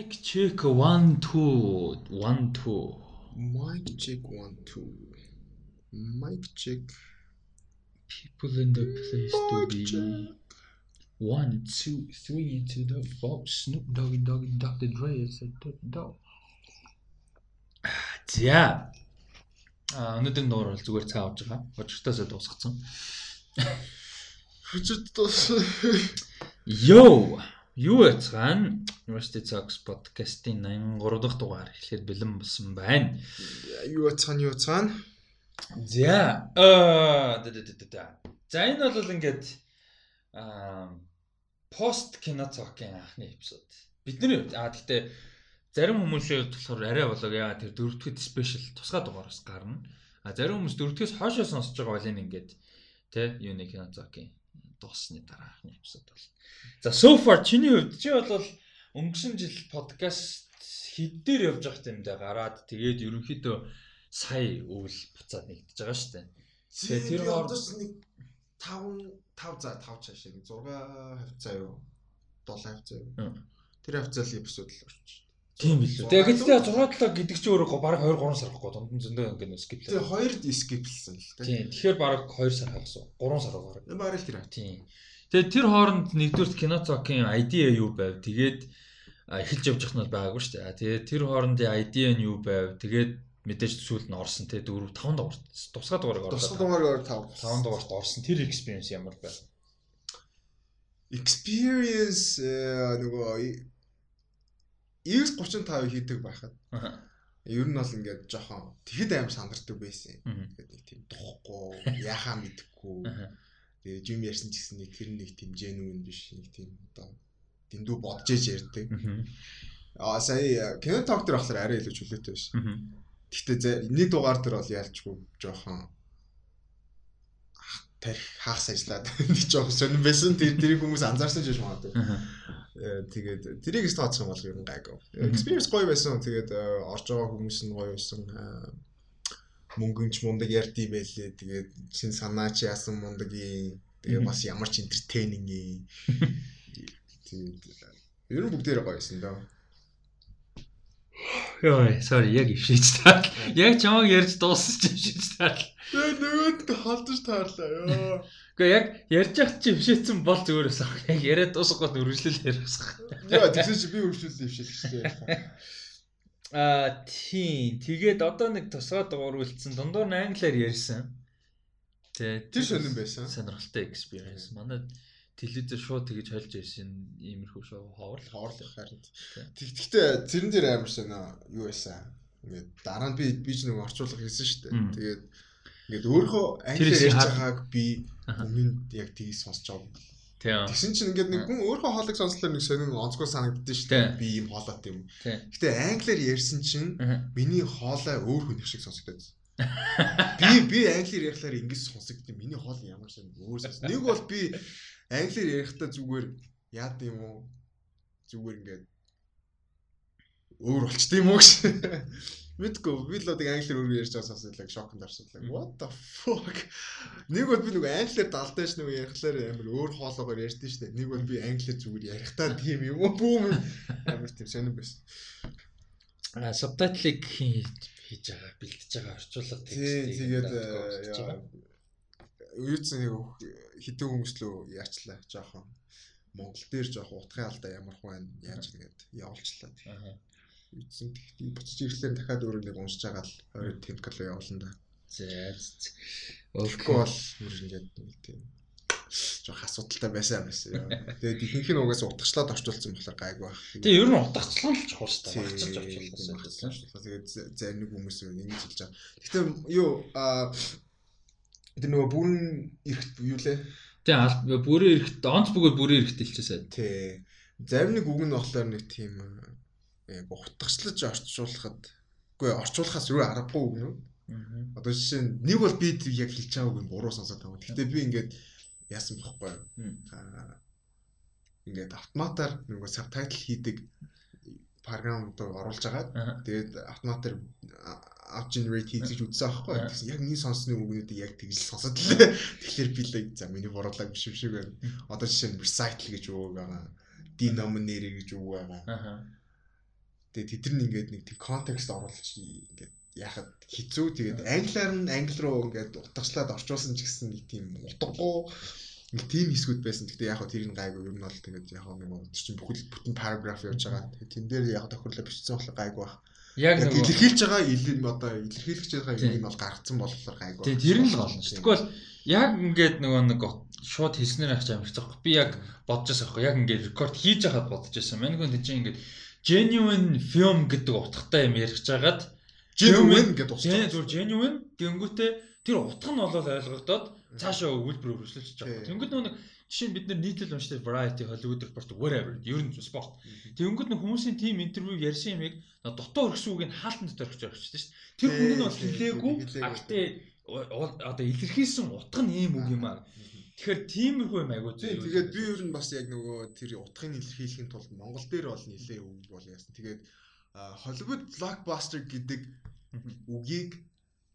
Mic check 1 2 1 2. Mic check 1 2. Mic check. People in the place to be. One, two, three into the vault. Snoop Doggy Doggy Dr. Dre said dog. За. А өнөөдөр нуур бол зүгээр цаа авч байгаа. Хожигтоосоо дуусгацсан. Хүчит тус. Йоо. Юу яцгаан? University Talks podcast-ийн 83 дахь дугаар эхлэхэд бэлэн болсон байна. Юу цаан юу цаан? За. Аа. За энэ бол ингээд аа пост кино цоокийн анхны эпизод. Бидний аа гэхдээ зарим хүмүүсийн болохоор арай болоо яа тэр дөрөвдөгт спешиал тусгай дугаараас гарна. А зарим хүмүүс дөрөвдөгөөс хоошоо сонсож байгаа бол энэ ингээд тэ юуны кино цоокийн дуусны дараахны эпизод бол. За so far чиний хувьд чи бол өнгөрсөн жил подкаст хэд дээр явж байхад юм даа гараад тэгээд ерөнхийдөө сая өвөл буцаад нэгдэж байгаа шүү дээ. Тэгээ тэр тэр хооронд- хооронд нэг 5 5 за 5 цааш нэг 6 хавцаа юу? 7 хавцаа юу? Тэр хавцаал эпизод л орчих. Тийм билүү. Тэгээ гэхдээ 6 7 гэдэг чи өөрөө баг 2 3 сар гоо дунд нь зөндөө ингээд скип Тэгээ хоёрд скиплсэн л тэ. Тийм. Тэгэхээр баг 2 сар хагас уу? 3 сар баг. Бараг л тэр. Тийм. Тэгээ тэр хооронд нэгдүгээр кино цокийн idea юу байв? Тэгээд эхэлж явж явах нь байгаагүй шүү дээ. Тэгээд тэр хоорондын idea нь юу байв? Тэгээд мэдээж сүүлд нь орсон те 4 5 дугаар тусгай дугаарыг Тусгай орлоо. дугаараар 5. 5 дугаарт орсон. Тэр experience ямар байв? experience э, нөгөө 935 хийдэг байхад ер нь бол ингээд жоохон тэгэхэд аим сандардаг байсан юм. Тэгээд нэг тийм духгүй, яхаа мэдэхгүй. Аха. Тэгээд юм ярьсан ч гэсэн нэг тэр нэг тийм genuine биш, нэг тийм одоо дэндүү бодож ээж ярьдаг. Аа сая кино ток дээр болохоор арай илүү чөлөөтэй биш. Гэхдээ нэг дугаар дээр бол яалчгүй жоохон тарих хагас ажиллаад нэг жоохон сонирн байсан. Тэр тэрийг хүмүүс анзаарсан ч гэж магадгүй. Аха. Э, тэгээд тэрийг ч тооцсон бол ер нь гайгүй. Experience гоё байсан. Тэгээд э, орж байгаа хүмүүс нь гоё байсан. Э, Мөнгөнч мундаг ярдий байлээ. Тэгээд чин санаа чи яасан мундаг юм. Тэгээд бас ямар ч entertaining юм. Тэгээд ер нь бүгдээрээ гоё байсан даа. Йой, sorry, яг ившиж таа. Яг чамаг ярьж дууссан ч ившиж таа. Тэгээд нөгөөд халдаж таарлаа ёо. Гэхдээ яг ярьж яхад чи ившээсэн бол зүгээрээс ах. Яг яриад дуусгахад үргэлжлэл яриасах. Яа тэгсэн чи би өвчлөл дэвшил шүү. Аа, тийм. Тэгээд одоо нэг тусгай дугаар үлдсэн. Дундуур нь англиар ярьсан. Тэ Тэр сонирн байсан. Сонирхолтой experience. Манай телевизээр шууд тэгэж хольж ирсэн иймэрхүү шоу ховор. Хоорлох харин. Тэгтээ тэрэн дээр амар сонио юу байсан. Ингээд дараа нь би би ч нэг орчуулга хийсэн шүү дээ. Тэгээд ингээд өөрөө англиар ярьж байгааг би Аха. өмнө яг тгий сонсож байгаа. Тийм. Тэгсэн чинь ингээд нэг хүн өөрөө хоолыг сонслоо нэг сонин онцгой санагддсан шүү дээ. Би ийм хоолойт юм. Гэтэ англиар ярьсан чинь миний хоолой өөр хүн шиг сонсогдоод. Би би англиар ярихлаар ингэж сонсогдсон. Миний хоол ямар сайн өөр сонс. Нэг бол би англиар ярихдаа зүгээр яад юм уу? Зүгээр ингээд өөр болчт юм уу гэж. Мэдгүй би л одоо англиар өөр ярьж байгаа сонсоод л шокнд орсон л. What the fuck? Нэг бол би нөгөө англиар далдаж нөгөө ярихлаар амар өөр хоолоогоор ярьдэн штэ. Нэг бол би англиар зүгээр ярихдаа тийм юм уу? Бүүм амар тийм сонирн байсан. А субтитлыг хийж байгаа, бэлтэж байгаа, орчуулга Тий, тэгээд э, юуцсан нэг хитэн хүмүүс лөө яачлаа жоохон Монгол дээр жоохон утгын алдаа ямар хүн яаж нэгэд явуулчлаа. Аха. Юуцсан тэгтээ буцаж ирэхлээр дахиад өөрөө нэг уншиж байгаа л хоёр техникал явуулна да. За. Тэгэхгүй бол бүр ингээд нэг тийм жоохон асуудалтай байсан байсан. Тэгээд ихэнх нь угаас утгачлаад орчуулсан болохоор гайгүй байх. Тэгээ ер нь утгачлал л чухал шүү дээ. Тийм, орчуулсан. багчилж Тэгээд за- зарим нэг хүмүүс ингэж хэлж байгаа. Гэхдээ юу аа тэр нөгөө бүрэн эрэхт юу лээ? Тэгээ аль бүрийн эрэхт онц бүгээр бүрийн эрэхт хэлчихсэн. Тий. Зарим нэг үг нь болохоор нэг тийм яг утгачлаж орчуулахад үгүй орчуулахаас юу аргагүй нь. Одоо жишээ нь нэг бол би яг хэлж байгааг нь буруу сонсоод байгаа. Гэхдээ би ингээд яасан бохгүй ингээд автоматар нөгөө сабтайтл хийдэг програм одоо оруулж агаад тэгээд автоматар out generate хийж үзсэн аахгүй. Аа. Тэгсэн яг нэг сонсны үгнүүдийг яг тэгж сонсоод лээ. Тэгэхээр би л за миний буруулаг биш юм шиг байна. Одоо жишээ нь recital гэж үг байгаа. Denominator гэж үг байгаа. Тэгээ тэд нар ингээд нэг тийм контекст оруулж ингээд яхад хэцүү тэгээд англиар нь англи руу ингээд утгачлаад орчуулсан ч гэсэн нэг тийм утгагүй нэг тийм хэсгүүд байсан. Гэхдээ яг хөө тэрийг гайгүй ер нь бол тэгээд яг нэг тэр чинь бүхэл бүтэн параграф явж байгаа. Тэгээд тэн дээр яг тохирлоо бичсэн болохоор гайгүй байх. Яг илэрхийлж байгаа илэн одоо илэрхийлж байгаа юм бол гарцсан болохоор гайгүй. Тийм тэр нь л болно шүү. Тэгвэл яг ингээд нөгөө нэг шууд хэлснээр авч амарч байгаа. Би яг бодож байсан байхгүй. Яг ингээд рекорд хийж байхад бодож байсан. Манайг энэ чинь ингээд genuine film гэдэг утгатай юм ярих жагаад genuine гэдэг утгатай. зүгээр genuine гэнгүүтээ тэр утга нь болол ойлгогдоод цаашаа өгүүлбэр өргөжлөж байгаа. Тийм. Тэнгүүд нэг жишээ нь бид нар нийтлэл уншдаг variety Hollywood report whatever ер нь спорт. Тэнгүүд нэг хүмүүсийн team интервью ярьсан юмыг нөө дутуу өргсөн үгийг хаалтан дотор өгч байгаа шүү дээ. Тэр хүн нь бол Тийм, хэлээгүй. А гэтээ одоо илэрхийлсэн утга нь ийм үг юм аа. Тэгэхээр тиймэрхүү юм айгуу Тийм тэгээд би ер нь бас яг нөгөө тэр утгыг илэрхийлэхийн тулд Монгол дээр бол нэлээ үг бол яасан. Тэгээд Hollywood blockbuster гэдэг үгийг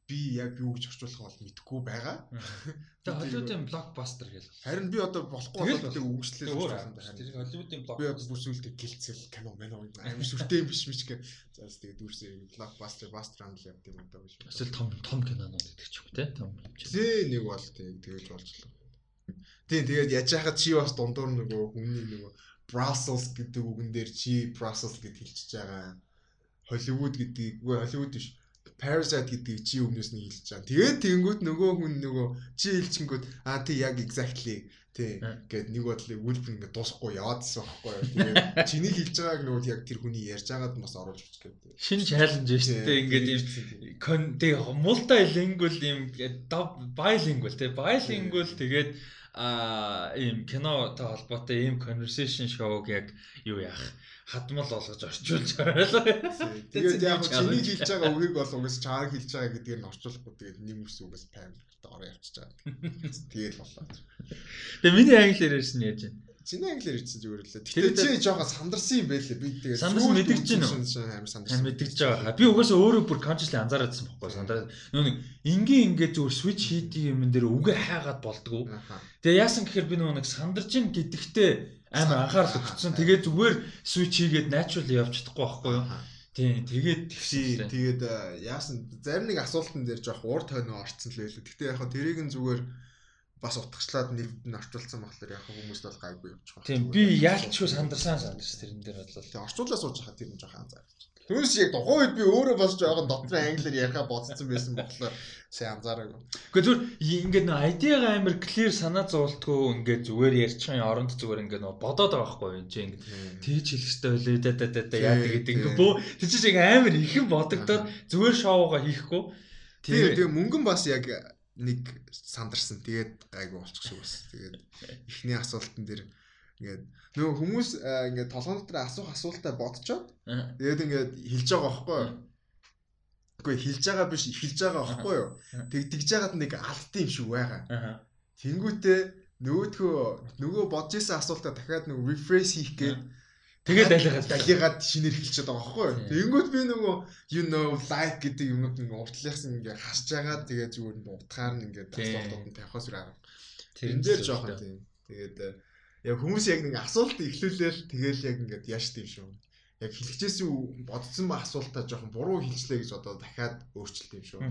би яг юу гэж орчуулах бол мэдэхгүй байгаа. Тэгээ Hollywood-ын blockbuster гэл. Харин би одоо болохгүй болоод тэг үгшлээ Өөр харин. Тэр одоо blockbuster. бүр сүултээ гэлцэл кино мэнэ амар сүртэй юм биш мич гэ. За тэгээд дүүрсэн blockbuster buster андл явд юм одоо биш. Эсвэл том том кинонууд гэдэг ч юм те том. Зээ нэг бол тэг тэгэж болж л. Тийм тэгээд яж хахад чи бас дундуур нөгөө хүмүүний нөгөө Brussels гэдэг үгэн дээр чи Brussels гэд хэлчихэж байгаа. Hollywood гэдэг үгүй Hollywood биш. Parasite гэдэг чи өмнөөс нь хэлж байгаа. Тэгээд тэгэнгүүт нөгөө хүн нөгөө чи хэлчихэнгүүт аа тий яг exactly тий гэд нэг бодлыг үлбэр ингээд дуусахгүй яваадсан байхгүй юу. Тэгээд чиний хэлж байгааг нөгөө яг тэр хүний ярьж байгаад бас оруулж өгч гэдэг. Шинэ challenge шүү дээ. Ингээд тэг multilingual юм bilingual те bilingual тэгээд а ийм кинотой холбоотой ийм conversation show-г яг юу яах хадмал болгож орчуулж байгаа. Тэгээд яг a чиний хэлж байгаа үгийг бол угс чаар хэлж байгаа гэдгийг нь орчуулахгүй тэгээд нэмэрс үгээс памперт ороо явчихж байгаа. Тэгээд болоо. Тэгээ миний англиар ярьсан яаж байна? Чиний англиар хэлсэн зүгээр лээ. Тэгтээ чи жоохон сандарсан юм байлээ. Би тэгээд Сандарсан сүүлд мэдэгдэж байна уу? үзсэн амар сандарсан. Хан мэдгэж байгаа. Би угаасаа өөрөө бүр consciously анзаараадсан байхгүй сандраад нөө нэг энгийн ингээд зүгээр switch хийдэг юм дээр үгээ хайгаад болдгоо. Аха. Тэгээ яасан гэхээр би нөгөө нэг сандарч ин гэдэгтээ амар анхаарал өгсөн. Тэгээ зүгээр switch хийгээд natural явж чадахгүй байхгүй юу? Тийм тэгээд тэгсэн. тэгээд э, яасан зарим нэг асуултан дээр жоох уур тойноо орцсон л байлээ. Гэтэ яг хаа тэрийг нь зүгээр бас утгачлаад нэвд нь орчуулсан болохоор яг хаа хүмүүст бол гайгүй байгаа. Тийм би яалчгүй сандарсан сандарч тэрэн дээр бодлоо. Тэгээ орчуулаа сууж хахад тэр нь жоох анзаарч. Түүнээс яг тухайн үед би өөрөө бас жоохон дотрын англиар яриахаа бодсон байсан болохоор сайн анзаараагүй. Гэхдээ и- ингээд нөө айдиага амар clear санаа зовлтгүй ингээд зүгээр ярьчихын оронд зүгээр ингээд нөө бодоод байгаа байхгүй юу? Чи ингээд тэгж хэлэх хэрэгтэй байлээ да да да да яа Тий, тэгээд тий. ингээд бөө чинь яг амар ихэн бодогдоод зүгээр шоугаа хийхгүй. Тэгээ тэгээ мөнгөн бас яг нэг сандарсан. Тэгээд гайгүй болчих шиг бас. Тэгээд эхний асуултан дээр ингээд нөгөө хүмүүс ингээд толгойн дотор асуух асуултаа бодцоод тэгээд ингээд хэлж байгаа байхгүй юу? Үгүй хэлж байгаа биш эхэлж байгаа байхгүй юу? Тэг тэгж яагаад нэг алдсан юм шиг байгаа. Аа. Тэнгүүтээ нөгөөдхөө нөгөө бодож исэн асуултаа дахиад нөгөө rephrase хийх гээд Тэгээд далигаад далигаад шинээр хэлчихээд байгаа байхгүй юу? Тийм. Тэнгүүт би нөгөө you know like гэдэг юмнууд ингээ уртлахсан ингээ хасж байгаа тэгээ зүгээр нь утгаар нь ингээ асуултууд нь тавихаас үр арга. тэрэн дээр жоохон тийм. Тэгээд яг хүмүүс яг нэг асуулт эхлүүлээл тэгэл яг ингээд яаш тийм шүү. Яг хэлчихсэн бодсон ба асуултаа жоохон буруу хэлчлээ гэж одоо дахиад өөрчлөлт юм шүү.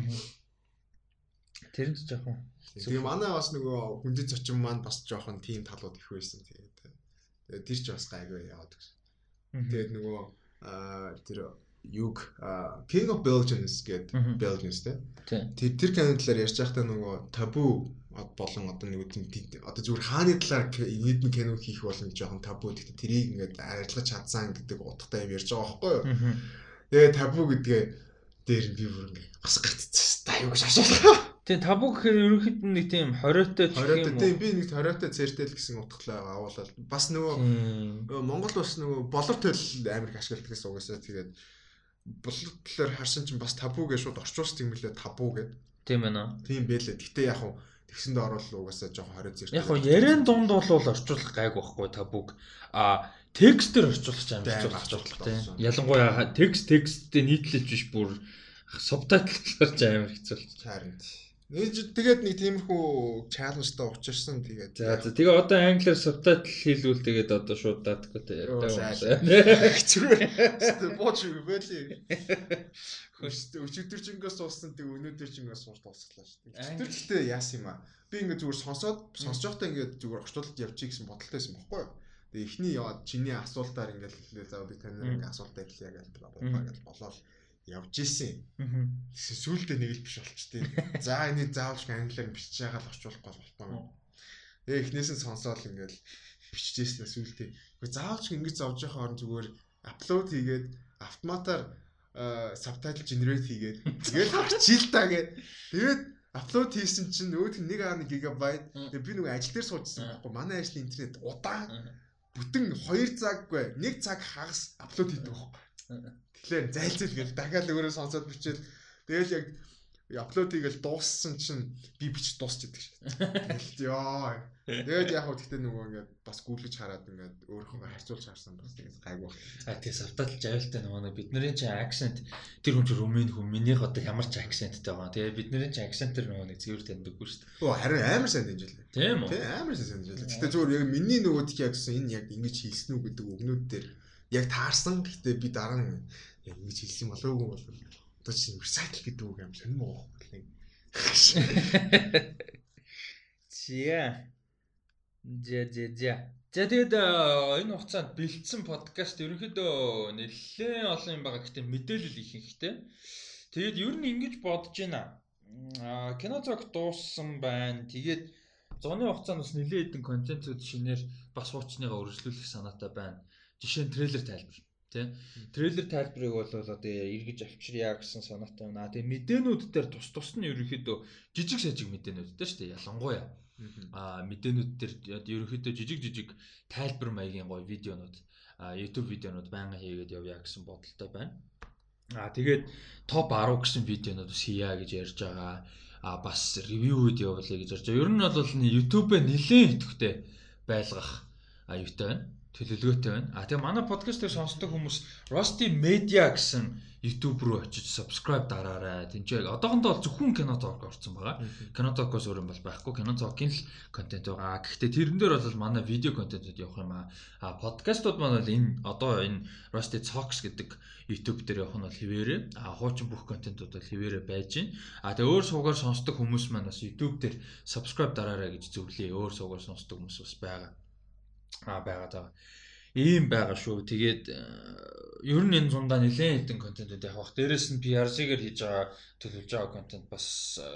Тэрэн ч жоохон Тэгээ манай бас нөгөө хүндэт зочин маань бас жоохон тийм талууд их байсан. Тэгээд тэр ч бас гайгүй яваад гэсэн. Тэгээд нөгөө тэр юг King of Belgians гэдэг. Belgians тийм. Тэр тэр кино талаар ярьж байхдаа нөгөө табу болон одоо нэг тийм- одоо зүгээр хааны талаар нийтмэн кино хийх болно гэж жоохон табу гэхдээ тэрийг ингээд арилгаж чадсан гэдэг утгатай юм ярьж байгаа байхгүй юу. Тэгээ табу гэдгээ дээр нь би бүр ингээд бас гацчихсан. Та юу шашаалаа. Тэгээ табу гэхээр ерөнхийд нь нэг тийм хориотой ч Хориотой юм тийм би нэг хориотой цэртэл гэсэн утгатай агуулаад бас нөгөө уу. Монгол бас нөгөө болор тойл амар их ашигладаг гэсэн угаасаа тэгээд болор талаар харсан чинь бас табу гэж шууд орчуулсан юм лээ табу гэд. Тийм ээ. Тийм байлээ. Гэтэ яг хуу тэгсэндээ оруулал угаасаа жоохон хорио зэрэг. Яг гоо ярен дунд бол орчуулах гайг байхгүй табуг. А текстээр орчуулах юм орчуулах жоох тийм. Ялангуяа текст тексттэй нийтлэлж биш бүр субтайтлаар ч амар хэцүү. харин. Нэг тэгээд нэг тиймэрхүү чаленжтай учирсан тэгээд. За за тэгээ одоо англиар субтайтл хийлгүүл тэгээд одоо шууд даадаггүй Зүгээр. Бооч байли. Хөштэй өчигдөржингөөс суусан тэг өнөөдөржингөөс сууж дуусглаа шүү дээ. Гэхдээ яасан юм аа. Би ингээд зүгээр сонсоод сонсож байхдаа ингээд зүгээр орчлуулалт явчих гэсэн бодолтой байсан байхгүй юу? Тэгээ эхний яваад чиний асуултаар ингээд хэлээ заа би тань ингээд асуултаа хэлье гэж бла гэж болоод явж исэн. Тэгсэн сүүлдээ нэг л биш болчтой. За энийг заавалж англиар бичиж байгаа л орчуулахгүй болохгүй. Тэгээ эхнээс нь сонсоод ингээл бичижсэн сүүлдээ. Гэхдээ заавалж ингэж зовж байгаа орн зүгээр апплод хийгээд автоматар сабтайтл генерейт хийгээд тэгээд хачил та гээд тэгээд апплод хийсэн чинь өөд 1.1 гигабайт тэгээд би нөгөө ажил дээр суужсан байхгүй. Манай ажлын интернет удаан бүтэн 2 цаггүй 1 цаг хагас апплод хийдэг байхгүй тэгэхээр зайлцэл гээд дахиад өөрөө сонсоод бичээд тэгэл яг апплод хийгээл дууссан чинь би бичиж дуусчихдаг шиг. Тэгэл ёо. Тэгээд яг хөө гэхдээ нөгөө ингээд бас гүйлгэж хараад ингээд өөрийнхөө харьцуулж харсан бас тэгээд гайгүй байна. А тэгээ сабтайтл жавилтай нөгөө бид нарын чинь акцент тэр хүн чинь румын хүн минийх одоо ямар ч акценттэй байгаа. Тэгээ бид нарын чинь акцентэр нөгөө нэг цэвэр таньдаггүй шүү дээ. Оо харин амар сайн дэмжлээ. Тийм үү? Тий амар сайн дэмжлээ. Гэхдээ зүгээр яг миний нөгөө тийг ягсан энэ яг ингэж хийсэн үү гэдэг үгнүүд дээр яг таарсан. Гэхдээ би дараа нь яг ингэж хэлсэн болов уу бол одоо чинь recycle гэдэг үг юм сонирм уу гэх юм. Зя. Зя зя зя. За тэгээд э, энэ хугацаанд бэлдсэн подкаст ерөнхийдөө нэлээд олон юм байгаа гэхдээ мэдээлэл их ихтэй. Тэгээд ер нь ингэж бодож байна. Аа кино зог дууссан байна. Тэгээд зуны хугацаанд бас нэлээд хэдэн контентууд шинээр бас хуучныгаа өргөжлүүлэх санаатай байна. Жишээ нь трейлер тайлбар тий. Трейлер тайлбарыг бол одоо эргэж авчирья гэсэн санаатай байна. Тэгээ мэдээнүүд дээр тус тус нь ерөнхийдөө жижиг сажиг мэдээнүүд дээ шүү дээ. Ялангуяа а мэдээнүүд дээр ерөнхийдөө жижиг жижиг тайлбар маягийн гоё видеонууд YouTube видеонууд байнга хийгээд явъя гэсэн бодолтой байна. А тэгээд топ 10 гэсэн видеонууд бас хийя гэж ярьж байгаа. А бас ревюуд явуулъя гэж ярьж байгаа. Ер нь бол YouTube-ээ нэлээд идэвхтэй байлгах аюутай байна. Төлөвлөгөөтэй байна. А тэгээ манай подкастыг сонсдог хүмүүс Rusty Media гэсэн YouTube руу очиж subscribe дараарай. Тинчээ одоохондоо бол зөвхөн кино talk орсон байгаа. Кино talk-оос өөр юм бол байхгүй. Кино talk-ийн л контент байгаа. Гэхдээ тэрэн дээр бол манай видео контентууд явах юм аа. А подкастууд маань бол энэ одоо энэ Rusty Talks гэдэг YouTube дээр явах нь бол хിവэрэ. А хуучин бүх контентууд бол хിവэрэ байж гин. А тэгээ өөр суугаар сонсдог хүмүүс маань бас YouTube дээр subscribe дараарай гэж зөвлөе. Өөр суугаар сонсдог хүмүүс бас байгаа. А байгаа даа ийм байгаа шүү. Тэгээд ер нь энэ зундаа нэлээд хэдэн контентууд явах. Дээрээс нь PRC-гээр хийж байгаа төлөвлөж байгаа контент бас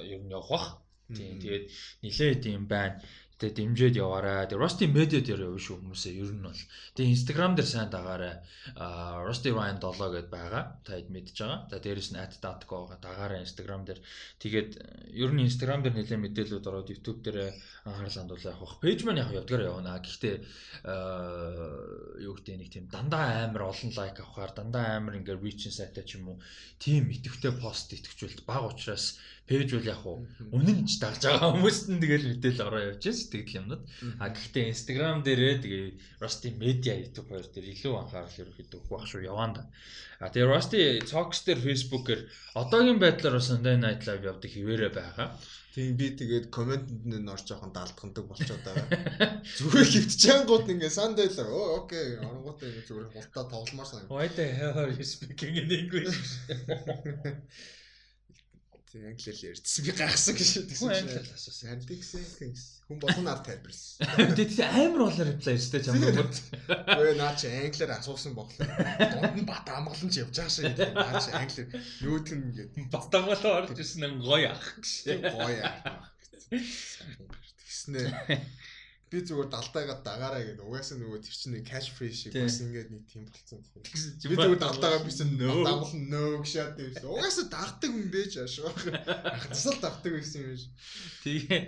ер нь явах. Тийм. Тэгээд нэлээд юм байна. Тэгээ дэмжиж яваарай. Тэгээ Rusty Media дээр явна шүү хүмүүсээ ер нь бол. Тэгээ Instagram дээр сайн дагаарай. Аа Rusty Ryan 7 гэдээ байгаа. Та хэд мэдж байгаа. За дээрэс нь @datco дагаарай Instagram дээр. Тэгээд ер нь Instagram дээр нэлээд мэдээлэлүүд ороод YouTube дээр анхаарал хандуулах явах. Пэйж маань яг явдгаар явна. Гэхдээ юу гэдэг нэг тийм дандаа амар олон лайк авахаар дандаа амар ингээ reach сайтай ч юм уу тийм итгэвтэй пост итгэжүүлэлт баг учраас пэйж бол яг үнэнч дагж байгаа хүмүүст нь тэгэл мэдээлэл ороо явж байна сэтгэл юмнууд. А гэхдээ Instagram дээрээ тэгээ Rusty Media YouTube хоёр дээр илүү анхаарал ерөөхдөө өгөх байх шүү яваанда. А тэгээ Rusty Talks дээр Facebook-ээр одоогийн байдлаар Sunday Night Live явдаг хിവэрэ байгаа. Тийм би тэгээд комментэнд нь орж жоохон даалдхандаг болчиход байгаа. Зүгээр хөвтчэнгууд ингээ Sunday л оо окей оронгууд ингээ зүгээр хултаа тогломоор сан. Why the hell are you speaking in English? Тийм англиар ярьдсан би гайхсан гэж Хүн англиар асуусан. Харин тэгсэн хүн болгон ард тайлбарласан. Тэгээд амар болоо реплай өстэй ч юм уу. Өө наа чи англиар асуусан боглоо. Дунд нь бат амгалан ч явж байгаа шиг гэдэг. Наа чи англиар нь ингээд Батагалаа орж ирсэн нь гоё ах гэж. гоё аа. Тэгснэ. Би зүгээр далдаагаа дагаараа гэдэг. Угаасаа нөгөө тэр чинь cash free шиг бас ингээд нэг тийм болцсон. Би зүгээр далдаагаа бисэн нөө дагвал нөө гшаад байсан. Угаасаа дагдаг юм бэж аашгаа. Ахтсал дагдаг байсан юм биш. Тэгээ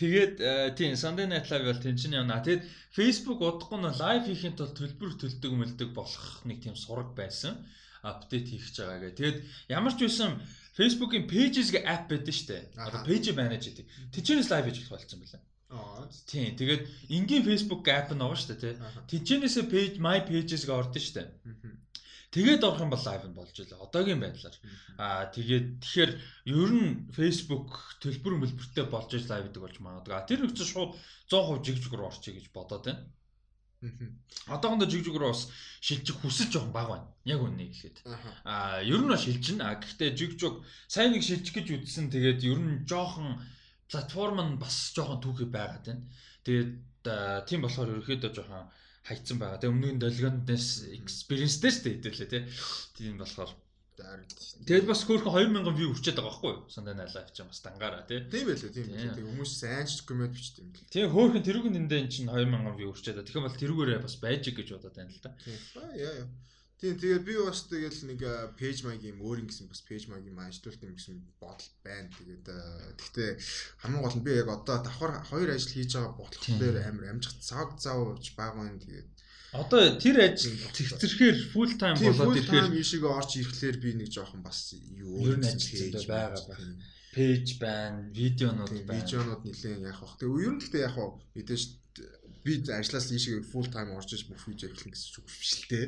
тэгээд тийм Sunday Night Live бол тэнцэн явна. Тэгэд Facebook удахгүй нь лайв хийхин тулд төлбөр төлдөг мөлдөг болох нэг тийм сураг байсан. Апдейт хийх гэж байгаа гэх. Тэгээд ямар ч байсан Facebook-ийн Pages гэ app байдаг шүү дээ. Одоо page manage гэдэг. Тэжээс лайв хийж болох болсон байлаа. Аа. Тийм. Тэгээд энгийн Facebook app нь байгаа шүү дээ, тий. Тэжнээсээ page my pages гэ ордон шүү дээ. Тэгээд орох юм бол лайв нь болж илээ. Одоогийн байдлаар. Аа тэгээд тэгэхээр ер нь Facebook төлбөр мөлбөртэй болж иж лайв гэдэг болж магадгүй. А тэр нөхцөл шууд 100% жигжиг рүү орчих гэж бодоод байна. Одоохондоо жигжиг рүү бас шилжих хүсэл жоохон бага байна. Яг үннийг хэлэхэд. Аа ер нь шилжин. А гэхдээ жигжиг сайн нэг шилжих гэж үзсэн. Тэгээд ер нь жоохон платформ нь бас жоохон түүхий байгаад байна. Тэгээд тийм болохоор ерөөхдөө жоохон хайцсан байгаа. Тэгээ өмнөгийн долгиондээс experience-тэй шүү дээ хэдүүлээ тий. Тийм болохоор Тэгэл бас хөөрхөн 2000 view хүрчээд байгаа байхгүй юу? Sunday Night Live ч бас дангаараа тий. Тийм байлээ тийм. Тэг хүмүүс сайн ч коммент бичдэг юм л. Тийм хөөрхөн тэрүүг нэндээ эн чинь 2000 view хүрчээд. Тэгэхээр бол тэрүүгээрээ бас байж гэж бодоод байна л да. Тийм. Яа яа. Тийм тэгээд би бас тэгэл нэг пэйж маягийн өөр юм гэсэн бас пэйж маягийн ажилтуулт юм гэсэн бодол байна. Тэгээд тэгтээ хамгийн гол нь би яг одоо давхар хоёр ажил хийж байгаа бодлохоор амар амжих цаг зав авч байгаа юм. Тэгээд одоо тэр ажил цэгцэрхээр full time болоод ирэхээр ийшээгээ орж ирэхлээр би нэг жоохон бас юу өөр ажил байгаа байна. Пэйж байна, видеонууд байна. Видеонууд нэлээд яах вэ? Тэгээ ер нь яах вэ? Мэдээж би ажиллаас ийшээ full time орж иж бүх видео эхлэх гэсэн ч биш л те.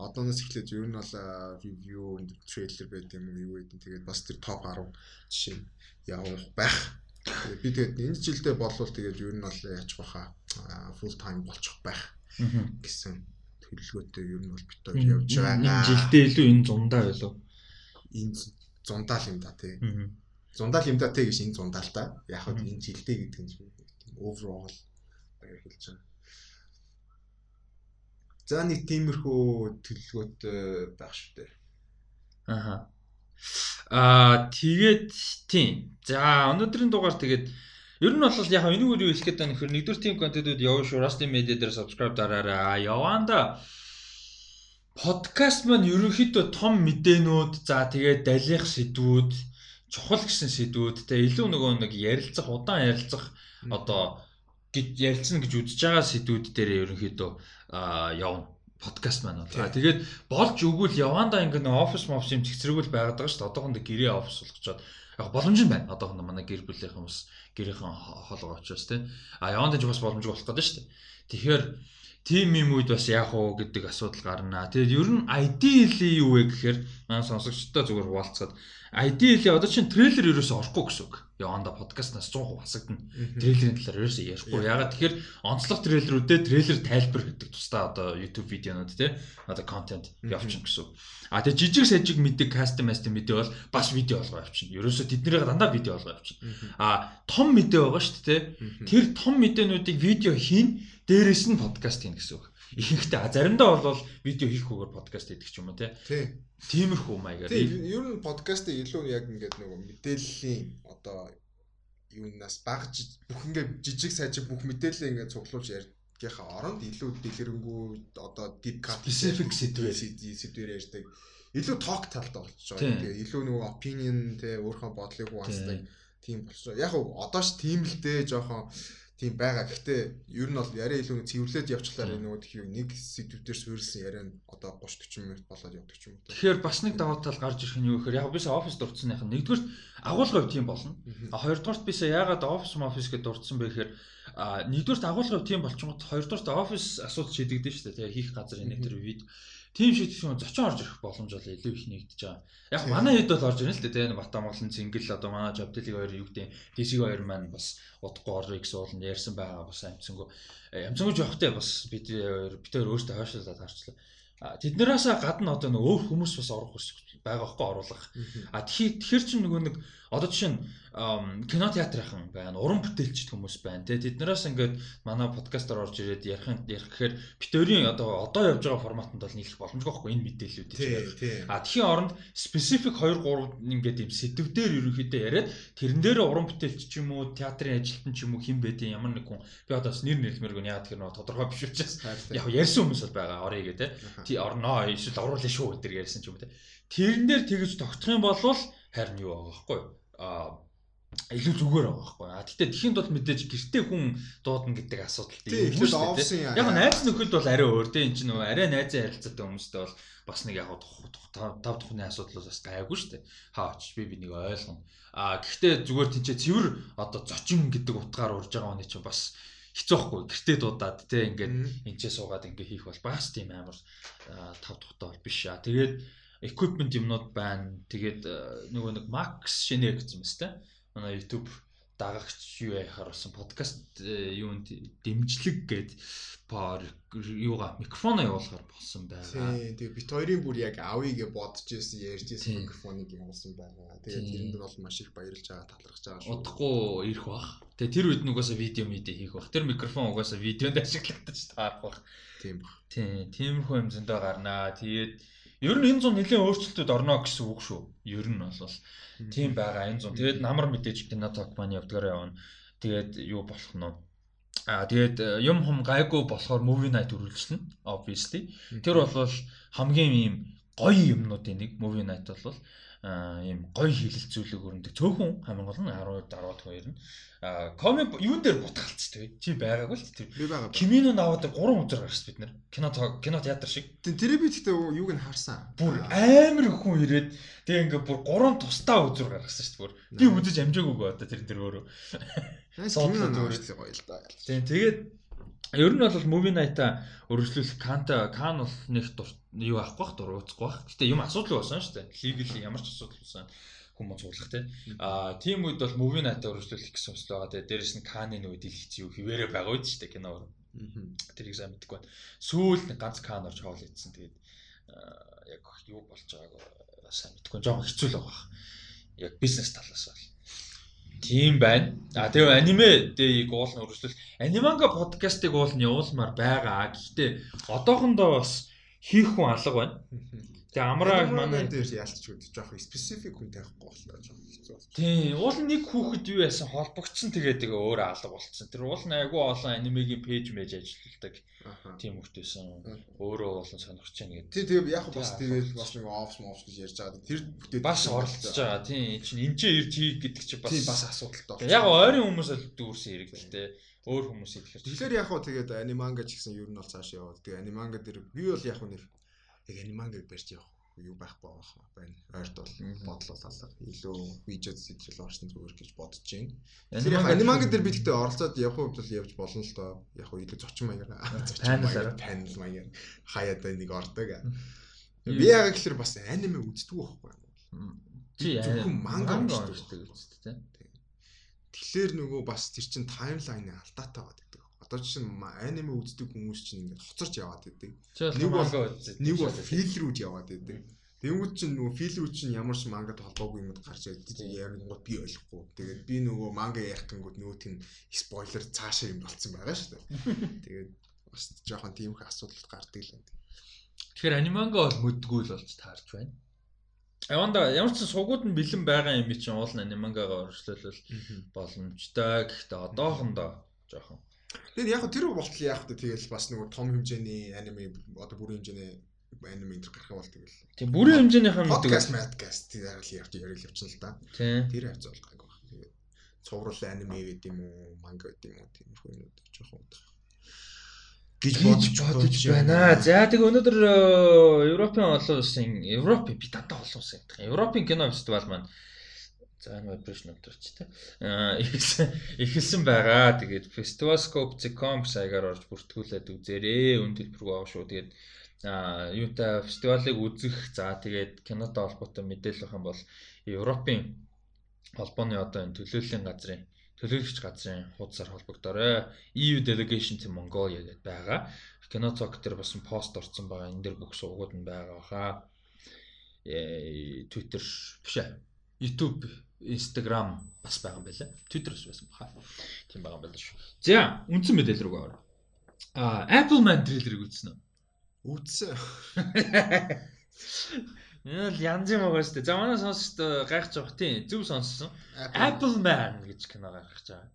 Одооноос эхлээд ер нь бол review, трейлер байт юм юу гэдэг. Тэгээд бас тэр топ 10 жишээ явах байх. Би тэгээд энэ жилдээ болвол тэгээд ер нь бол яач баха full time болчих байх гэсэн төлөвлөгөөтэй ер нь бол бит хоёр явж байгаа. Энэ жилдээ илүү энэ зундаа байлуу. Энэ зундаа л юм да тий. Зундаа л юм да тий гэж энэ зундаа л да. Яг хөө энэ жилдээ гэдэг нь overall хэлж байгаа. За нэг тиймэрхүү төлөвлөгөөтэй байх шүү дээ. Аха. Аа тэгээд тийм. За өнөөдрийн дугаар тэгээд ер нь бол яг энэгээр юу хэлэхэд байна гэхээр нэгдүгээр team content-ууд явна шүү. Rusty Media дээр subscribe дараарай. Яванда подкаст маань ерөнхийдөө том мэдээнүүд за тэгээд далих сэдвүүд чухал гэсэн сэдвүүд те илүү нөгөө нэг ярилцах удаан ярилцах одоо гэж ярилцсан гэж үзэж байгаа сэдвүүд дээр ерөнхийдөө явна подкаст маань байна. Тэгээд болж өгвөл явандаа ингэ нэг офис мофс юм цэцрэгүүл байгаад байгаа шүү дээ. Одоохондоо гэрээ офис болгочоод яг боломж нь байна. Одоохондоо манай гэр бүлийнхэн бас гэрийнхэн хоолгоо очоос тийм. А явандаа ч бас боломжгүй болох гэдэг шүү дээ. Тэгэхээр тим юм үед бас яах вэ гэдэг асуудал гарна. Тэгээд ер нь ideally юу вэ гэхээр маань сонсогчдод зүгээр хуваалцаад ideally одоо чинь трейлер ерөөсөө орохгүй гэсэн үг яванда подкастнаас 100% хасагдана. Трейлерийн талаар ерөөсөө ярихгүй. Ягаад тэгэхээр онцлог трейлерүүдэд трейлер тайлбар гэдэг тусдаа одоо YouTube видеонууд те одоо контент явуулчих гэсэн. А тэгээ жижиг сажиг мэддэг кастом мастер мэдээ бол бас видео болгоо явуулчих. Ерөөсөө тэднэрийг дандаа видео болгоо явуулчих. А том мэдээ байгаа шүү дээ те. Тэр том мэдээнүүдийг видео хийн дээрэс нь подкаст хийн гэсэн үг. Ихэнхдээ заримдаа бол видео хийхгүйгээр подкаст хийдэг ч юм уу те. Тиймэрхүү маягаар. Ер нь подкастыг илүү яг ингээд нөгөө мэдээллийн одоо юунаас баг бүх ингээд жижиг сажиг бүх мэдээлэл ингээд цуглуулж ярьгийнхаа оронд илүү дэлгэрэнгүй одоо deep cut specific сэдвээр сэдвээр ярьдаг. Илүү talk талтай болчихж байгаа. Тэгээ илүү нөгөө opinion те өөрийнхөө бодлыг хуваалцдаг тийм болчихоо. Яг одоо ш тийм л дээ жоохон тийм байгаа. Гэхдээ ер нь бол яриа илүү цэвэрлээд явчлаар нөгөө тхий нэг сэдвүүдээр суурилсан яриа нь одоо 30 40 минут болоод явдаг юм уу. Тэгэхээр бас нэг даваа тал гарч ирэх нь юу гэхээр яг бис оффис дурдсаных нь нэгдүгээр агуулга хувь тийм болно. А хоёрдугаарт бис яагаад оффис офис гэдээ дурдсан бэ гэхээр нэгдүгээрт агуулга хувь тийм болчихгоо хоёрдугаарт офис асуудал шийдэгдэн шүү дээ. Тэгээ хийх газар энэ төр вид тийм шийдэх зочин орж ирэх боломж бол илүү их нэгдэж байгаа. Яг манай хэд бол орж ирнэ л дээ тийм Батамгалан Цэнгэл одоо манай Жавдэлиг хоёр юу гэдэг DC хоёр маань бас удахгүй орё гэсэн ууланд ярьсан байгаа бас амцсангүй. Амцсангүй жоохтой бас бид бид хоёр өөртөө хойшлуулад харчлаа. Тэднээс гадна одоо нэг өөр хүмүүс бас орох хүсэж байгаа хөөхгүй оруулах. А тэгэхээр чинь нөгөө нэг одоо жишээ нь кино театрынхан байна, уран бүтээлчд хүмүүс байна. Тэгээ тэднээс ингээд манай подкастаар орж ирээд ярих ярих гэхээр битэрийн одоо одоо явж байгаа форматанд бол нийлэх боломжгүй байхгүй энэ мэдээллүүдийг. А тхийн оронд specific 2 3 ингээд юм сэтвдээр ерөнхийдөө яриад тэрэн дээр уран бүтээлч ч юм уу, театрын ажилтан ч юм уу хэн байдیں۔ ямар нэг хүн би одоо бас нэр нэлмэргүй яагаад тэр нөө тодорхой биш учраас яг ярьсан хүмүүс бол байгаа орё гэдэг тий орноо эсвэл оруулаа шүү гэдэг ярьсан ч юм уу тий. Тэрэн дээр тэгж тогтох юм бол харин юу байгаа байхгүй юу? Аа илүү зүгээр байгаа байхгүй. А тэгтээ тэхийн тул мэдээж гэртээ хүн дуудана гэдэг асуудал тийм шүү дээ. Яг найз нөхөд бол арай өөр тийм чинь нөгөө арай найзын харилцаатай хүмүүстэй бол бас нэг яг тав тухны асуудлаас бас гайгүй шүү дээ. Хаач би би нэг ойлгоно. А гэхдээ зүгээр тийч цэвэр одоо зочин гэдэг утгаар урж байгаа хүний чинь бас хэцүүхгүй гэртээ дуудаад те ингээд энэчээ суугаад ингээ хийх бол бас тийм амар а, тав тухтай бол биш аа. Тэгээд equipment юмнууд байна. Тэгээд а, нөгөө нэг Max шинэ гэсэн юм тест. Манай YouTube дагагч юу яхаар болсон подкаст э, юунд дэмжлэг гээд пар юугаа микрофоно явуулахаар болсон байгаа. Тэгээ бит хоёрын бүр яг авъя гэж бодож ирсэн ярьж ирсэн микрофоныг явуулсан байгаа. Тэгээд Тийм. тэрэнд бол маш их баярлж байгаа, талархаж байгаа шүү. удахгүй ирэх бах. Тэгээ тэр үед нь угаасаа видео мэдээ хийх бах. Тэр микрофон угаасаа видеонд ашиглагдаж таарах бах. Тийм баг. Тийм, тиймэрхүү юм зөндөө гарнаа. Тэгээд ер нь энэ зун нэлийн өөрчлөлтүүд орно гэсэн үг шүү. Ер нь бол тийм байгаа энэ зун. Тэгээд намар мэдээж киноток маань явдгаар явна. Тэгээд юу болох нь? Аа тэгээд э, юм хум гайгүй болохоор movie night үргэлжлэнэ. Obviously. Тэр бол хамгийн ийм гоё юмнуудын нэг movie night бол ийм гоё хилэлцүүлэг өрнөдөг. Цөөхөн хамгийн гол нь 10 10 хоёр нь аа комик юун дээр бутгалцдаг. Чи байгаагүй л тэр би байгаа. Кимино наваад 3 үзэр гарсан бид нэр. Кино кино театр шиг. Тэр би гэхдээ юуг нь харсан. Бүр амар хүн ирээд тэгээ ингээ бүр 3 тусдаа үзүр гаргасан шүү дээ бүр. Би үзэж амжаагүй одоо тэр тэр өөрөө. Зүгээр. нөөцлөг гоё л да. Тийм тэгээд ер нь бол movie night-а өргөжлүүлэх канта кан бол нэг юу авахгүй бах дур ууцахгүй бах. Гэтэ юм асуудал байсан шүү дээ. Legally ямар ч асуудал байсан хүмүүс суулгах тийм. Аа тийм үед бол movie night-а өргөжлүүлэх гэсэн хүсэл байгаа. Тэгээд дээрэс нь каны нөгөө дэлгэц юу хിവэрэ байгаа үед шүү дээ кино. Тэрийг сайн мэдгүй байна. Сүүл нэг ганц кан орж хоол идсэн. Тэгээд яг юу болж байгааг сайн мэдгүй. Жохон хэцүү л байгаа. Яг бизнес талаас бол. Тийм байна. А тэгээ аниме дэйг уул нь өргөжлөл аниманга подкастыг уул нь явуулмаар байгаа. Гэхдээ одоохондоо бас хийх хүн алга байна. Тэгээ амраа манай дээр үед жоох специфик хүн тавихгүй боллоо жоох хэцүү болж. Тийм, уул нэг хүүхэд юу яасан холбогдсон тэгээд тэгээ өөрөө алга болцсон. Тэр уул айгүй олон анимегийн пэйж мэж ажилладаг тийм хүүхдээсэн. Өөрөө болон сонирхож байна гэдэг. Тий тэгээ яг бас тэгээд бас нэг офс мофс гэж ярьж байгаа. Тэр бүтээд Бас оролцож байгаа. Тийм, чинь энэ чинь ирж хийх гэдэг чинь бас Тийм бас асуудалтай. Яг ойрын хүмүүс л дүүрсэн хэрэгэлтэй. Өөр хүмүүс идэхээр. Тэгэхээр яг хуу тэгээд аниманга ч гэсэн ер нь бол цааш яваад. Тэгээ аниманга дээр би бол яг хуу нэр яг анимангаг барьж явах юу байхгүй байх байна. Ойрт бол Мгм. бодлуулалаа. Илүү видео сэтэл орсон зүгээр гэж бодож байна. Аниманга дээр би тэгтээ оролцоод явах хувьд бол явж болно л доо. Яг хуу илүү зочин маягаар Panel-аар. панел маягаар хаяад нэг ордог. Би яг ихлээр бас аниме үздэг байхгүй. чи зөвхөн манга уншдаг тийм. Тэгэхээр нөгөө бас тэр чин таймлайн алдаатай байдаг. Одоо жишээ нь ма- аниме үздэг хүмүүс чинь ингээд хоцорч яваад байдаг. Нэг бол-. Нэг бол фил рүү яваад байдаг. Тэнгүүд чинь нөгөө фил рүү чинь ямар ч мангад холбоогүй юмуд гарч ирдэг. Ярангууд би ойлгохгүй. Тэгээд би нөгөө манга ярих гингүүд нөгөөт нь спойлер цаашаа юм болцсон байгаа шүү дээ. Тэгээд бас жоохон тийм их асуудал гардаг л байна. Тэгэхээр аниманга бол мэдгүй л болж таарч байна. Яванда ямар ч сугууд нь бэлэн байгаа юм чинь уул нь анимангагаа өргөжлөл боломжтой. Гэхдээ одоохондоо жоохон Тэгээд яг тэр болтол яг хөө тэгэл бас нөгөө том хэмжээний аниме одоо бүрийн хэмжээний аниме энэ гарах бол тэгэл тийм бүрийн хэмжээнийхээ мэддэг. подкаст madcast тэр л явж ярил явчихна л да. Тийм. Тэр хавцаа бол гайг баг. Тэгээд цуврал аниме гэдэг юм уу, манга гэдэг юм уу тиймэрхүү юмуд жоохон удах. гэж бодож байна. За тэгээ өнөөдөр э, Европын олон улсын Европ би дандаа олон улсын гэдэг. Европын кино фестивал маань за энэ тэ. Аа ихсэн ихэлсэн байгаа. Тэгээд festivalscope.com саягаар орж бүртгүүлээд үзээрэй. Үн төлбөргүй байгаа шүү. Тэгээд аа юутай фестивалыг үзэх за тэгээд кинотой холбоотой мэдээлэл авах юм бол Европын холбооны одоо энэ төлөөллийн газрын төлөөлөгч газрын хуудасаар холбогдорой. EU Delegation to Mongolia гэдээ байгаа. Киноцок дээр бас пост орсон байгаа. Энэ дэр бүх сувгууд нь байгаа хаа. Э Twitter биш ээ. YouTube, Instagram бас байгаа юм байна. Twitter-с байсан баха. Тийм байгаа юм байна шүү. За, үндсэн мэдээлэл рүү ороо. А Apple Man трейлерыг үзсэн үү? Үтсэн. Энэ л янз юм байгаа шүү дээ. За манай сонсогчд гайхаж байгаа тийм зөв сонссон. Apple Man гэж кино гаргаж байгаа.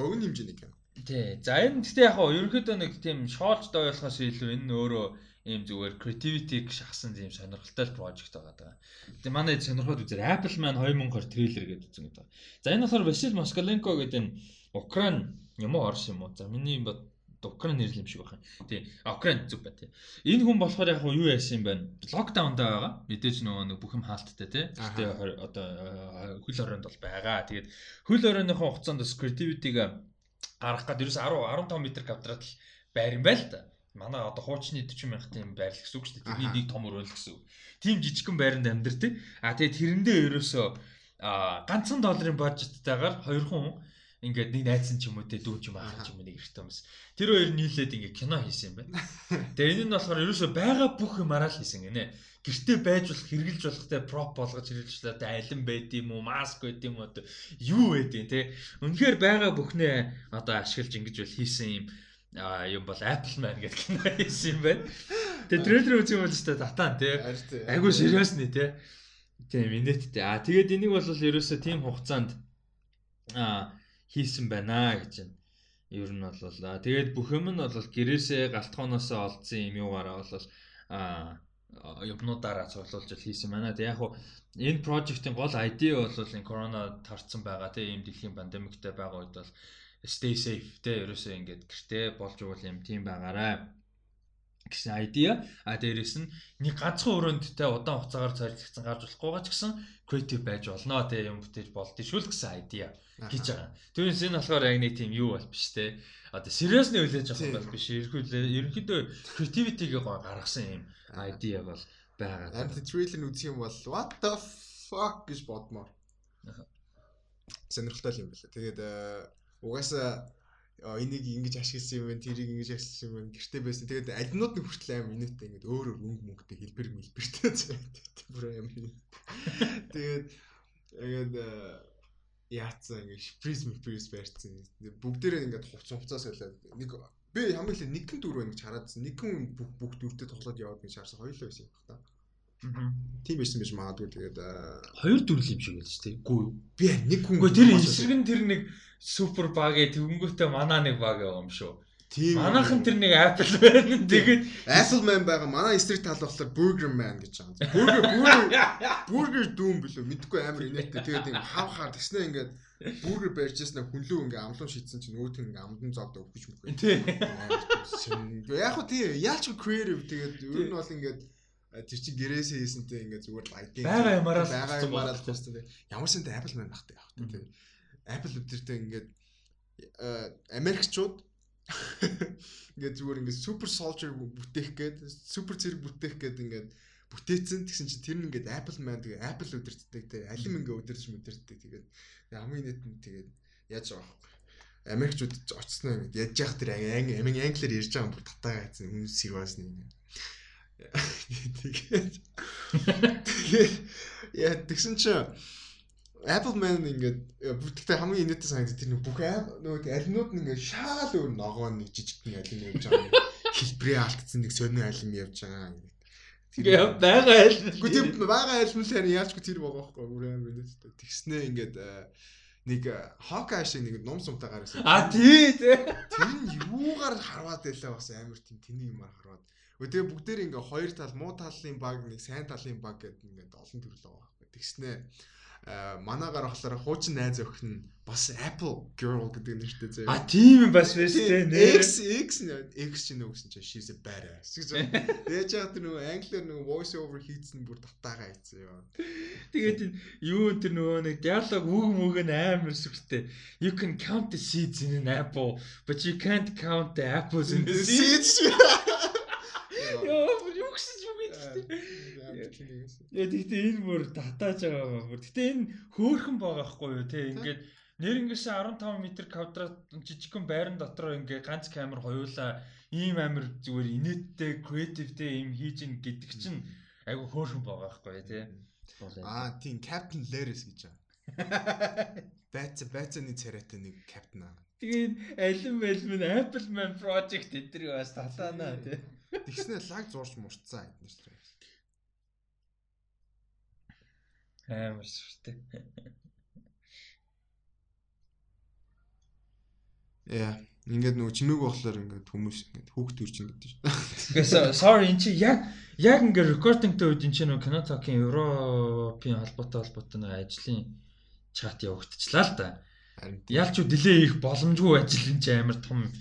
богино хэмжээний кино. Тий. За энэ гэхдээ яг хаа ерөнхийдөө нэг тийм шоолж дойлохоос илүү энэ өөрөө ийм зүгээр creativity-г шахсан тийм сонирхолтой project байгаа даа. Тэгээ манай сонирхоод үзээр Apple Man 2020 трейлер гэдэг үзэн гэдэг. За энэ болохоор Василь Москаленко гэдэг энэ Украин юм уу Орос юм уу? За миний бод Украин нэрлэл юм шиг байна. Тий. Украин зүг байна тий. Энэ хүн болохоор яг юу яасан юм бэ? Локдаунда байгаа. Мэдээж нөгөө нэг бүх юм хаалттай тий. Гэтэ одоо э, хөл хорионд бол байгаа. Тэгээд хөл хорионыхон хугацаанд creativity-г гарах гээд ерөөс 10 15 м квадрат л байр юм байл та. Манай одоо хуучны 40 мянга тийм байр л гэсэн үг шүү дээ. Тэрний нэг том өрөөл гэсэн үг. Тийм жижигхэн байранд амьдэрдэг. А тэгээд тэрэндээ ерөөсөө а ганцхан долларын бажеттайгаар хоёр хүн ингээд нэг найзан ч юм уу те дүү ч юм аа ч юм уу нэг эртөө юмс. Тэр хоёр нийлээд ингээд кино хийсэн юм байна. Тэгээ энэ нь болохоор ерөөсөө байгаа бүх юмараа л хийсэн гинэ. Гэртээ байж болох хэрглэж болох те проп болгож хэрэглэжлээ те алин байд юм уу маск байд юм уу юу байд юм те. Үнэхээр байгаа бүхнээ одоо ашиглаж ингэж бол хийсэн юм а юм бол Apple Man гэдэг кино хийсэн юм байна. Тэгээ трейлер үзэх юм бол ч татаан тий. Айгуу сериус нэ те. Тийм инээдтэй. А тэгээд энийг бол ерөөсөө тийм хугацаанд а хийсэн байна гэж байна. Ер нь бол а тэгээд бүх юм нь бол гэрээсээ галтгооноосоо олдсон юм юугаараа бол а юмнуудаараа цуглуулж хийсэн байна. Тэг яг хуу энэ project-ийн гол idea бол энэ корона тарцсан байгаа тийм ийм дэлхийн пандемиктэй байгаа үед бол stay safe те ерөөсөө ингээд гэртээ болж уул юм тийм байгаарай гэсэн idea. А дээрэс нь нэг ганцхан өрөөнд те удаан хугацаагаар зориулсан гарч болохгүйгаа ч гэсэн creative байж болно те юм бүтээж болдгийг шүүл гэсэн idea гэж байгаа. Түүнээс энэ болохоор яг нэг тийм юу бол биш те. Одоо сериусны хүлээж авах бол биш. Ерөнхийдөө ерөнхийдөө creativity-г гаргасан юм idea бол байгаа. Харин трейлер үзэх юм бол what the fuck гэж бодмоор. Сонирхолтой л юм байна. Тэгээд э, угаасаа энийг ингэж ашигласан юм байна, тэрийг ингэж ашигласан юм байна. Гэртээ байсан. Тэгээд алинууд нь хүртэл аим инээдтэй ингэж өөрөөр өнгө мөнгөтэй хэлбэр мэлбэртэй зайтай бүр аим. Тэгээд э, яатсан ингэж шприз мэлбэрс барьцсан. Бүгдээрээ ингэж хувц хувцаас солиод нэг би хамгийн их нэгэн дөрөв ингэж хараадсан. Нэгэн бүх бүх дөрөвтэй тоглоод яваад гэж харсан. Хоёулаа байсан юм байна. Тийм байсан биш магадгүй тэгээд Хоёр дүрл юм шиг ч тийм. Үгүй юу? би нэг хүн Үгүй тэр эсрэг нь тэр нэг супер баг ээ тэгэнгүүтээ манаа нэг баг байгаа юм шүү. тийм Манайхан тэр нэг Apple байна. Тэгээд Apple Man байгаа манай эсрэг тал болохоор Burger Man гэж байгаа. Burger Burger Burger дүүм билүү мэдгүй амар инээдтэй тэгээд юм хав хаар тэгснэ ингээд бургер барьжсэн хүнлүү ингээ амлуун шийдсэн чинь өөтгөн ингээ амдан зоодоо өгч мөхгүй. тий. Яг хөө тий яалч creative тэгээд ер нь бол ингээд тэр чинь гэрээсээ хийсэнтэй ингээ зүгээр лайкинг л бага туссан ямаараа л байна. туссан. Ямар сэнтэй Apple Man багтай явах тий. Apple өдөртэй ингээд э, Америкчууд ингээд зүгээр ингээд супер солжер бүтээх гээд супер зэрэг бүтээх гээд ингээд бүтээцэн тэгсэн чинь тэр нь ингээд Apple Man тэгээ Apple өдөртдөг тэгээ алим ингээ өдөрч өдөртдөг тэгээд хамгийн нийт нь тэгээд яаж байгаа вэ? Америкчууд очсноо ингээд яаж яах тэр анги амин англиар ярьж байгаа юм бүр татаагаа хайцсан хүмүүс сервас нэг ингээд тэгээд яа тэгсэн чинь Apple Man ингээд бүгдээ хамгийн инээдтэй санагдав тэр нэг бүх нөгөө алинууд нь ингээд шаал өөр ногоо нэг жижигхэн алим явж байгаа. Хэлбэрээ алдсан нэг сонио алим явж байгаа. Тэгээ байгаа айл. Гэхдээ бага айлмал харин яалчгүй тэр байгаа байхгүй бүр амар инээдтэй. Тэгснээ ингээд э, нэг Hawkeye шиг нэг ном сумтай гарсан. А тий тий. Тэр нь юугаар харваад байлаа бас амар тийм тэний юмар харваад. Тэгээ бүгдээр ингээ хоёр тал муу талын баг нэг сайн талын баг гэдэг ингээд олон төрөл байгаа байхгүй. Тэгснээ э, манаагаар болохоор хуучин найз охин бас Apple girl гэдэг нэртэй заяа. А тийм бас тий. нэр. X X X чинь нөгөөсөн чинь she's a badass. гэж. Тэгэж яа тэр нөгөө англиар нөгөө voice over хийцэн бүр татаагаа хийцэн ёо. Тэгээд энэ юу тэр нөгөө нэг диалог үг мүг нь амар сүртэй. You can count the seeds in an apple, but you can't count the apples in the seed. Seeds. Яа, бүр юу гэсэн юм бэ гэдэг. Яа тэгтээ энэ бүр татааж байгаа юм бүр. Гэтэ энэ хөөхөн байгаа хгүй юу те ингээд нэр ингэсэн 15 м квадрат жижигхэн байран дотор ингээ ганц камер хоёулаа ийм амир зүгээр инээдтэй креативтэй юм хийж ин гэдэг чинь айгу хөөхөн байгаа хгүй юу те. Аа тийм Captain Laris гэж байгаа. Байц байцны царайтай нэг captain аа. Тэгээд алим алим нь Apple Man project эдрийг бас татаана тий. Тэгснэ лаг зурж мурцсан эднэр чинь. Амар сүртэй. Яа, ингээд нөгөө чимээг болохоор ингээд хүмүүс ингээд хүүхд төрчин гэдэг шүү. Гэхдээ sorry эн чи яг яг ингээ recordingтэй үед эн чи нөгөө кино токийн Европын холбоотой холбоотой нэг ажлын чат явагдчихлаа л да. Харин Ялч уу delay их боломжгүй ажил эн чи амар том юм.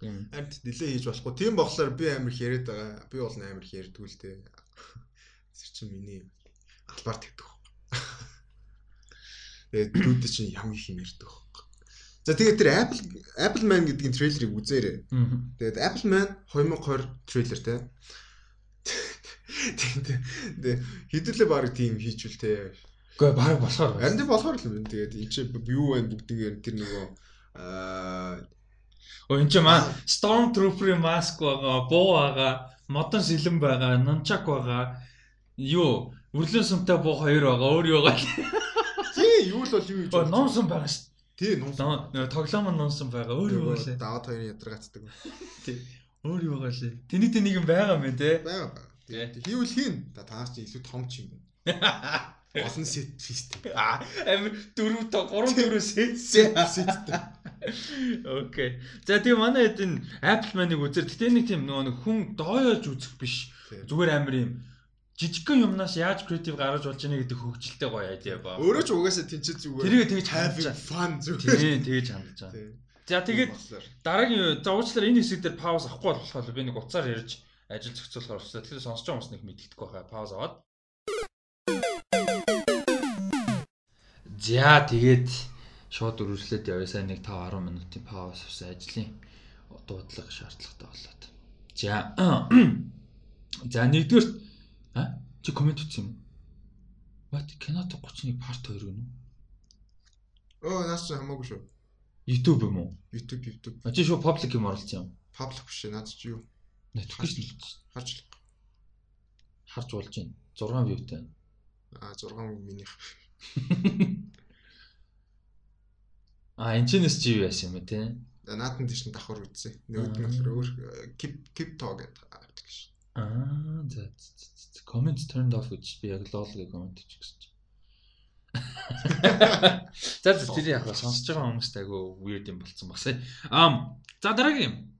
Харин нэлээ хийж болохгүй. Тийм болохоор би амар их яриад байгаа. Би бол амар их ярьдгүй л дээ. Тэр чинь миний албаар тэгдэг. Тэгээд дүүдэ чинь ямар их юм ярьдаг. За тэгээд тэр Apple Apple Man гэдгийн трейлерыг үзээрэй. Тэгээд Apple Man 2020 трейлер те. Тэгээд хэдүүлээ баг тийм хийчихвэл те. Гэхдээ баг болохоор Харин тийм болохоор л юм. Тэгээд энэ чи юу вэ бүгднгээр тэр нөгөө аа Өө энэ ч маа Stormtrooper-ийн маск байгаа, буу байгаа, модон сэлэн байгаа, нунчак байгаа. Юу, үрлэн сумтай буу хоёр байгаа, өөр юу байгаа. тий юу л бол юу гэж Өө нуунсан байгаа шүү тий. Нөө тоглоом нь нуунсан байгаа. Өөр юу байгаа лээ. даваад хоёрын ядаргаацдаг Өөр юу байгаа лээ. Тэний тэнийг юм байгаа мэн те. байгаа. Тий. Хийвэл хийн. Та таас чи илүү том ч юм байна. Олон сет систем. Аа, амир дөрөв та 3 4 сет. Сет сеттэй. Окей. За тэгээ манай хэд энэ Apple Man-ыг үзэр. Гэтэ нэг тийм нөгөө нэг хүн дооёож үзэх биш. Зүгээр амир юм жижигхэн юмнаас яаж креатив гаргаж болж яана гэдэг хөгжилтэй гоё айдиа ба. Өөрөө ч угаасаа тэнцээ зүгээр. Тэрийг тэгж хандж fun зүгээр. Тийм тэгж хандж байгаа. За тэгээд дараагийн за уучлаарай энэ хэсэг дээр пауз авахгүй болохоор би нэг уцаар ярьж ажил зохицуулахаар болчихлоо. Тэгэхээр сонсож байгаа хүмүүс нэг мэддэхгүй хаа пауз аваад. За тэгээд шууд үргэлжлээд явъя. Сайн нэг 5 10 минутын пауз авсан ажлын дуудлага шаардлагатай болоод. За. За нэгдүгээр а чи комент ütсэн юм. What киното 31 part 2 гэнэ үү? Оо наас ч хамаагүй шүү. YouTube юм уу? YouTube YouTube А чи шууд public юм оролцсон юм. public биш. Наад чи юу? Нь Харж харж болж байна. 6 viewтэй. а 6 минийх. А энэ ч нэс юу яасан юм бэ те? Тийш нь давхар үзсэн. Нөгөөд нь болохоор өөр э, keep keep talk гэдэг ш. Аа за comment turned off гэж би яг гэх comment ч гэсэн. чи. За за тэр яг сонсож байгаа хүмүүст айгу weird юм болцсон басаа. Ам за дараагийн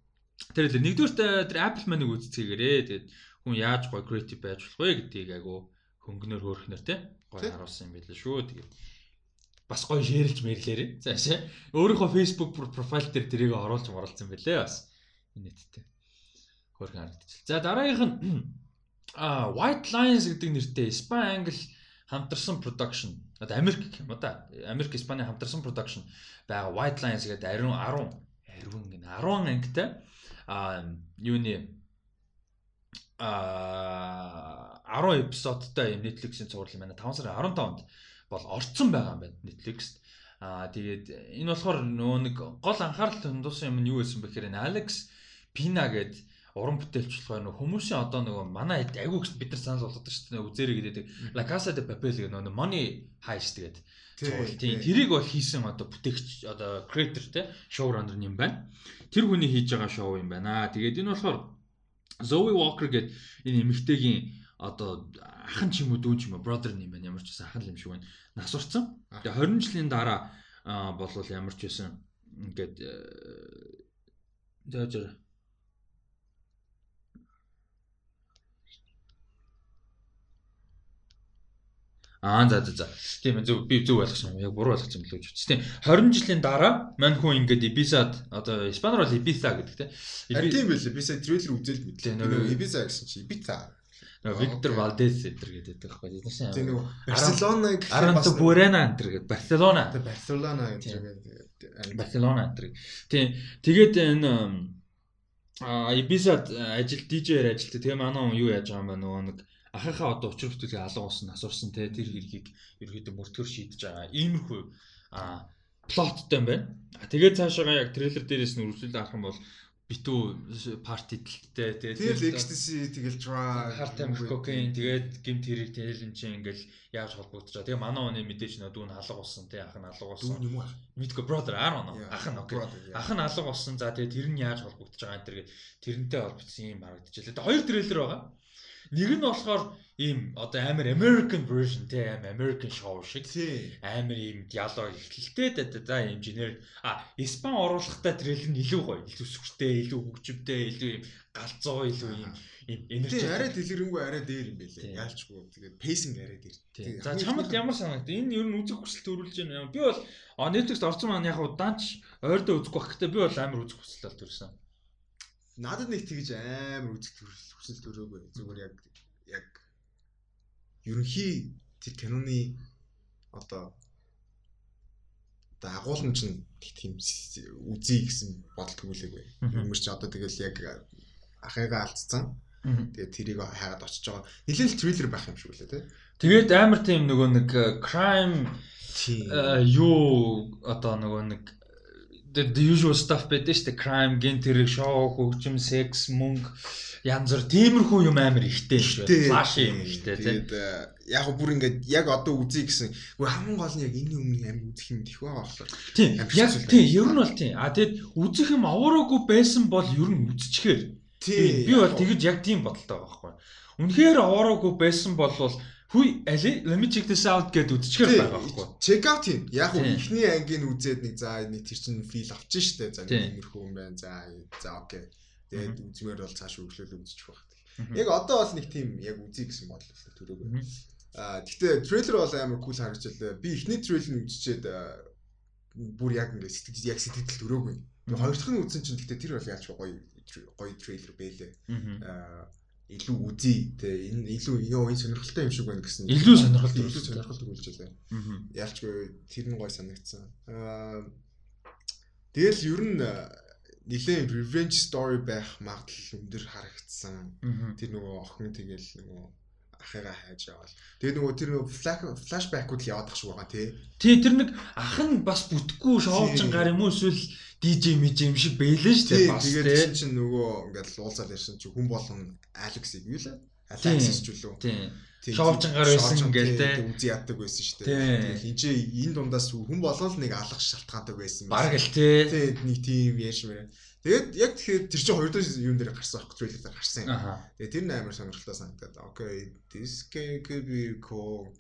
тэр л нэгдүгürt тэр Apple Man-ыг үзцгээгээрээ тэгээд хүн яаж гой creative байж болох вэ гэдгийг айгу хөнгөнөр хөөрхнөр те Тий. харуулсан юм байлээ шүү. Тэгээд бас гоё шеэрлж мэрлээрээ. Заашаа өөрийнхөө Facebook профайл дээр тэрийг оруулж оруулсан байлээ бас. Нийтдээ. Хөрхөн харагдчих. За дараагийнх нь а White Lions гэдэг нэртэй Испани англи хамтарсан production. Одоо Америк юм да. Америк Испани хамтарсан production байгаа White Lions гэдэг ариун 10 ариун гэнэ 10 ангитай а юуны а 10 эпизодтай юм Netflix-ийн цуврал юм байна. 5 сарын 15-нд бол орцсон байгаа юм байна Netflix-т. Аа тэгээд энэ болохоор нөгөө нэг гол анхаарал хандуулсан юм нь юу байсан бэ гэхээр энэ Alex Pina гэдэг уран бүтээлч болохоор нөгөө хүмүүсийн одоо нөгөө манай хэд айгүй гэж бид нар санал болгодог шүү дээ үзээрэй гэдэг La Casa de Papel гэдэг нөгөө Money Heist гэдэг цуврал тийм тэрийг бол хийсэн одоо бүтээгч одоо creator те showrunner юм байна. Тэр хүний хийж байгаа шоу юм байна. Тэгээд энэ болохоор Zoe Walker гэдэг энэ эмэгтэйгийн одоо ахын ч юм уу дүүн ч юм уу brother юм байна. Ямар ч байсан ахын л юм шиг байна. Нас урцсан. Тэгээ 20 жилийн дараа аа, болвол ямар ч байсан ингээд за за Аа за за за. Тийм зөв би зөв ойлгосон. Яг буруу ойлгосон гэж үзсэн. Тийм 20 жилийн дараа мань хүн ингээд Ibiza одоо Испаноор бол Ibiza гэдэг тийм. Харин тийм байлээ. Би сая трейлер Тий, мэдлээ. нөгөө- Ibiza гэсэн чи Ibiza. Виктор Валдес энэ гэдэг байхгүй? Тийм Тийм нөгөө Барселона гэх Аранто Бурена энэ гэдэг Барселона. Барселона Тийм. байгаа. Барселона энэ. Тийм. Тэгээд энэ а Ibiza ажил DJ-ээр ажилтдаг. Тэгээ манай хүн юу яаж байгаа юм бэ? Нөгөө нэг ахыхаа одоо учир бүтээлээ алга болсон, асуурсан те тэр хэргийг ерөөдөө мөртгөр шийдэж байгаа. Иймэрхүү а плоттой юм байна. Тэгээд цаашаа яг трейлер дээрээс нь үргэлжлүүлээ авах юм бол битүү парти тэлттэй те Тэр л ecstasy тэгэл drug харт амх кокаин тэгээд гимт хэрэг тэгэл энэ чинь ингээл яаж холбогдож байгаа. Тэгээ манай оны мэдээж нөө дүүн алга болсон те ах нь алга дүүн болсон. юм аа. Мэдгүй brother I don't know. Ах нь окей. Ах нь алга болсон. За тэгээ тэр нь яаж холбогдож байгаа энэ тэргээ тэрнтэй холбогдсон юм харагдчихлаа. Тэгээ хоёр трейлер байгаа. Нэг нь болохоор ийм одоо амар American version те амар American show шиг Тий. амар ийм диалог ихтэлтэй да за ийм generic а испан оруулахтай трейлер нь илүү гоё илүү сүртэй илүү хөгжимтэй илүү ийм галзуу илүү ийм ийм Тий, энерги арай дэлгэрэнгүй арай дээр юм Тий. байлээ. Яалчгүй. Тэгээд pacing арай дээр. Тий, За чамд ямар санагд? Энэ ер нь үзэх хүсэл төрүүлж байна. Би бол Netflix орсон маань яг удаанч ойрдоо үзэх байх гэхдээ би бол амар үзэх хүсэл төрсэн. Надад нэг тэгж амар үзэх хүсэл төрөөгүй. Зүгээр яг яг ерөнхий тэр киноны одоо одоо агуулмч нь тийм үзье гэсэн бодол тгүүлээгүй. Юмэр чи одоо тэгэл яг ахыгаа алдсан. Тэгээд тэрийг хайгаад очиж байгаа. Нилээл триллер байх юм шиг үлээ тий. Тэгээд амар тийм нөгөө нэг crime юу одоо нөгөө нэг the usual stuff байдаг шүү дээ. Crime, ген тэрэг, шоу, хөгжим, секс, мөнгө янз бүр тиймэрхүү юм амар ихтэй шүү дээ. Флаш юм ихтэй тий. Тэгээд яг бүр ингээд яг одоо үзье гэсэн. Гэхдээ хамгийн гол нь яг энэ өмнө амар үзэх юм их байгаа болохоор. Тийм. Яг тийм. Ер нь бол тийм. А тэгэд үзэх юм аваараагүй байсан бол ер нь үзчихээр. Тийм. Би бол тэгэж яг тийм бодолтой байгаа байхгүй. Үнэхээр аваараагүй байсан бол Хүй али let me check this out гэд үдчихээр байгаа байхгүй. Check out юм. Яг уу ихний ангийн үзээд нэг за нэг тэр чин фил авчин штэ. За иймэрхүү юм байна. За за окей. Тэгээд үзмээр бол цааш өглөөл үзчих байх. Яг одоо бол нэг тийм яг үзье гэсэн бодол төрөөгүй. Аа гэхдээ трейлер бол амар кул харагдчихлаа. Би ихний трейлер үзчихэд бүр яг ингээд сэтгэл яг сэтгэл төрөөгүй. Би хоёр дахь нь үзсэн чинь гэхдээ тэр бол яаж гоё гоё трейлер бэлээ. Аа илүү үзье те энэ илүү ёо энэ сонирхолтой юм шиг байна гэсэн. Илүү сонирхолтой илүү сонирхолтой үлжээлээ. Яалчгүй тэр нь гоё санагдсан. Аа тэгэл ер нь нилээн revenge story байх магадлал өндөр харагдсан. Тэр нөгөө охин тэгэл нөгөө ахыгаа хайж явал. Тэгээ нөгөө тэр нөгөө флашбэкүүд л яваад ах шиг байгаа тий. Тий тэр нэг ах нь бас бүтггүй шоолжин гар юм уу эсвэл DJ мэж юм шиг бэлэн шүү дээ. Тэгээд чинь нөгөө ингээд луулзаад ярьсан чи хүн болгон Алекс-ийг юу лээ? Алекс ч үлээ. Тий. Шоолжингаар байсан ингээл те үзий яддаг байсан шүү дээ. Энэ чи энэ дундаас хүн болгол нэг алах шалтгаантай байсан. Бараг л те. Тий нэг тийм яаш мэрэ. Тэгээд яг тэгэхээр тэр чинь хоёр дахь юм дээр гарсан аахгүй трейлер дээр гарсан юм. Тэгээд тэр нь амар сонирхолтой санагдаад. Okay, this could be cool.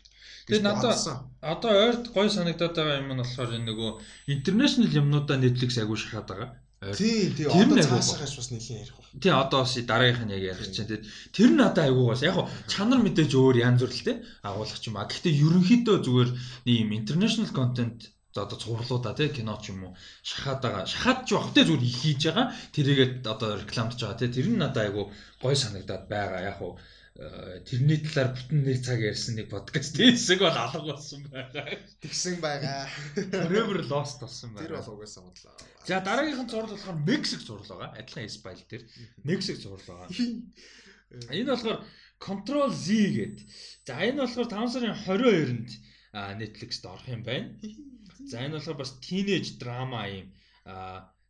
Тэгээд надад одоо ойрт гоё санагдаад байгаа юм нь болохоор энэ нөгөө international юмнуудаа Netflix агуу шахаад байгаа. Тийм тийм одоо цаашаагаас бас нэлийн ярих байна. Тийм одоо бас дараагийнх нь яг ярих чинь тийм тэр нь одоо айгүй бас яг чанар мэдээж өөр янз бүр л те агуулгах юм а. Гэхдээ ерөнхийдөө зүгээр ийм international content одоо цувралуудаа тий кино ч юм уу шахаад байгаа шахаад ч бах тий зүгээр их хийж байгаа тэрийгээ одоо рекламдж байгаа тий тэр нь надад айгүй гой санагдаад байгаа яг уу э, тэрний талаар бүтэн нэг цаг ярьсан нэг подкаст хийсэг бол алга болсон байгаа. Тэгсэн байгаа. Forever lost болсон байна. Тэр бол угаасаа бодлоо. За дараагийнхан зураг болохоор Мексик зураг байгаа. Адилхан Спайл дээр Мексик зураг байгаа. Энэ болохоор Control Z гэдэг. За энэ болохоор 5 сарын 22-нд Netflix-д орох юм байна. За энэ болохоор бас teenage drama юм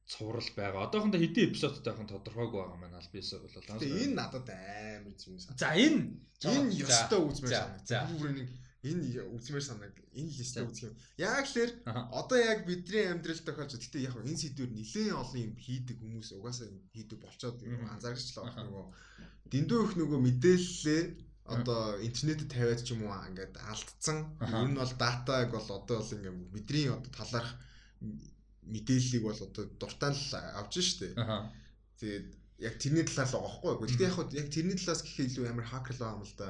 цуврал байгаа. Одоохондоо хэдэн эпизодтай байх нь тодорхойгүй байгаа маань албисаа бол. Тэгээ энэ надад амар зүм санагдав. За энэ энэ ёстой үзмээр санагдав. Бүр нэг энэ үзмээр санагд энэ листэ үзэх юм. Яг л одоо яг бидний амьдрал тохиолж гэхдээ яг энэ сэдвэр нэлээд олон юм хийдэг хүмүүс угаасаа хийдэг болчоод анзаарчихлаа нөгөө дэндүү их нөгөө мэдээлэлээ одоо интернетэд тавиад ч юм уу ингээд алдцсан. Ер нь бол датаг бол одоо бол ингээд бидний одоо талаарх мэдээллийг бол одоо дуртай л авч штэ. Тэгээд яг тэрний талаар л байгаа байхгүй. Гэхдээ яг яг тэрний талаас гэхээ илүү амар хакер л байгаа юм л да.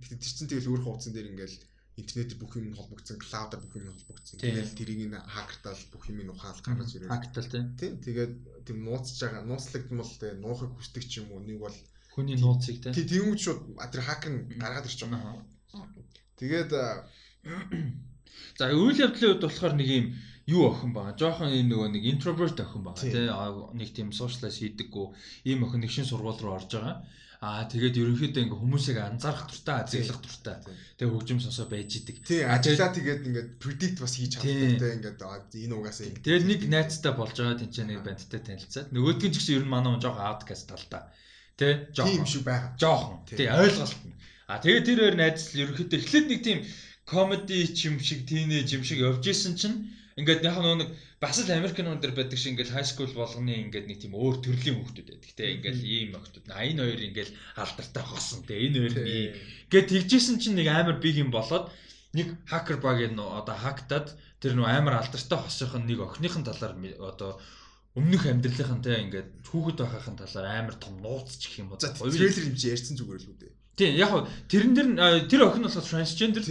Гэхдээ тэр чинь тэгэл өөр хуудсан дээр ингээл интернет бүх юм холбогдсон, клаудаар бүх юм холбогдсон. Тэгээд тэрийг н хакертал бүх юм ухаал гаргаж ирээ. Хактал тийм. Тэгээд тийм нууцж байгаа, нууцлагдмал те нуухыг хүсдэг ч юм уу нэг бол хүний нууцыг те. Тийм шууд тэр хакер нь гаргаад ирж байгаа. Тэгээд за үйл явдлын үед болохоор нэг юм юу охин байгаа. Жохон ийм нөгөө нэг introvert охин байгаа тий. Нэг тийм socialize хийдэггүй ийм охин нэг шин сургууль руу орж байгаа. Аа тэгээд ерөнхийдөө ингээ хүмүүсийг анзаарах дуртай, азиглах дуртай. Тэгээд хөгжим сонсоо байж идэг. Тий, ажиллаа тэгээд ингээд predict бас хийж чаддаг те ингээд энэ угаасаа. Тэгээд нэг найзтай болж байгаа тэнцээ нэг бандтай танилцаад нөгөөдгөө ч гэсэн ер нь манай жоохон outcast талтай. Тэ жоохон. Тийм шүү байгаа. Жоохон. Тий, ойлголт нь. Аа тэгээд тэр хоёр найз л ерөнхийдөө эхлээд нэг тийм comedy юм шиг, teenage юм шиг явж исэн чинь Ингээд яг нэг бас л Америк нуун дээр байдаг шиг ингээд high school болгоны ингээд нэг тийм өөр төрлийн хүүхдүүд байдаг. Тэ ингээд ийм охтууд. А энэ хоёр ингээд алдартай хосон. Тэ энэ хоёр нь гээд тэгжсэн чинь нэг амар биг юм болоод нэг хакер баг нь одоо хактад тэр нөө амар алдартай хосынх нь нэг охиныхын талаар одоо өмнөх амьдралынхан те ингээд хүүхэд байхын талаар амар том нууц ч гэх юм уу. За трейлер юм чи ярьсан зүгээр л үү дээ. Тийм яг хөө тэрэн дэр тэр охин болохоор трансгендер.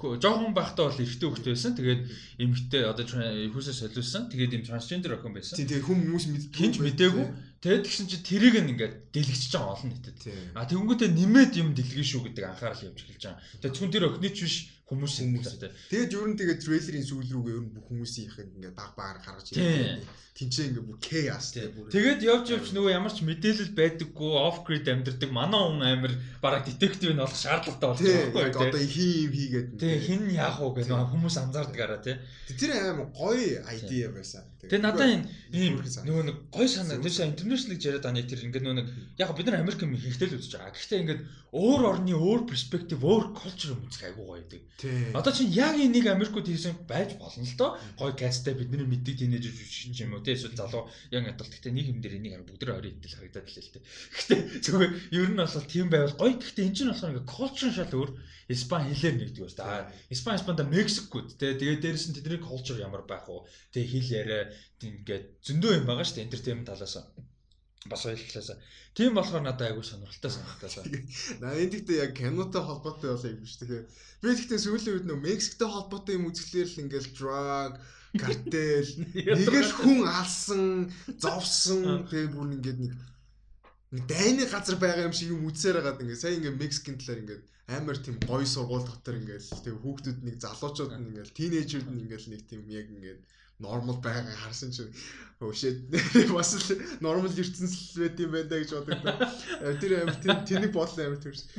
Жохон байхдаа бол эрэгтэй хөлт байсан. Тэгээд эмэгтэй одоо хүүсээ солиулсан. Тэгээд юм трансгендер охин байсан. Тийм тэгээд хүмүүс мэддэггүй. Хинч мэдээгүй. Тэгээд тэгсэн чи тэрийг ингээд дэлгэчихэж байгаа олон нийтэд. А тэгэнгүүтээ нэмээд юм дэлгэн шүү гэдэг анхаарал явж эхэлж байгаа. Тэгээд зөвхөн тэр охины ч биш хүмүүс дээ. Тэгээд ер нь тэгээд трейлерын сүүл рүүгээ ер нь бүх хүмүүсийн их ингээд баг багаар гаргаж ирээд тэнцээ ингээд бүр chaos бүр. Тэгээд явж явж нөгөө ямар ч мэдээлэл байдаггүй off grid амьдэрдэг манай хүн амир бараг детектив нь болох шаардлагатай Яг байхгүй одоо хин юм хийгээд. тий хин яах вэ нөгөө хүмүүс анзаардаг гараа тий Тэр аим гоё idea байсан. Тэгээ надаа энэ ийм нөгөө нэг гой санаа тэр интернэшнл гэж яриад байгаа нэг тэр ингээд нөгөө нэг яг бид нар Америк юм хийхтэл үзэж байгаа. Гэхдээ ингээд өөр орны өөр перспектив, өөр culture юм үзэх айгуу гоё. Тийм. Одоо чинь яг энийг Америкууд хийсэн байж болно л доо. Гой касттай бидний мэддэг тийнейж жүжигч юм уу тий эсвэл залуу яг адалт гэхдээ нэг юм дээр энийг бүгд орой идэл харагдаад л л тий. Гэхдээ зүгээр ер нь бол тийм байвал гоё. Гэхдээ энэ чинь болохоор ингээд culture шал өөр. Испани хэлээр нэгдэг байна. Аа Испани Испанда Мексикууд тий тэгээд дээрэс нь тэдний culture ямар байх вэ? Тэгээ хэл яриа ингээд зөндөө юм байгаа шүү дээ entertainment талаас бас ойлголоос. Тийм болохоор надад айгүй сонирхолтой санагдаад. Наа энэ гэхдээ яг кинотой холбоотой бол юм биш тэгэхээр би гэхдээ сүүлийн үед нөө Мексиктэй холбоотой юм үзэхлээр л ингээл drug картел нэг л хүн алсан зовсон тэгээ бүр ингээд нэг нэг дайны газар байгаа юм шиг юм үзсээр хагаад ингээд сая ингээд Мексикийн талаар ингээд амар тийм гоё сургууль дотор ингээд тэгээ хүүхдүүд нэг залуучууд нь ингээд тинейжүүд нь ингээд нэг тийм яг ингээд нормал байгаа харсан чинь өшөөд бас л нормал ертөнцийн байт юм байна да гэж боддог. Э, Тэр тийм тэнэг бодлоо амар төрс.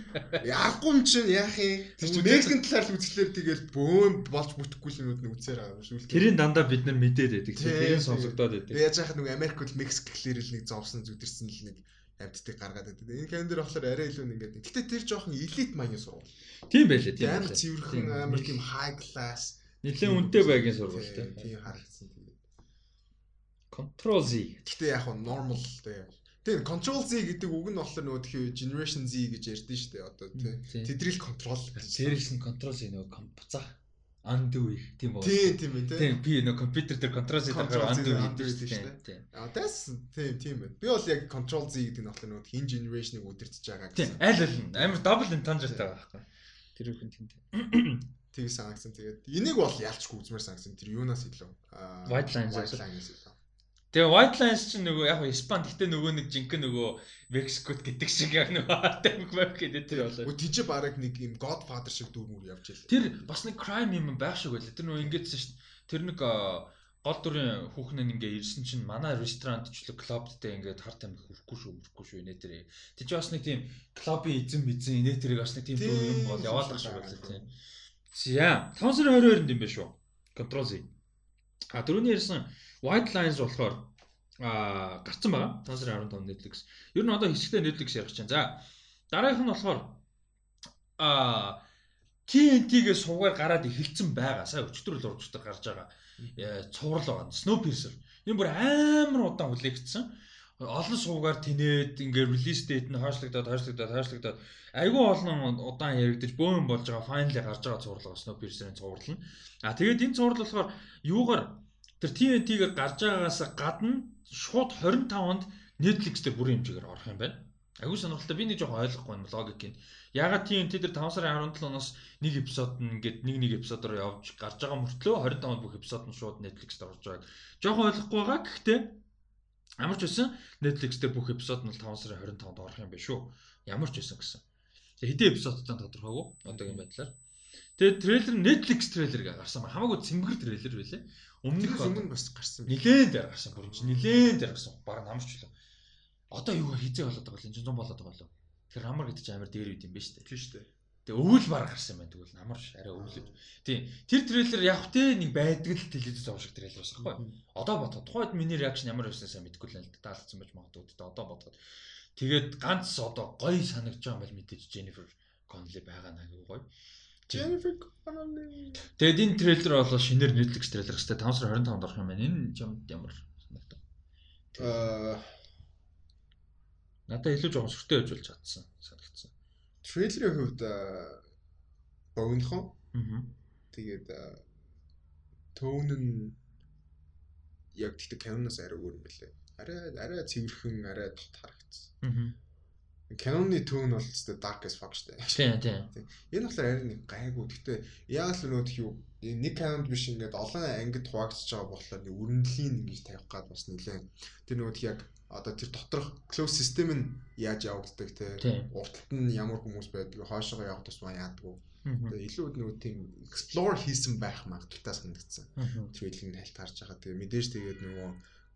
Яахгүй юм чинь яах юм? Тэр чинь Мексикийн талаар л үзэхлээр тэгэл бөөн болж бүтэхгүй юмуд нь үзээр байгаа шүү. Тэрийн дандаа бид нар мэдээд байдаг. Тэрийн сонсогдоод байдаг. Яаж яхад нэг Америк бол Мексик гэхлээр л нэг зовсон зүдэрсэн л нэг амьдтыг гаргаад байдаг. Энэ дээр болохоор арай илүү нэг ингэдэг. Гэтэ тэр жоохон элит маягийн сургууль. Тийм байлээ, тийм. Амар цэвэрхэн амар тийм high class Нилээн үнэтэй байгийн сургуультай. Тийм харагдсан тэгээд. Control Z. Гэтэ яг нь normal тэгээ. Тэгээ control Z гэдэг үг нь болохоор нөгөө тхий generation Z гэж ярьдэн шүү дээ одоо тий. Тийм. Тэдрийг контрол. Serious нь Control Z нөгөө компуцаа undo их тийм үү? Тийм тийм ээ тий. Тийм би нөгөө компьютер дээр Control Z Control Z undo хийдэг шүү дээ. А that's тийм тийм байна. Би бол яг control Z гэдэг нь болохоор нөгөө хин generation-ыг үдирдэж байгаа Тийм. гэсэн. Аль аль нь амар double entendre байгаа байхгүй. Тэр үхэн тийм. Тийг санагдсан. Тэгээд энийг бол ялчгүй үзмээр санагдсан. Тэр юунаас илүү? Аа, White Lines White гэсэн. Lines илүү. Тэгээ White Lines чинь нөгөө яг Испан гэхдээ нөгөө нэг жинхэнэ нөгөө Мексикот гэдэг шиг яг нөгөө Tamik Map гэдэг тэр болоо. Өө тийч бараг нэг юм Godfather шиг дүр мөр явж ялээ. Тэр бас нэг crime юм байх шиг байлаа. Тэр нөгөө ингэдсэн шүү дээ. Тэр нэг гол дүрийн хүүхэн нь ингээ ирсэн чинь манай ресторантчлог клубтэй ингээд хар тамхи хүрхгүй шүү, хүрхгүй шүү инээ тэр. Тэг чи бас нэг тийм клубын эзэн мэдсэн инээ тэрийг бас нэг тийм юм бол яваад байгаа шиг байлаа тийм. За 5 сарын 22-нд юм байна шүү. Control Z. А дөрөвний ярьсан White Lines болохоор а гарцсан байгаа. 5 сарын 15 Netflix. Ер нь одоо хэсэгтэй Netflix ярих чинь. За дараагийнх нь болохоор а TNT-гээ сувгаар гараад эхэлсэн байгаа. Сая өчтөр л урагчтай гарч байгаа. Э, Цуврал байгаа. Snowpiercer. Энэ бүр амар удаан хүлээгдсэн. Олон сувгаар тэнээд ингээ релиз дейт нь хойшлогдоод хойшлогдоод хойшлогдоод айгүй олон удаан яригдаж бөөн болж байгаа файнли гарч байгаа цуврал байгаа Snowpiercer-ийн цуврал нь. А тэгээд энэ цуврал болохоор юугаар тэр TNT-гээр гарч байгаагаас гадна шууд 25-нд Netflix дээр бүрийн хэмжээгээр орох юм байна. Айгүй сонирхолтой би нэг жоохон ойлгохгүй байна логикийг. Ягаад TNT дээр 5 сарын 17-ноос нэг эпизод нь ингээд нэг нэг эпизодоор явж гарч байгаа мөртлөө 25-нд бүх эпизод нь шууд Netflix дээр орж байгааг жоохон ойлгохгүй байгаа. Гэхдээ ямар ч байсан Netflix дээр бүх эпизод нь бол 5 сарын 25-нд орох юм байна шүү. Ямар ч байсан гэсэн. Тэгээ хэдэн эпизодтой тодорхойгүй одоогийн байдлаар. Тэгээ трейлер Netflix трейлер гарсан ба хамаагүй цэмгэр трейлер байлээ. Өмнөх өмнө бас гарсан. нилээн дээр гарсан бүр чинь нилээн дээр гарсан баг намарч лөө. Одоо юу хизээ болоод байгаа л энэ 100 болоод байгаа лөө. Тэр намар гэдэг чинь амар дээр үт юм ба штэ. Тийм шүү Тэгээ өвөл баг гарсан байна тэгвэл намарч арай өвлөж. Тийм. Тэр трейлер яг тэ нэг байдаг л телевиз зов шиг трейлер байсан байхгүй. Одоо бодоход тухайд миний реакшн ямар байсан сайн мэдэхгүй л таалагдсан байж магадгүй дээ. Одоо бодоход. Тэгээд ганц одоо гоё санагдж байгаа юм бол мэдээж Jennifer Connelly байгаа наа гэх гоё. Jennifer Connelly. Тэгээд энэ трейлер бол шинээр Netflix трейлер гэжтэй 5 сарын 25-нд орох юм байна. Энэ чамд ямар санагдав? Аа, Надад илүү жоохон сүртэй байж болж чадсан санагдсан. Трейлерийн хувьд богинохон Аа. тэгээд аа, төөн нь яг тэгтээ киноноос арай өөр юм билээ. Арай арай цэвэрхэн, арай тот харагдсан. Аа. Canon-ы tone бол зөвхөн dark as fuck штэ. Тийм тийм. Энэ болохоор арай нэг гайгүй. Гэхдээ яг л нөт юу нэг Canon биш ингээд олон ангид хуваагдчихж байгаа болохоор нэг өрнөлийн ингэж тавих гад бас нэлээд тэр нөгөө яг одоо тэр доторх close system нь яаж явагддаг те урталт нь ямар хүмүүс байдаг хоошоогоо явах тусмаа яадаг. Тэгээ илүү нөгөө тийм explore хийсэн байх магадaltaй санагдсан. Трейлинг тайлтарж байгаа. Тэгээ мэдээж тэгээд нөгөө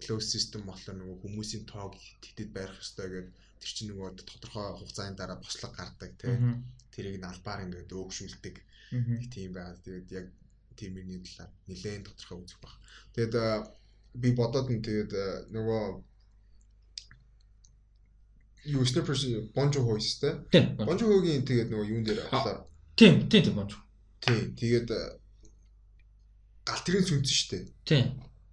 close system болохоор нөгөө хүмүүсийн тоог тэтэд барих ёстой гэдэг тэр чинь нөгөө тодорхой хугацааны дараа бослог гардаг тий. Тэрийг нь албаар ингээд өөгшүүлдэг. Тийм байгаа. Тэгээд яг тиймэрний талаар нэлээд тодорхой үзэх баг. Тэгээд би бодоод нь тэгээд нөгөө юу снайпер бонжо хойс те. Бонжо хогийн тэгээд нөгөө юун дээр авахлаа. Тийм, тийм тийм бонжо. Тийм. Тэгээд гал тэрийн сүнс дээ. Тийм.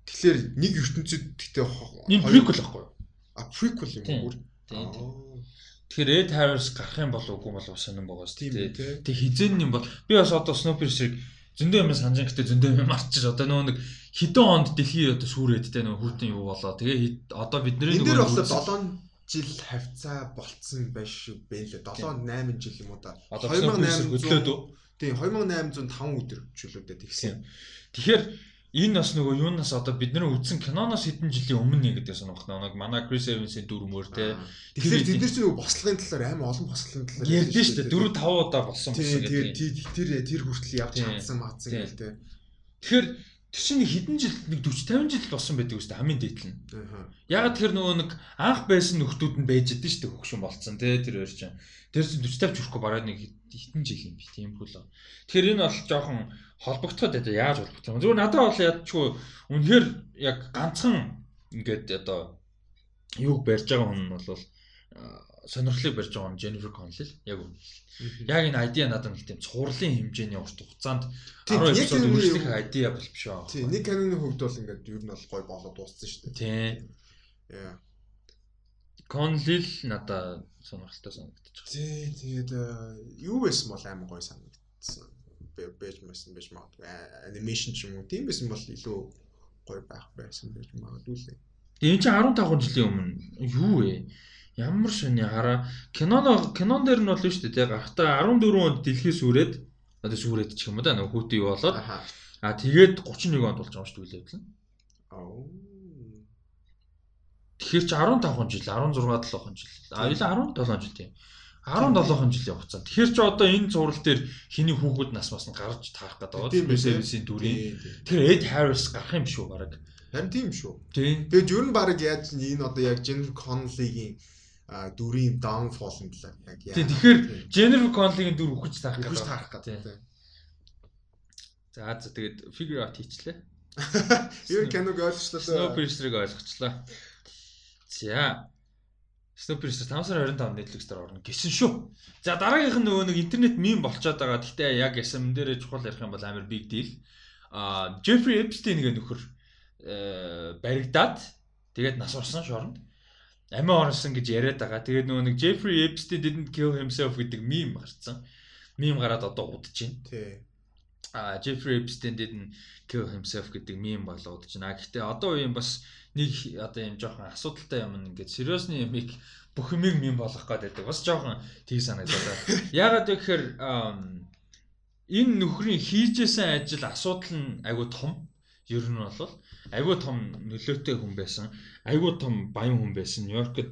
Тэгэхээр нэг ертөнцид гэхдээ энэ prequel байхгүй юу? А prequel юм уу? Тийм. Тэгэхээр Red Harris гарах юм болов уу бол сонирн байгаа шүү дээ. Тэг хизэн юм бол би бас одоо Snowpiercer-ийг зөндөө юм санаж гэхдээ зөндөө юм марчиж одоо нөгөө нэг хэдэн онд дэлхий одоо сүрээд те нөгөө хүүтэн юу болоо. Тэгээ одоо бидний нөгөө энэ дээр болохоор 7 жил хавцаа болцсон байш шүү бэ лээ. 7 8 жил юм уу да. 2800 хөдлөөд үү? Тийм 2805 өдөр чөлөөдөө тэгсэн. Тэгэхээр энэ бас нөгөө юунаас одоо бид нэр үзсэн киноноос хэдэн жилийн өмнө гэдэг сонирх нэг манай Chris Evans-ийн дүр мөр те. Тэгэхээр тэд нар чинь нөгөө бослогын талаар амар олон бослогын талаар ярьдэн шүү дээ 4 5 удаа болсон гэсэн гэдэг. тэр тэр хүртэл явж чадсан магадсан гэл те. Тэгэхээр тэр чинь хэдэн жил нэг 40 50 жил болсон байдаг үстэй. Хамгийн дээдл нь ягаад тэр нөгөө нэг анх байсан нөхдүүд нь байж дэн шүү дээ хөгшин болцсон те тэр хоёр чинь. Тэр чинь 40 50 хүрхгүй бараад нэг хитэн жил юм би тийм хөл. Тэгэхээр энэ бол жоохон холбогдоход одоо яаж холбогдох юм. Зүгээр надад бол ядчгүй үнэхээр яг ганцхан ингээд одоо юуг барьж байгаа хүн нь бол сонирхлыг барьж байгаа нь Jennifer Connelly яг үнэ. Яг энэ айдиа надад нэг тийм цуурлын хэмжээний урт хугацаанд 10 эпизод үргэлжлэх айдиа бол биш аа. Тийм нэг каноны хөвд бол ингээд ер нь бол гой болоод дууссан шүү дээ. Тийм. Яа. Connelly л надад сонирхолтой санагдчих. Тий, тэгээд юу байсан бол амар гоё санагдсан. Бэж мэсэн бэж магадгүй анимашн ч юм уу. Тийм байсан бол илүү гоё байх байсан байж магадгүй л. Энэ чинь 15 жилийн өмнө юу вэ? Ямар шоны хараа киноно кинон дээр нь бол шүү дээ. Гарахтаа 14 онд дэлхийс үрээд одоо сүрээд ч юм уу да нөгөө хүүтэн юу болоод аа тэгээд 31 онд болж байгаа шүү дээ үлээвлэн. Аа Тэгэхээр чи 15 жил, 16 7 жил. А юу 17 жил тийм. 17 жилийн хугацаа. Тэгэхээр чи одоо энэ зураг дээр хиний хүүхэд нас бас нь гарч таарах гэдэг байна. Evans-ийн дүрийн. Тэгэхээр Ed Harris гарах юм шүү бараг. Харин тийм шүү. Тийм. Тэгээд ер нь бараг яаж энэ одоо яг Jennifer Connelly-гийн дүрийн downfall-ын талаар яг яа. Тийм. Тэгэхээр Jennifer Connelly-гийн дүр үхэж таарах гэдэг. Үхэж таарах гэдэг. За за тэгээд figure out хийчлээ. Ер киног ойлгочлоо. Snowpiercer-ыг ойлгочлоо. За. Snowpiercer 5 сарын 25-нд Netflix дээр орно гэсэн шүү. За дараагийнх нь нөгөө нэг интернет мим болцоод байгаа. Гэхдээ яг SM дээр чухал ярих юм бол амар big deal. А Jeffrey Epstein гэх нөхөр э, баригдаад тэгээд нас орсон шоронд амиа орсон гэж яриад байгаа. Тэгээд нөгөө нэг Jeffrey Epstein didn't kill himself гэдэг мим гарцсан. Мим гараад одоо удаж байна. Тий. А Jeffrey Epstein didn't kill himself гэдэг мим болоо удаж байна. Гэхдээ одоо үеийн бас нэг одоо юм жоохон асуудалтай юм ингээд сериусны юмыг бүх юмыг юм болгох гэдэг бас жоохон тийг санагдаад. Яагаад вэ гэхээр энэ нөхрийн хийжсэн ажил асуудал нь айгүй том. Ер нь бол айгүй том нөлөөтэй хүн байсан. Айгүй том баян хүн байсан. Нью-Йоркд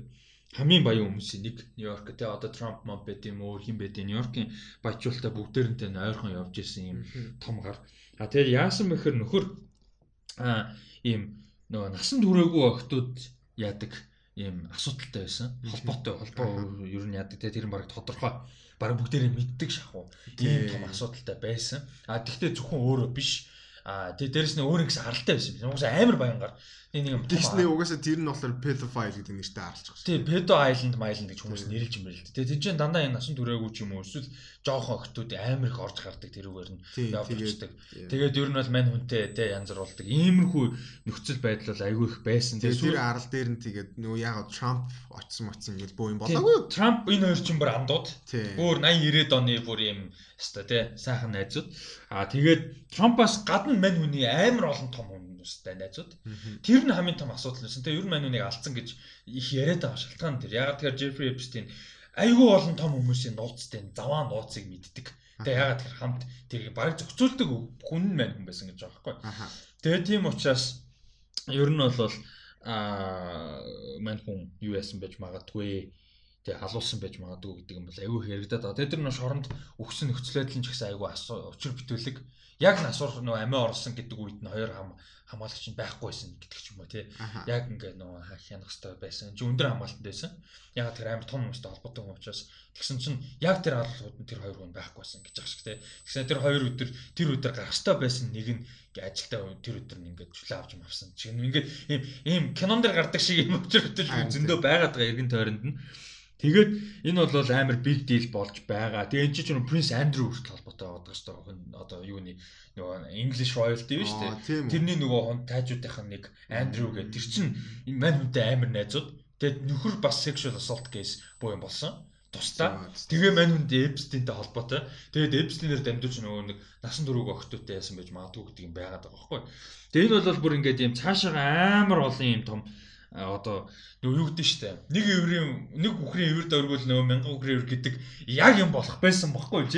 хамгийн баян хүмүүсийн нэг Нью-Йорк те одоо Трамп мод байт юм уу хин байт Нью-Йоркийн баяжуулалтаа бүгдээрнтэй ойрхон явж исэн юм том гар. А тэгээд яасан бэхэр нөхөр а ийм нөгөө насан туршаагүй охтууд яадаг ийм асуудалтай байсан. Холбоотой холбоо ер нь яадаг те тэр нь баг тодорхой баг бүгдээрээ мэддэг шахуу. Ийм том асуудалтай байсан. А тэгвэл зөвхөн өөрөө биш. А тэг дээрэс нь өөр нэгс аралтай байсан. Угсаа амар баянгаар нэг юм Тэгснээ угаасаа тэр нь болохоор pedophile гэдэг нэртэй байгаа шүү. Тий, pedo island, island гэж хүмүүс нэрлж юм байл л дээ. Тэр чинь дандаа энэ насан туршаагүй ч юм уу эсвэл жоохон охтууд амар их орж гардаг тэрүүгээр нь явчихдаг. Тэгээд ер нь бол мань хүнтэй те янз бүр болдог. Иймэрхүү нөхцөл байдал бол айгүй их байсан. Тэгээд тэр арал дээр нь тэгээд нөгөө яг Трамп очсон моцсон гэж боо юм болоогүй. Трамп энэ хоёр чинь бүр амдууд. Бүр 80 90 оны бүр юм хэвээр те сайхан найзууд. Аа тэгээд Трампаас гадна мань хүний амар олон том хүмүүстэй найзууд. Тэр нь хамгийн том асуудал байсан. Тэгээ ер нь мань үнийг алдсан гэж их яриад байгаа шалтгаан тэр. Ягаад тэгэхээр Jeffrey Epstein айгүй олон том хүмүүсийн нууцтай заваа нууцыг мэддэг. Тэгээ ягаад тэр хамт тэрийг бараг зохицуулдаг хүн маань хүн байсан гэж байгаа байхгүй. Тэгээ тийм учраас ер нь бол аа мань хүн юу яасан байж магадгүй тэгээ халуусан байж магадгүй гэдэг юм бол айгүй хэрэгдэт байгаа. Тэгээ тэр нөө шоронд өгсөн нөхцөл байдал нь ч гэсэн айгүй учир битүүлэг яг насуур нөө амиа орсон гэдэг үед нь хоёр хам хамгаалагч нь байхгүйсэн гэдэг ч юм уу тий. Яг ингээ нөө хянах хэрэгтэй байсан. Чи өндөр хамгаалтанд байсан. Яг тэр амар том хүмүүстэй холбоотой хүн учраас тэгсэн чинь яг тэр хаалгууд нь тэр хоёр хүн байхгүйсэн гэж байгаа шиг тий. Тэгсэн тэр хоёр өдөр тэр өдөр гарах хэрэгтэй байсан нэг нь ажилдаа тэр өдөр нь ингээ чөлөө авч авсан. Чи ингээ ийм ийм кинон дэр гардаг шиг юм өчр өдөр зөндөө байгаад байгаа эргэн тойронд нь. Тэгээд энэ бол амар big deal болж байгаа. Тэгээ энэ чинь Prince Andrew хүртэл холбоотой байгаа шүү дээ. Одоо юуны нөгөө English royalty биш үү? Тэрний нөгөө хүн тайжуудынх нь нэг Andrew гэдэг. Тэр чинь энэ мань хүнтэй амар найзууд. Тэгээд нөхөр бас sexual assault case буу юм болсон. Тусдаа. Тэгээ мань хүнд Epstein-тэй холбоотой. Тэгээд Epstein-ээр дамжуулж нөгөө нэг насан туршиг охтуудтай яасан байж магадгүй гэдэг юм байгаад байгаа байхгүй. Тэгээ энэ бол бүр ингээд юм цаашаа амар олон юм том одоо нөгөө юу гэдэг штэ нэг еврийн нэг үхрийн евр дөрвөл нөгөө мянган үхрийн евр гэдэг яг юм болох байсан бохгүй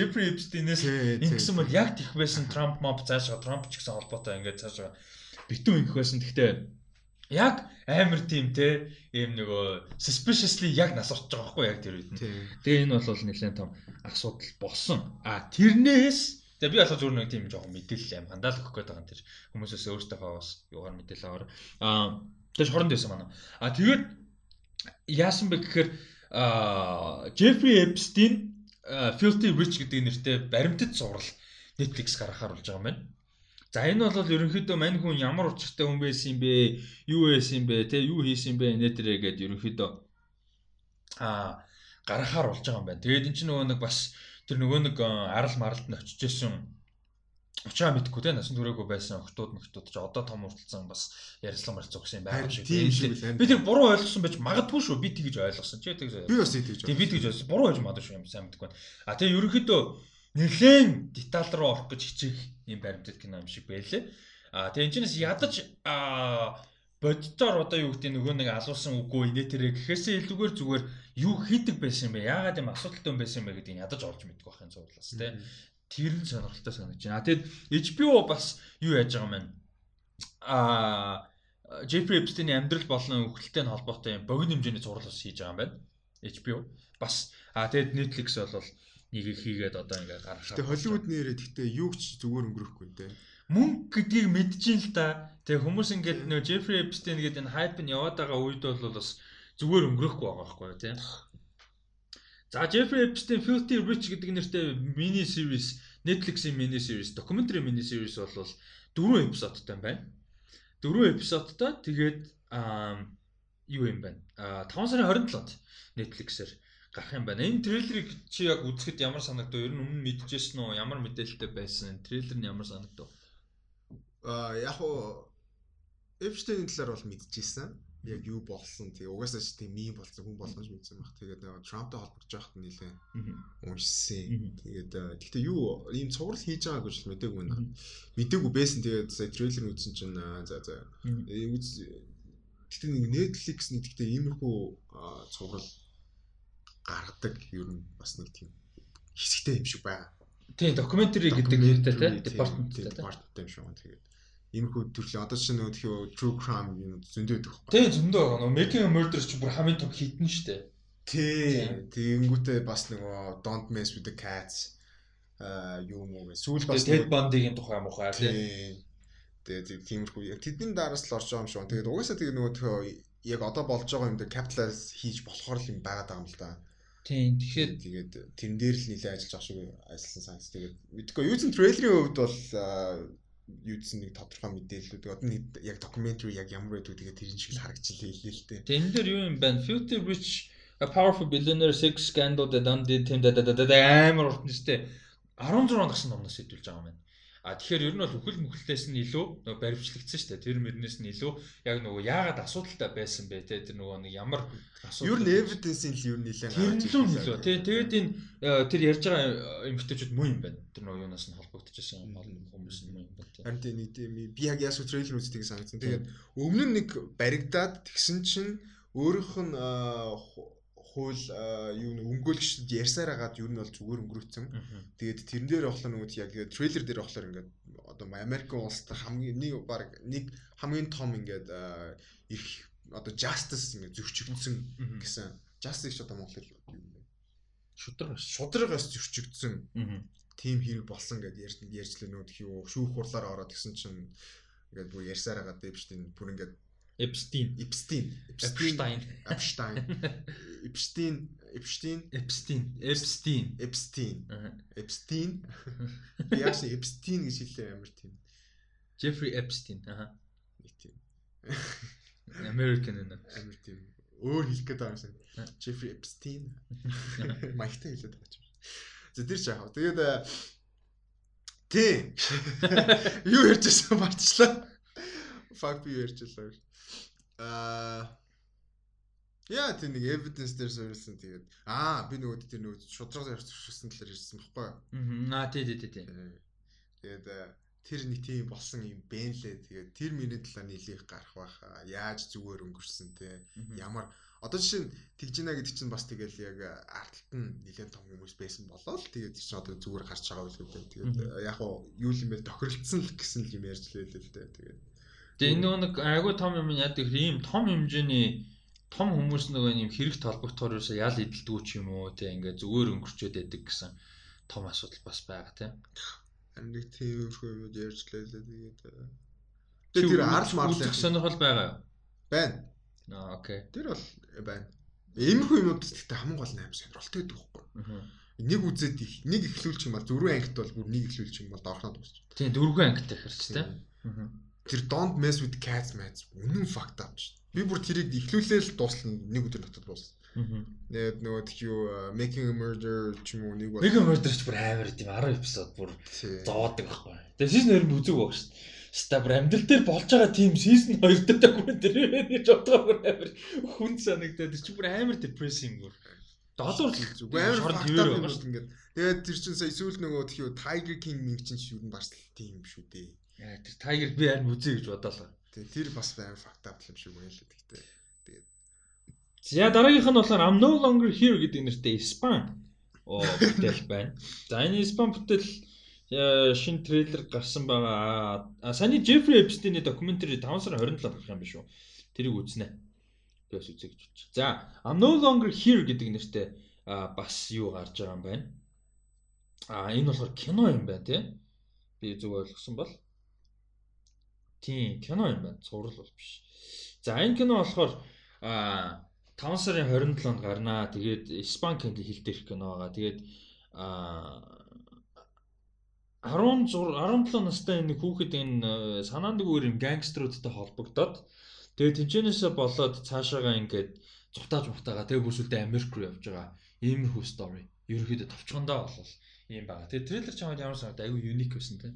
Тий, тий. ингэсэн бол яг тийх байсан Trump моп цаашаа Trump ч гэсэн холбоотой ингээд цаашаа битүү ингэх байсан гэхдээ яг амар тийм те ийм нөгөө suspiciously яг нас орж байгаа байхгүй яг тэр үед Тийм. Тэгээ энэ бол нэлээд том асуудал болсон. А тэрнээс тэгээ би болохоор зүгээр нэг тийм жоохон мэдээлэл юм хандаал өгөх гээд байгаа юм тэр хүмүүсээс өөртөөхөө бас юугаар мэдээлэл аваар. А тэгээ шоронд байсан манай. А тэгээд яасан бэ гэхээр Epstein а, Filthy Rich гэдэг нэртэй баримтат зураг Netflix гаргахаар болж байгаа юм байна. За энэ бол ерөнхийдөө мань хүн ямар учиртай хүн байсан юм бэ? Юу байсан юм бэ? Тэ юу хийсэн юм бэ? Нэтэрэ гэдэг ерөнхийдөө а гаргахаар болж байгаа юм байна. Тэгээд эн чинь нөгөө нэг бас тэр нөгөө нэг арал маралд нь очиж исэн очоо мэдхгүй те насан туршаагүй байсан охтууд мөхтүүд ч одоо том урталсан бас ярилцлага гэсэн юм Харин шиг. тийм шиг л Би тэр буруу ойлгосон байж магадгүй шүү. Би тэгж ойлгосон. Чи тэгж Би бас тэгж Тийм би тэгж ойлгосон. Буруу байж магадгүй шүү юм сайн мэдгүй. А тэгээ ерөнхийдөө нэлээд деталь руу орох гэж хичээх юм баримтат кино юм шиг байлээ. А тэгээ энэ ч ядаж а боддоор одоо юу гэдэг нөгөө нэг алуусан үгүй инээ тэрэ гэхээсээ илүүгээр зүгээр юу хийдэг байсан юм бэ? Яагаад юм асуудалтай юм байсан юм бэ гэдгийг ядаж олж мэдгүй байхын зурлаас тий. Тэр нь сонирхолтой санагдаж байна. Тэгэд HBO бас юу яаж байгаа юм бэ? А Jeffrey Epstein-ийн амьдрал болон нь холбоотой юм богино хэмжээний зурлал хийж байгаа юм байна. HBO бас а тэгэд Netflix бол нэгийг хийгээд одоо ингээ гаргахаар. Гэтэ Холливуд нэрээ гэхдээ юу ч зүгээр өнгөрөхгүй нэ. мөнгө гэдгийг мэдчихээн л да. Тэгээ хүмүүс ингээд нөө Jeffrey Epstein гэдэг энэ хайп нь яваад байгаа үед бол бас зүгээр өнгөрөхгүй байгаа байхгүй юу тийм. За Jeffrey Epstein Filthy Rich гэдэг нэртэй мини series Netflix-ийн mini series, documentary mini series бол дөрвөн эпизодтай байна. Дөрвөн эпизодтой тэгээд аа юу юм байна? Аа 5 сарын 27-нд Netflix-ээр гарах юм байна. Энэ трейлерыг чи яг үзэхэд ямар санагдав? Ер нь өмнө мэдчихсэн үү? Ямар мэдээлэлтэй байсан? Трейлер нь ямар санагдав? Аа яг уу Эпштейн талаар бол мэдчихсэн. Яг юу болсон. Тэгээ угаасаа ч тийм мим болсон хүн болгож мэдсэн баг. Тэгээд нөгөө Трамптай холбогдож байхад нэлээ уншсан. Тэгээд гэхдээ юу ийм цуврал хийж байгааг гэж мэдээгүй байна. Мэдээгүй байсан. Тэгээд сая трейлер үзсэн чинь за за Э, үз гэхдээ нэг Netflix нэг гэхдээ иймэрхүү цуврал гаргадаг ер нь бас нэг тийм хэсэгтэй юм шиг байна. Тийм, documentary гэдэг тийм, те. department юм шиг байна. Тэгээд иймэрхүү төрлийн одоо чинь нөгөө тхио true crime юм зөндөө идэх байхгүй. Тийм, зөндөө. Нөгөө Making a Murderer ч бүр хамгийн том хитэн штэ. Тий. Тэгэнгүүтээ бас нөгөө don't mess with the cats аа юу муу вэ? Сүүл бас Ted Bundy-гийн тухай мухай тий. Тэгээд тиймэрхүү тэдний дараас л орж байгаа юм шиг. Тэгээд угаасаа тэгээд нөгөө тхио яг одоо болж байгаа юм дээр capitalize хийж болохоор л юм байгаад байгаа юм л да. Тийм, тэгэхээр Тэгээд тэрэн дээр л нэлээд ажиллаж байгаа шиг ажилласан санс. Тэгээд мэдгүй юу ч трейлерийн хувьд бол аа, юу ч нэг тодорхой мэдээллүүд одоо нэг яг documentary яг ямар байдгүй тэгээд тэрэн шиг л харагдчихлээ хэлээ л дээ. энэ дээр юу юм бэ? Filthy Rich a powerful billionaire sex scandal that undid him да да амар урт нэстэй 16 насны номноос хэдүүлж байгаа юм байна. А тэгэхээр ер нь бол үхэл мүхлээс нь илүү нөгөө баримтлагдсан шүү дээ. Тэр мөрнөөс нь илүү яг нөгөө яагаад асуудалтай байсан бэ те тэр нөгөө нэг ямар Ер нь evidence-ийн л ер нь нэлээд Тэр нь нөлөө. Тэ тэгээд энэ э, тэр ярьж байгаа эмгтээчүүд муу юм байна. Тэр нөгөө юунаас нь холбогдож байсан олон хүмүүс нь муу юм байна. Харин тийм нэг би яг яасуу трейлер үзтгийг санагдсан. Тэгээд өмнө нь нэг баригдаад тэгсэн чинь өөрийнх нь ху- хууль юу нэг өнгөөлөгчд ярьсаар агаад юу нь бол зүгээр өнгөрөөцсөн. Тэгээд тэрэн дээр болохоор нөгөө яг трейлер дээр болохоор ингээд одоо Америкийн улсад хамгийн нэг баг нэг хамгийн том ингээд их одоо justice ингээд зөрчигдсөн гэсэн justice одоо монголоор юу юм бэ? Шудраг. Шудрагаас зөрчигдсөн тим хэрэг болсон гэдээ ярьж ярьжлаа нөгөө юу шүүх хурлаар ороод гисэн чинь ингээд бүр ярьсаар агаад Эпштейн бүр ингээд Эпстин. Эпстейн Эпштайн. Эпштейн Эпштейн Эпштейн Эпстин. Эпстин. Эпстейн Эпстейн би яаж Эпстейн гэж хэлээ амар тийм Джеффри Эпстин. Аха. нэг тийм American нэ. амар тийм өөр хэлэх гээд байгаа юм шиг. Джеффри Эпстейн маягтай хэлээд байгаа юм. За тэр ч яах вэ? Тэгээд э, тий. Юу ярьж байсан мартчихлаа. Fuck би ярьж байлаа. Аа Яа тийм нэг evidence дээр суурилсан тэгээд аа би нөгөө тэр нөгөө шудраг ярьсан талаар ярьсан баггүй. Аа тий тий тий. Тэгээд э, тэр нэг тийм болсон юм бэ лээ. Тэгээд тэр миний талаар нэлийг гарах байхаа. Яаж зүгээр өнгөрсөн те. Ямар одоо жишээ нь тэгж гинэ гэдэг чинь бас тэгэл яг артталт нь нэлээд том хүмүүс байсан болоо л тэгээд чинь одоо зүгээр гарч байгаа үл гэдэг. Тэгээд яг юу юм бэ тохиролцсон л гэсэн юм ярьж лээ л дээ. Тэгээд Тэгээ энэ нэг айгүй том юм яадаг ийм том хэмжээний том хүмүүс нөгөө ийм хэрэг толбогдохоор юусаа ял идэлдэггүй ч юм уу те ингээ зүгээр өнгөрчөөд байдаг гэсэн том асуудал бас байгаа харин нэг тийм хүмүүс ярьж лээ. Тэгээд тэгээд тэр арл марл үзэх сонирхол байгаа юу? байна. Аа окей. Тэр бол байна. Иймэрхүү юмуд гэхдээ хамгийн гол нь аим сонирхолтой байдаг байхгүй. Аа. Нэг үзээд их нэг ихлүүлчих юм бол дөрвөн ангит бол бүр нэг ихлүүлчих юм бол доорхнод дуусчих. Тийм дөрвөн ангитай хэрч те. Аа. Тэр don't mess with cats mats үнэн факт авч. Би бүр тэрийг ихлүүлээл дуусна нэг өдөр дотор дуусна. Тэгээд нөгөө тх юу making a murder ч юм уу нэг бол Нэг мөрдөрч бүр амар тийм 10 эпизод бүр Тий. зовоодаг байхгүй. Тэгээ сизон 2 нь үзег баг шүү дээ. Ста бүр амьдрал дээр болж байгаа тийм сизон 2 дээр докюментари гэж боддог бүр амар хүн санагдаад тэр чинь бүр амар депрессинг бүр. Доллар зүгээр амар юм байгаа шүү ингээд. Тэгээд тэр чинь сая сүүл нөгөө тх юу Tiger King минь чинь бас тийм юм шүү дээ. Яа, Тэр Tiger би харин үзье гэж бодлоо. Тэгээд тэр бас амар факт авах юм шиг байна л гэхдээ. За дараагийнх нь болохоор I'm no longer here гэдэг нэртэй Испан оо бүтээл байна. За энэ Испан бүтээл э, шинэ трейлер гарсан байгаа. А саний Jeffrey Epstein-ийн докюментари 5 сарын 27-нд гарах юм биш үү? Тэрийг үзнэ. Би бас үзье гэж бодчих. За I'm no longer here гэдэг нэртэй а, бас юу гарч байгаа юм байна. А энэ болохоор кино юм байна тий. Би зөв ойлгосон бол. Тийм, кино юм байна. Цуврал бол биш. За энэ кино болохоор а 5 сарын 27-нд гарнаа. Тэгээд Испани хэл дээрх кино байгаа. Тэгээд а 16 17 настай нэг хүүхэд энэ санаандгүй юм гангстеруудтай холбогдоод тэгээд тэнцэнээсээ болоод цаашаага ингээд цутааж мухтаага тэгээд бүсүүлдэ Америк руу явж байгаа. Иймэрхүү стори. Ерөнхийдөө товчгондоо болол ийм байгаа. Тэгээд трейлер ч хамаагүй ямар санагдаа айгүй юник байсан тийм.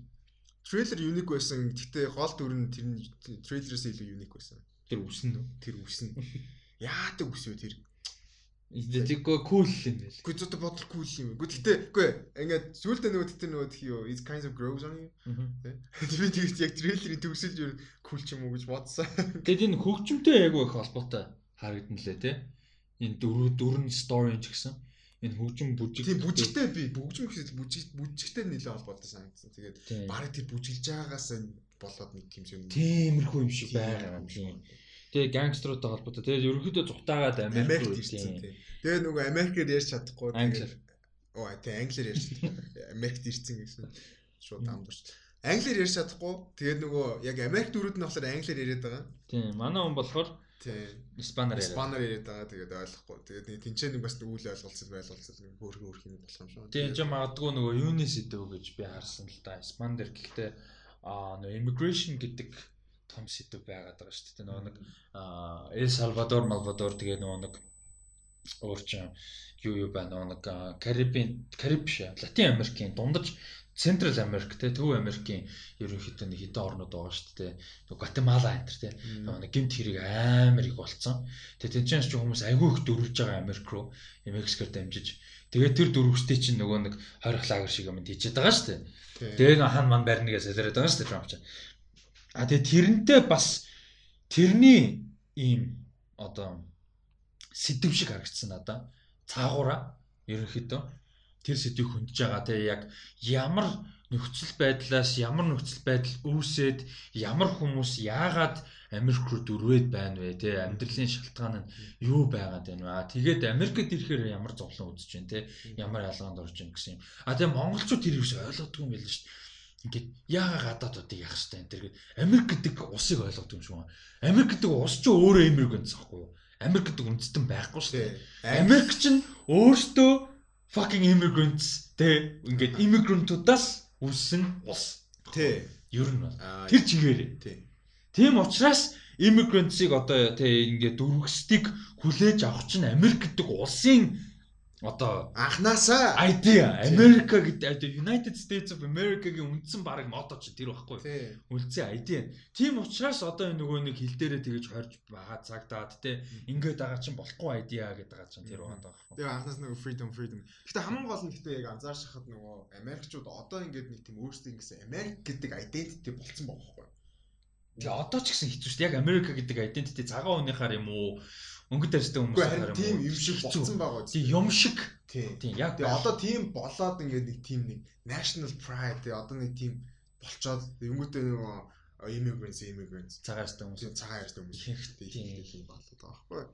Трейлер юник байсан. Гэхдээ гол дүр нь тэр трейлерээс илүү юник байсан. Тэр үсэн үү? Тэр үсэн. Яадаг үсвэ тэр. Тэггүй кул юм байл. Гэхдээ зөвхөн бодол кул юм. Гэхдээ үгүй ингээд зүйлдээ нөгөө тэр нөгөө тхий юу is kinds of grows on you. Би тэгэж яг трейлерийн төгсөл юу кул ч юм уу гэж бодсон. Тэгэд энэ хөгжимтэй айгүй их холбоотой харагдан лээ те. Энэ дөрөв дөрөн стори ч гэсэн энэ хөгжим бүжиг Тийм бүжигтэй би бүгжим гэхэд бүжиг бүжигтэй нэлээд холбоотой санагдсан. Тэгээд Тийм. барыг тэр бүжиглж байгаагаас болоод нэг тийм юм. тиймэрхүү юм шиг байгаа юм тийм. Тэгээ гангстеруудтай холбоотой. Тэгээд ерөнхийдөө Америк Америкт ирсэн тийм. тийм. Тэгээд нөгөө Америкээр ярьж чадахгүй. Оо тий англиар ярьж чадахгүй. Америкт ирсэн гэсэн шууд амдурч. Англиар ярьж чадахгүй. Тэгээд нөгөө яг Америк дөрүүд нь болохоор англиар яриад байгаа. Тийм. Манай хүн болохоор Тий. испанаар яриа. Испанаар яриад байгаа. Тэгээд ойлгохгүй. Тэгээд тэнцээ нэг бас үйл ойлголцол байлголцол нэг хөөрхөн хөөрхөн юм болох юм шиг. Тийм ч магадгүй нөгөө юуны сэдв гэж би харсан л да. Испан дээр гэхдээ аа нөгөө immigration гэдэг том сэдв байгаад байгаа шүү дээ. Нөгөө нэг аа Эл Салвадор, Малвадор тэгээ нөгөө нэг уурчин юу юу байна нөгөө нэг Карибын Кариб биш ээ, Латин Америкийн дундаж Централ Америк те Төв Америкийн ерөнхийдөө нэг хэдэн орнууд байгаа шүү дээ. Нөгөө Гватемала энэ те. Нэг гимт хэрэг амар их болцсон. Тэгээ тэнцэнс ч хүмүүс айгүй их дөрвж байгаа Америк руу Мексикоор дамжиж. Тэгээ тэр дөрвөстэй чинь нөгөө нэг хорих лагер шиг юм тийчээд байгаа шүү дээ. Тэгээ нэг хан ман барьнагаас солиороод байгаа шүү дээ Трамп чинь. А тэгээ тэрнтэй бас тэрний ийм одоо сэдв шиг харагдсан надаа. Цаагаараа ерөнхийдөө тэр сэдвийг хөндөж байгаа те яг ямар нөхцөл байдлаас ямар нөхцөл байдал үүсээд ямар хүмүүс яагаад Америк руу дөрвөөд байна вэ те амьдралын шалтгаан нь юу байгаад байна вэ тэгээд Америкт ирэхээр ямар зовлон үзэж байна те ямар ялгаанд орж байна гэсэн юм а тэгээ монголчууд тэр юус ойлгодгүй юм байл шүү ингээд яага гадаадуудыг яах хэрэгтэй энэ төр гээд Америк гэдэг усыг ойлгох юм шиг байна. Америк гэдэг ус ч өөрөө Америк гэсэн байхгүй юу? Америк гэдэг үндэстэн байхгүй шүү дээ. Америк ч өөртөө fucking immigrants тэ ингээд иммигрантуудаас үссэн ус. Тий. Ер нь бол тэр чигээр. Тий. Тийм учраас immigrants-ыг одоо тэ ингээд дөрвөсдгийг хүлээж авах чинь Америк гэдэг улсын одоо анханасаа idea America гэдэг United States of America-гийн үндсэн баг мото ч тэр байхгүй. Үлдсэн idea. Тийм учраас одоо энэ нөгөө нэг хил дээрээ тэгэж хорж байгаа цагдаад те ингээд байгаа чинь болохгүй idea гэдэг байгаа чинь тэр байгаа байхгүй. Тэгээ анханаас нөгөө freedom freedom. Гэтэ хамгийн гол нь гэтээ яг анзаарч хахад нөгөө Америкчууд одоо ингээд нэг тийм өөрсдөө ингэсэн Америк гэдэг identity болцсон байгаа байхгүй. Тэгээ одоо ч гэсэн хэцүү шүү дээ. Яг Америка гэдэг identity цагаан хүнийхаар юм уу? Өнгөт тарьстай хүмүүс харин тийм юм шиг болцсон байгаа. Тийм юм шиг. Тийм. Яг тэгээ одоо тийм болоод ингээд нэг тийм нэг national pride тэгээ одоо нэг тийм болцоод өнгөтэй нөгөө immigrants immigrants цагаан ярстай хүмүүс ярстай хүмүүс ихтэй тийм болоод байгаа байхгүй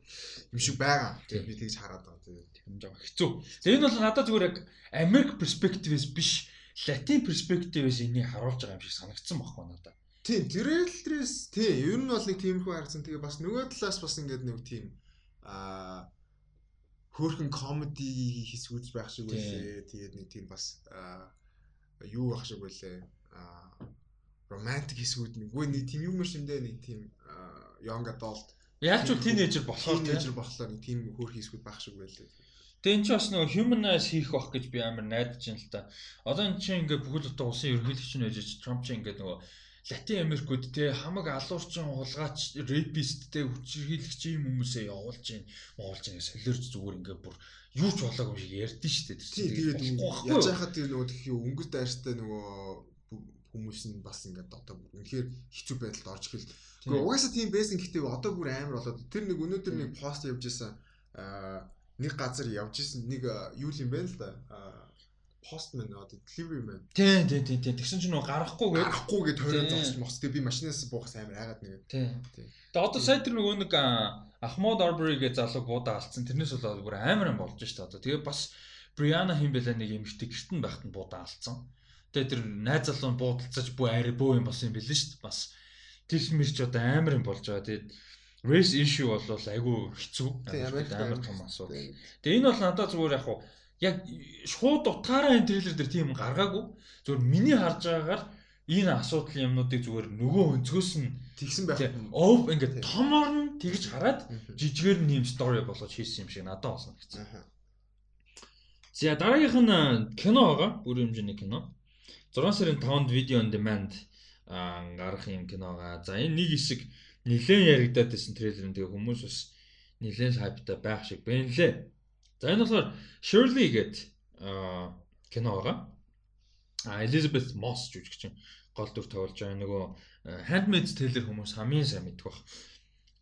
юм шиг байгаа. Тэгээ би тэгж хараад байгаа. Тийм юм жаа хэцүү. Тэгээ энэ бол надад зүгээр яг Америк perspective-с биш Латин perspective-с энийг харуулж байгаа юм шиг санагдсан байхгүй надад. Тийм, трейлерээс тийм, ер нь бол нэг тиймэрхүү харагдсан. Тэгээ бас нөгөө талаас бас ингээд нэг тийм аа хөөрхөн комеди хэсгүүд байх шиг байлээ. Тэгээд нэг тийм бас юу байх шиг байлээ. Романтик хэсгүүд нэггүй нэг тийм юм шимдээ нэг тийм young adult Яаж ч тинейжер болохоор тинейжер болохоор нэг тийм хөөрхөн хэсгүүд байх шиг байлээ. Тэгээ эн чинь бас нөгөө humanize хийх бах гэж би амар найдаж байна л та. Одоо эн чинь ингээ бүхэл утга улсын ерөнхийлөгч нь байж Трамп чинь ингээ нөгөө Латин Америкууд те хамаг алуурчин хулгаач репист те хүчирхийлэгч юм хүмүүсээ явуулж гин моолж гин солиорч зүгээр ингээ бүр юу ч болоогүй шиг ярьдэн штэ тэр тэгээд яаж яхад тэр нөгөө тхий өнгөт дайртай нөгөө хүмүүс нь бас ингээд одоо үнэхээр хэцүү байдалд орж ирэл. Гэхдээ угаасаа тийм байсан гэхдээ одоо бүр амар болоод тэр нэг өнөөдөр нэг пост явж исэн нэг газар явж исэн нэг юу юм бэ л да постмен одоо delivery man. Тийм тийм тийм тийм. Тэгсэн чинь нөгөө гарахгүй гээд гарахгүй гээд тойроо зогсож мохс. Тэгээ би машинаас буухаас амар айгаад нэгэ. Тийм. Тэгээ одоо сая тэр нөгөө нэг Ахмад Arbery гэж залуу буудаа алдсан. Тэрнээс болоод бүр амар юм болж шít одоо. Тэгээ бас Brianna хин бэлээ нэг эмэгтэй гэрт нь байхад нь буудаа алдсан. Тэгээ тэр найз залуу буудалцаж бүү арай бөө юм болсон юм бэлээ шít. Бас тэр мэрч одоо амар юм болж байгаа. Тэгээд race issue бол айгүй хэцүү. Амар том асуудал. Тэгээ энэ бол надад зүгээр яг хуу яг шууд утгаараа энэ трейлер дээр тийм гаргаагүй. Зүгээр миний харж байгаагаар энэ асуудлын юмнуудыг зүгээр нөгөө өнцгөөс нь тэгсэн байх. Ов ингээд томор нь тэгж хараад жижигээр нь юм стори болгож хийсэн юм шиг надад болсон гэсэн. За дараагийнх нь кино байгаа. Бүр хэмжээний кино. 6 сарын 5-нд видео on demand гарах юм кино байгаа. За энэ нэг хэсэг нэлээд яригадаад байсан трейлер нь тэгээ хүмүүс бас нэлээд хайптай байх шиг байна лээ. За энэ болохоор Shirley гэдэг кино байгаа. А Elizabeth Moss жүжигчин гол дүр тоглож байгаа нөгөө Handmaid's Tale хүмүүс хамгийн сайн мэддэг баг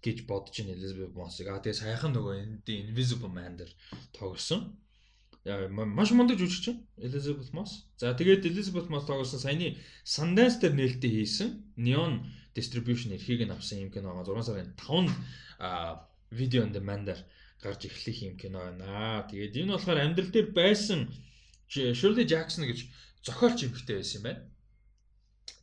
гэж бодож байна Elizabeth Moss-ыг. А тэгээ саяхан нөгөө Invisible Man дээр тоглосон. Маш мундаг жүжигчин Elizabeth Moss. За тэгээд Elizabeth Moss тоглосон саяны Sundance дээр нээлттэй хийсэн Neon Distribution эрхийг нь авсан юм кино байгаа 6 сарын 5-нд видео on demand дээр гарч эхлэх юм кино байна. Тэгээд энэ болохоор амьдрал дээр байсан Shirley Jackson гэж зохиолч эмэгтэй байсан юм байна.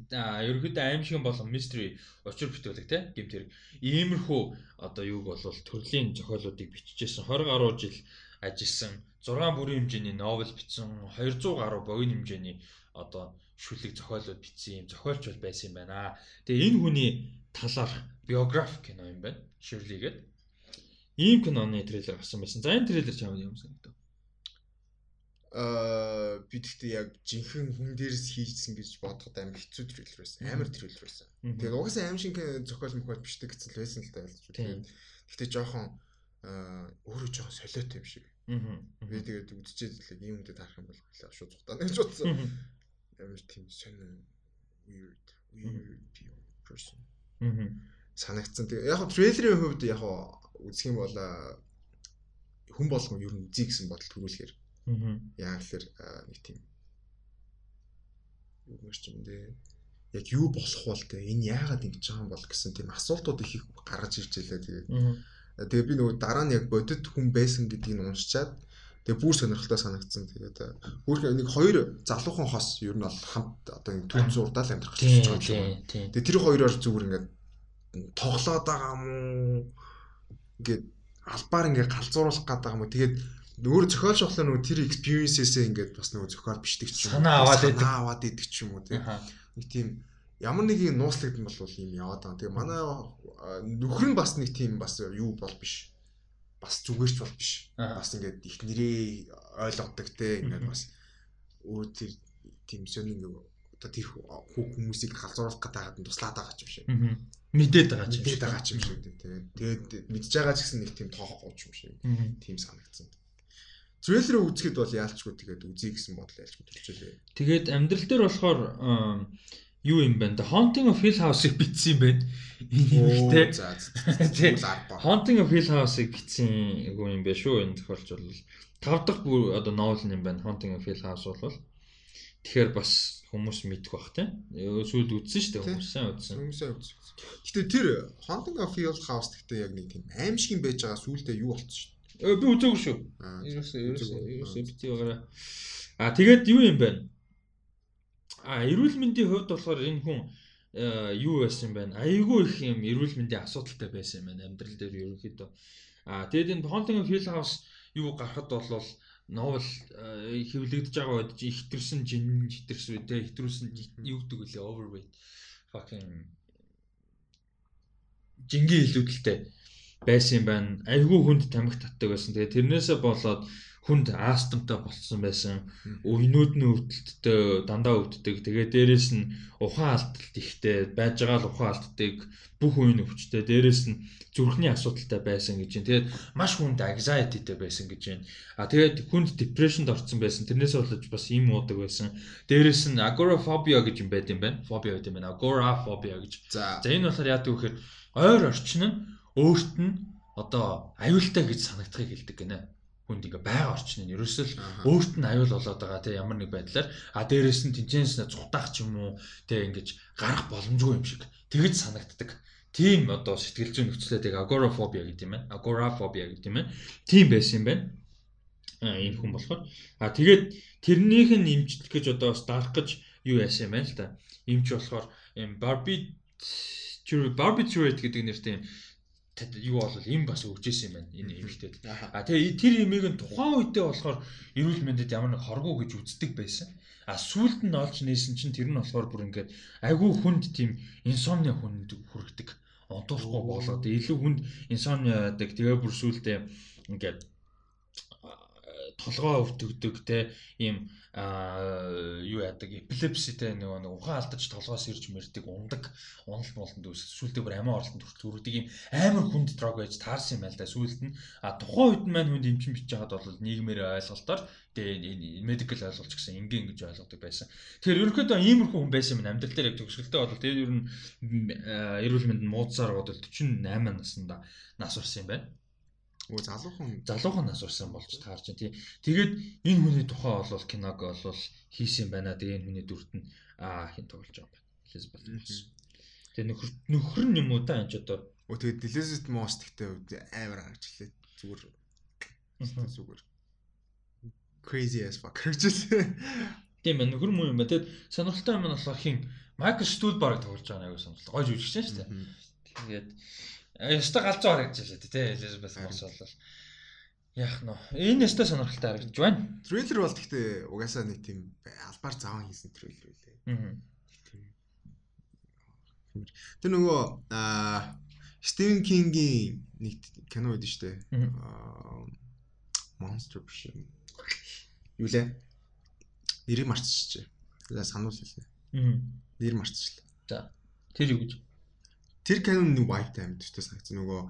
За ерөөдөө аимшиг болон mystery учир бүтээлэг те гэмт хэрэг. Иймэрхүү одоо юуг бол төрлийн зохиолуудыг бичижсэн 20 гаруй жил ажилласан 6 бүрийн хэмжээний новел бичсэн 200 гаруй богино хэмжээний одоо шүлэг зохиолууд бичсэн юм зохиолч бол байсан юм байна. Тэгээ энэ хүний талаар биографик кино юм байна. Shirley гэдэг ийм киноны трейлер гарсан байсан. За энэ трейлер чамд юм санагдав. Аа би тэгтээ яг жинхэнэ хүн дээрс хийжсэн гэж бодоход амар хэцүү трейлер байсан. Амар трейлер байсан. Тэгээд угаасаа аим шиг зохиол мөхөл бичдэг гэсэн л байсан л да ялж. Тэгээд тэгтээ жоохон аа өөрөө жоохон солиотой юм шиг. Би тэгээд үдчихэд л ийм хүндэд харах юм бол шууд цухтаа гэж бодсон. Амар тийм сонир weird weird person. санагдсан. Тэгээ яг трейлерийн хувьд яг үзэх юм бол хүн болгон ер нь үзье гэсэн бодол төрүүлэхээр Аа. яг л нэг тийм юу мэрч юм дээ яг юу болох бол те энэ яагаад ингэж байгаа юм бол гэсэн тийм асуултууд их их гаргаж ирж байлаа тэгээд тэгээ би нөгөө дараа нь яг бодит хүн байсан гэдгийг нь уншичаад тэгээ бүр сонирхолтой санагдсан тэгээд бүр нэг хоёр залуухан хос ер нь бол хамт одоо энэ түн зурдаал амьдрах гэж байна. тийм тийм. Тэгээ тэр хоёроор зүгээр ингээд тоглоод байгаа юм уу? Ингээд албаар ингээд галзууруулах гээд байгаа юм уу? Тэгээд өөр зохиолч болохоор нөгөө тэр experience-ээсээ ингээд бас нөгөө зохиол бичдэг ч юм. Санаа аваад идэг. Санаа аваад идэг ч юм уу тийм. Нэг тийм ямар нэг юм нууцлагдсан бол юм яваад байгаа. Тэгээ манай нөхөр нь бас нэг тийм бас юу бол биш. Бас зүгээрч бол биш. Бас ингээд их нэрээ ойлгодог те ингээд бас өө тэр тийм сонин ингээ одоо тэр хүү хүмүүсийг галзууруулах гэдэг нь туслаад байгаа ч юм шиг. Мэдээд байгаа ч юм Мэдээд байгаа ч юм шиг тийм. Тэгээд мэдж байгаа ч гэсэн нэг тийм тоохгүй ч юм шиг. Тийм санагдсан. Трейлерыг үзэхэд бол яалчгүй тэгээд үзье гэсэн бодол яалчгүй төрчихлээ. Тэгээд амьдрал дээр болохоор юу юм бэ? Haunting of Hill House-ыг бичсэн юм байна. Арба. Haunting of Hill House-ыг бичсэн гоо юм бэ шүү энэ тохиолч бол тав дахь бүр одоо новел юм байна. Haunting of Hill House бол тэгэхээр бас хүмүүс мэдэх бах тийм. Сүүлд үзсэн шүү дээ хүмүүс сайн үзсэн. Хүмүүсээ үз. Гэтэ тэр Haunting of Hill House гэхдээ яг нэг тийм аимшиг юм байж байгаа сүулдэ юу болчихсон шүү. Э, Би үзээгүй шүү. Ерөөсөө ерөөсөө ерөөсөө бити байгаараа. А тэгээд юу юм бэ? А эрүүл мэндийн хувьд болохоор энэ хүн э, юу байсан юм бэ? Айгүй их юм эрүүл мэндийн асуудалтай байсан юм байна амьдрал дээр ерөнхийдөө. А тэгээд энэ Haunting of Hill House юу гарахад болвол новел э, хэвлэгдэж байгаа үед чи ихтэрсэн жин хитэрсэн үедээ хитрүүлсэн юу гэдэг үлээ overweight fucking жингийн илүүдэлтэй байсан юм байна. Айгүй хүнд тамхи татдаг байсан. Тэгээ тэрнээсээ болоод хүнд астмтай болцсон байсан. Өөнүүд нь өвдөлттэй дандаа өвддөг. Тэгээ дээрэс нь ухаан алдалт ихтэй байж байгаа л ухаан алддаг. Бүх үеийн өвчтэй. Дээрэс нь зүрхний асуудалтай байсан гэж байна. Тэгээд маш хүнд anxietyтэй байсан гэж байна. А тэгээд хүнд depressionд орсон байсан. Тэрнээсээ болоод бас им уудаг байсан. Дээрэс нь agoraphobia гэж юм байт юм байна. Phobia гэдэг юм байна. Agoraphobia гэж. За. За энэ болохоор яадаг вэ гэхээр ойр орчин нь өөрт нь одоо аюултай гэж санагдахыг хэлдэг гинэ. Хүнд ингээ байга орчин нь ерөөсөө л өөрт нь аюул болоод байгаа тийм ямар нэг байдлаар а дээрэс нь тэнцэнс цухтаах ч юм уу тийм ингэж гарах боломжгүй юм шиг тэгэж санагддаг. Тийм одоо сэтгэл зүйн нөхцөлөө тэг agoraphobia гэдэг юм байна. Agoraphobia гэдэг юм байна. Тийм байсан юм байна. Энэ хүн болохоор а тэгээд тэрнийх нь имжлэх гэж одоо бас дарах гэж юу яасан юм байна л да. Имж болохоор barbiturate гэдэг нэртэй юм юу бол им бас өгчээсэн юм байна энэ эмэгтэйд. Ааха. А тэгээ тэр имийг нь тухайн үедээ болохоор эрүүл мэндэд ямар нэг хоргоо гэж үздэг байсан. А сүулт нь олж нээсэн чинь тэр нь болохоор бүр ингээд айгүй хүнд тийм инсомниа хүнд хүргэдэг. Онтуулахгүй болоод илүү хүнд инсомниа яадаг. Тэгээ бүр сүултээ ингээд толгоо өвдөгдөг те ийм юу яадаг эпилепситэй нөгөө нэг ухаан алдаж толгоос ирж мэрдэг ундаг уналт молтонд үс сүултээ бүр амиа орлонд хүрдэг ийм амар хүнд дрог байж таарсан юм байл да сүулт нь. А тухайн үед нь маань хүнд эмчин бичиж байгаад бол нийгмээр ойлголтоор тэгээ медикал ойлголч гэсэн ингийн гэж ойлгодог байсан. Тэгэхээр ерөнхийдөө иймэрхүү хүн байсан юм амьдрал дээр яг төгсгөлтэй бол тэгээ ер нь эрүүл мэнд муудсаар бодвол 48 наснда нас урсан юм байна Өө залуухан залуухан нас урсан болж таарч байна тий. Тэгээд энэ хүний тухай болвол киног болвол хийсэн юм байна. Тэгээ энэ хүний дүрт нь аа хин тоглож байгаа юм байна. Elizabeth Moss. Тэгээ нөхөр нөхөр нь юм уу та энэ ч одоо Өө тэгээд Elizabeth Moss гэхдээ амар харагчлаа. Зүгээр зүгээр crazy as fuck харагчлаа. тийм байна. Нөхөр муу юм байна. Тэгээд сонирхолтой юм нь болохоор хин Майкл Стулбарыг тоглож байгаа нэг аюу сонирхолтой. Гой жүжигч шүү дээ. Тэгээд яста галзуу харагдаж байна тий. Elizabeth Moss бол яах нь энэ яста сонирхолтой харагдаж байна. Трейлер бол гэхдээ угаасаа нэг тийм албаар заван хийсэн трейлер үлээ. Аа. Тэр нөгөө аа Стивен Кингийн нэг кино байдаг шүү дээ. Аа Monster биш юм. Юу лээ? Нэрийг марцчихжээ. За сануул хэлээ. Аа. Нэр марцчихлаа. Тэр юу гэж? Тэр кино нэг white төстэй санагдсан нөгөө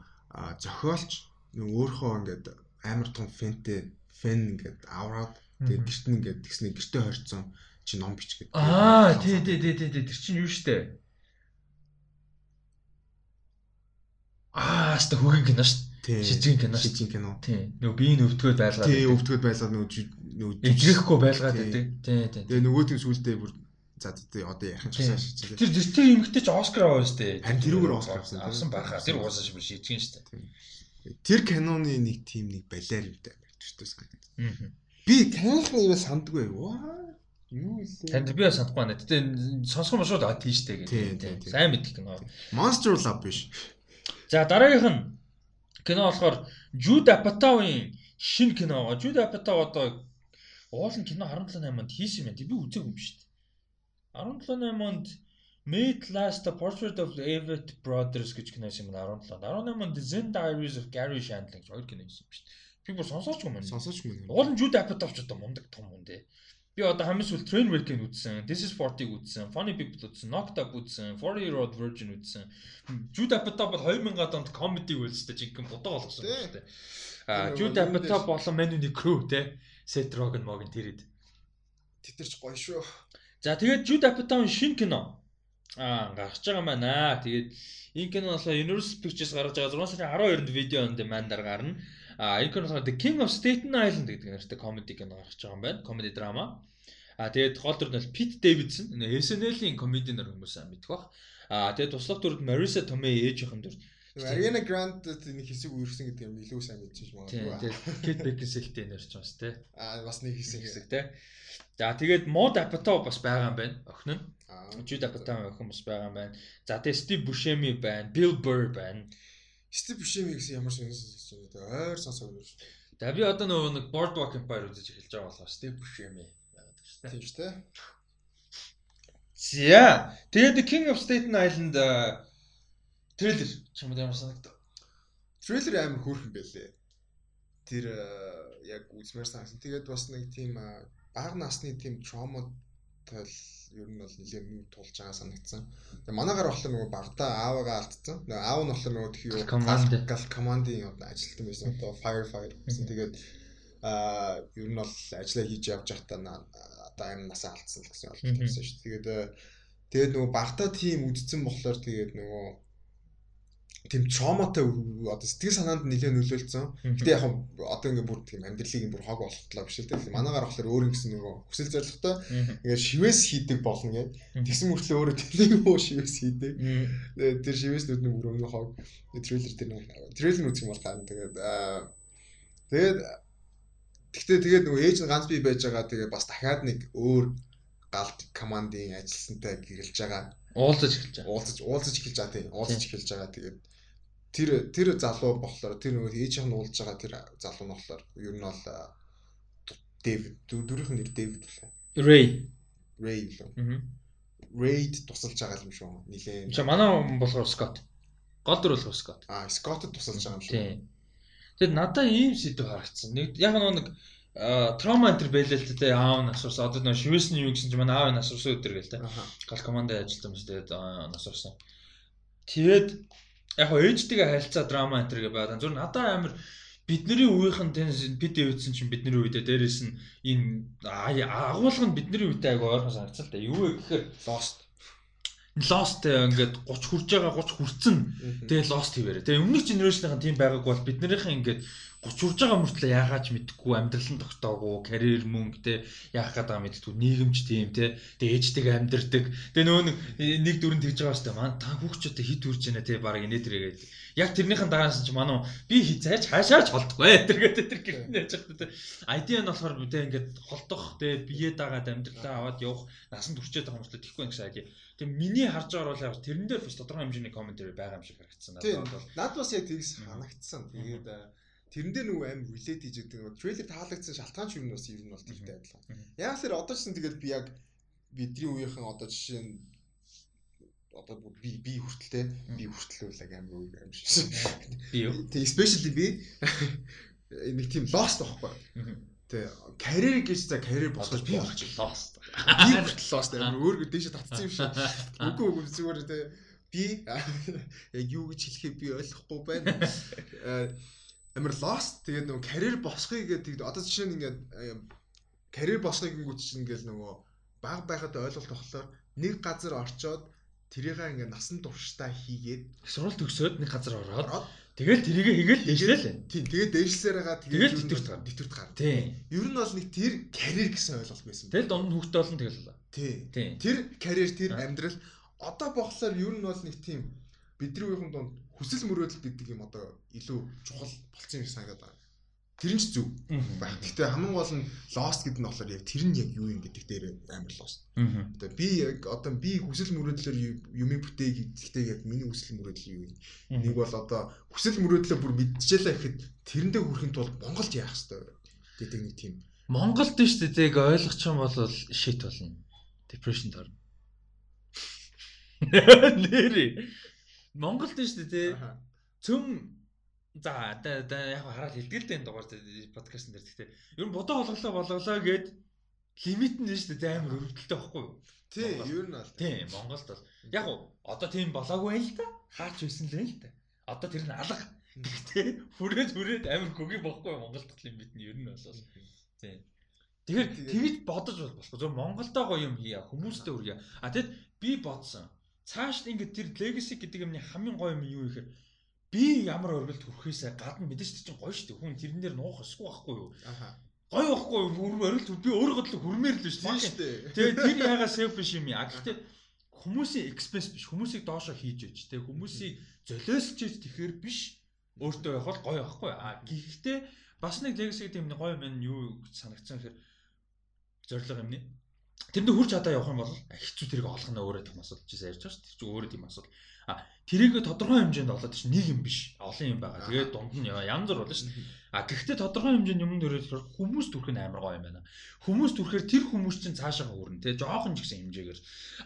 зохиолч нөгөө өөрхөө ингээд амар том фэнтэй фэн ингээд авраад тэгээд гэрт нь ингээд тэгснэ гэртээ хорцсон чи ном бичгээд. Аа тий тий тий тий тий, тэр чинь юу штэ. Аа хаста хөгийн кино штэ. Шижиг кино шүү. Шижиг кино. Тийм. Нөгөө биеийн өвдгөөд байлгаад. Тийм өвдгöd байлгаад нөгөө нөгөө жи- Ижрэхгүй байлгаад байдаг. Тийм тийм. Тэгээ нөгөө тийм сүулдэ бүр за тий одоо ярих юм Тийм. часаа шиж. Тэр тэр эмгтэй ч Оскар авсан шүү дээ. Харин тэрүүгээр Оскар авсан. Авсан байхаа. Тэр угаасаа шиг шийдгэн шүү дээ. Тэр киноны нэг тим нэг балиар юм даа барьж шүү дээ. Би киноны юм сандгүй. Ваа. Юу вэ? Танд би бас санахгүй байна. Шууд аа тийм шүү дээ гэдэг. тийм, тийм. Сайн мэдих кино. Monster Love биш. За дараагийнх нь кино болохоор Jude Apatow-ын шинэ кино. Jude Apatow одоо уулын кино 17 8-нд хийсэн юм байна. Би үзээгүй юм шүү дээ. 17 8-нд Made Last a Portrait of the Avett Brothers гэж кино юм байна 17-нд. 18-нд Zen Diaries of Gary Shandling гэж хоёр кино юм шүү дээ. Би бүр сонсоочгүй юм. Сонсооч мөн. Уулын Jude Apatow ч одоо мундаг том хүн дээ. Би одоо хамгийн сүүл Trainwreck-ийг үзсэн, This is 40-ыг үзсэн, Funny People үзсэн, Knocked Up үзсэн, 40 Year Old Virgin үзсэн. Jude Apatow бол 2000-ад онд comedy үйлстэй жинхэнэ бодоо болгосон юм шүү дээ. Тэр Jude Apatow болон Man in the Crew те. Seth Rogen могийн тэрэд. Тэтэрч гоё шүү. За тэгээд Jude Apatow-ын шинэ кино аа гарч байгаа байна. Тэгээд энэ кино болохоор Universal Pictures гаргаж байгаа 6 сарын 12-нд видео on demand-аар гарна. А энэ кино болохоор The King of Staten Island гэдэг нэртэй comedy кино гарч байгаа юм байна. Comedy drama. А тэгээд гол дүр нь бол Pete Davidson SNL-ийн комединер хүмүүс аа мэдэх бах. А тэгээд туслах дүрд Marissa Tomei ээжийнхэн дүр. Ariana Grande нэг хэсэг үерсэн гэдэг юм илүү сайн мэдчихэж магадгүй. Тэгээд Kate Beckinsale-тэй нэрч бас тий. Аа бас нэг хэсэг Хэсэг тий. За тэгээд Maud Apatow бас байгаа юм байна. Охин нь. Jude Apatow охин бас байгаа юм байна. За тэгээд Steve Buscemi байна. Bill Burr байна. Стив Бушеми гэсэн ямар сонирхол сонсож байна те. Ойр сонсоод байна. За би одоо нөгөө нэг Boardwalk Empire үзэж эхэлж байгаа болохоор Steve Buscemi байна шүү дээ. Тийм шүү те. За тэгээд King of Staten Island э, трейлер чамд ямар санагдав? Трейлер амар хөөрхөн байлээ. Тэр э, яг үзмээр санагдсан. Тэгээд бас нэг тийм э, бага насны тийм trauma тал ер нь бол нэлээд нүд тулж байгаа санагдсан. Тэгээ манайгаар болохоор нөгөө багтаа аавыгаа алдсан. Нөгөө аав нь болохоор нөгөө тхий юу Command. гал командын одоо ажилтан байсан. Одоо firefighter гэсэн. Тэгээд аа ер нь бол ажиллаа хийж явж байхдаа одоо амь насаа алдсан л гэсэн ойлголт байсан шүү. дээ. Тэгээд э, тэгээд нөгөө багтаа тийм үдцэн болохоор тэгээд нөгөө тийм трауматай одоо сэтгэл санаанд нэлээд нөлөөлсөн. Гэтэ яг одоо ингээ бүр тийм амьдралыг бүр хог болохлоо биш л дээ. Манайгаар болохоор өөр юм гэсэн нөгөө хүсэл зоригтой ингээ шивээс хийдэг болно гэд. Тэгсэн мөртлөө өөрөө тэлэг өө шивээс хийдэг. Тэр шивээснүүд нэг бүр өмнө хог трейлер тэр нэг трейлер үзэх юм бол гарна. Тэгээд тэгээд Гэхдээ тэгээд нөгөө ээж нь ганц бий байж байгаа тэгээд бас дахиад нэг өөр галт командын ажилтнтай гэрэлж байгаа. Уулзаж эхэлж байгаа. Уулзаж уулзаж эхэлж байгаа тийм. Уулзаж эхэлж байгаа. Тэгээд тэр тэр залуу болохоор тэр нөгөө ээжийнх нь уулзж байгаа тэр залуу нь болохоор ер нь бол Дэвид дөрөвх нэр Дэвид. Ray. Рэй үлээ. Мгм. Рейд тусалж байгаа юм шүү. Нилээн. За манай хүн болохоор Scott. Гол дүр болохоор Scott. Аа, Скоттод тусалж байгаа юм шүү. Тийм. Тэгэд надаа ийм сэдв харагдсан. Нэг яг нэг траума энтер л тэ аав нь асуусан. Одоо нэг шивэсний юу гэсэн чинь манай аав нь асуусан өдр гээл. Аха. Гал командад ажилласан юм тэгээд аа, асуусан. Тэгээд яг ээжтэйгээ харилцаа драма энтер гэ байгаад зүр надаа амар бидний үеийнхэн тэнс бид дэвдсэн чинь бидний үедээ дээрэс нь энэ агуулга нь бидний үедээ айгу ойрхон санагцсан л да. Юу вэ гэхээр Lost. Lost ингээд 30 хүрж байгаа 30 хүрцэн. Тэгээ lost хийвэрэ. Тэгээ өмнөх генерашныхан тийм байгаагүй бол биднэрийнхэн ингээд 30 хүрж байгаа мөртлөө яахаач мэдхгүй амьдрал нь тогтоогүй, карьер мөнгө те яах гээд байгаа мэддэггүй, нийгэмч тийм те. Тэгээ ээжтэйгээ амьдрдаг. Тэгээ нэг э, нэг дүрэн тэгж байгаа штэ. Ман та хүүхчүүдээ хит үрж байна те баг инээ тэргээд. Яг тэрнийхэн дараасан чи мануу би хизээч хаашаач холдохгүй тэргээд тэр гэртээ яж байгаа те. Айдиа нь болохоор тэ ингээд холдох те бие дагаад амьдралаа аваад явах насанд хүрчээд байгаа мөртлөө тэхгүй байх шээ. Тэгээ миний харж байгаа бол яг тэрэн дээр бас тодорхой хэмжээний комментари байгаа юм шиг харагдсан надад бол. Над бас яг тэгс санагдсан. Тэгээд э, тэрэн дээр нөгөө аим relate хийж байгаа нөгөө трейлер таалагдсан шалтгаан нь бас ер нь бол тэртэй адилхан. Яг л одоо ч гэсэн тэгээд би яг бидний үеийнхэн одоо жишээ нь одоо би би хүртэлтэй би хүртэл үл яг аим үг аим шиг. Би юу? Тэг especially би нэг тийм lost байхгүй. Тэг карьер гэж за карьер босгож би болчих lost. би хүртэл lost аим өөр дээшээ татсан юм шиг. Үгүй үгүй зүгээр тэ би яг юу гэж хэлэхээ би ойлгохгүй байна. Э, Амар lost тэгээд нөгөө карьер босхыг гэдэг одоо жишээ нь ингээд э, карьер босхыг гингүүт чинь ингээд нөгөө баг байхад ойлголт болохоор нэг газар орчоод тэрийг ингээд насан туршдаа хийгээд Сурал төгсөөд нэг газар ороод Тэгэл тэрийгэ хийгээл дэжлээ л. Тийм тэгээд байгаа Тэгээд тэтгэврт гарна. тэтгэврт гарна. Тийм. Ер нь бол нэг тэр карьер гэсэн ойлголт байсан. Тэгэл дунд нь хүүхдээ олон тэгэл. Тий. Тийм. Тэр карьер тэр амьдрал одоо болохоор ер нь бол нэг тийм бидний үеийн дунд хүсэл мөрөөдөл гэдэг юм одоо илүү чухал болцсон юм шиг санагдаад байна. Тэр нь ч зөв байх. Гэхдээ хамгийн гол нь lost гэдэг нь болохоор яг тэр нь яг юу юм гэдэг дээр амар lost. Одоо би яг одоо би хүсэл мөрөөдлөөр юмыг бүтээх гэхдээ яг миний хүсэл мөрөөдөл юу юм? Нэг бол одоо хүсэл мөрөөдлөө бүр мэдчихлээ гэхэд тэрэндээ хүрэхин тулд Монголд яах вэ гэдэг нэг тийм Монголд нь шүү дээ яг ойлгох юм бол shit болно. Depression орно. Нэрээ. Монголд нь шүү дээ Аха. цөм за да да яг хараад хэлдэг л дээ энэ дугаар подкастн дээр гэхдээ ер нь бодоо болголоо болголоо гэд лимит нь шүү дээ амар өрөвдөлтэй байхгүй юу? тий ер нь бол Тийм Монголд бол яг одоо тийм болоогүй байл та. Хаач байсан л байл та. Одоо тэр нь алга. Гэхдээ хүрээд хүрээд амар хөгийн бохгүй Монголд лимит нь ер нь бол Тийм. Тэгэхээр тэгж бодож бол болохгүй. Зөв Монголдоо гоё юм хийя, хүмүүстэй үргье. А тэгэд би бодсон. Цааш ингээд тэр legacy гэдэг юмны хамгийн гоё юм юу гэхээр би ямар өргөлд хүрэхээсээ гадна мэдээж чинь гоё шүү дээ. Хүн тэрэн дээр нуух өсгүй байхгүй юу? аха Гоё байхгүй юу? Өргөлд би өөрөө бодлоо хүрмээр л шүү дээ. Тэгээд тэр ягаа selfish юм яа. Гэхдээ хүмүүсийн expense биш. Хүмүүсийг доошоо хийж өгч. Тэгээд хүмүүсийг золиосч ийж тэгэхээр биш. Өөртөө явах бол гоё байхгүй. А гэхдээ бас нэг legacy гэдэг юм гоё юм юу гэж санагдсан гэхээр зорилго юм нэ. Тэрэнд хүрч чадаа явах юм бол хэцүү тэрийг олох нь өөрөө том асуудал гэж ярьж байгаа шүү. Тэр чинь өөрөө тийм асуудал. А тэрийг тодорхой хэмжээнд олоод чинь нэг юм биш. Олон юм байгаа. Тэгээд дунд нь янз бүр болно шүү. А гэхдээ тодорхой хэмжээнд юм дөрөөр хүмүүс төрөх нь амар гоё юм байна. Хүмүүс төрөхөр тэр хүмүүс чинь цаашаа хүрнэ те жоохон ч гэсэн хэмжээгээр.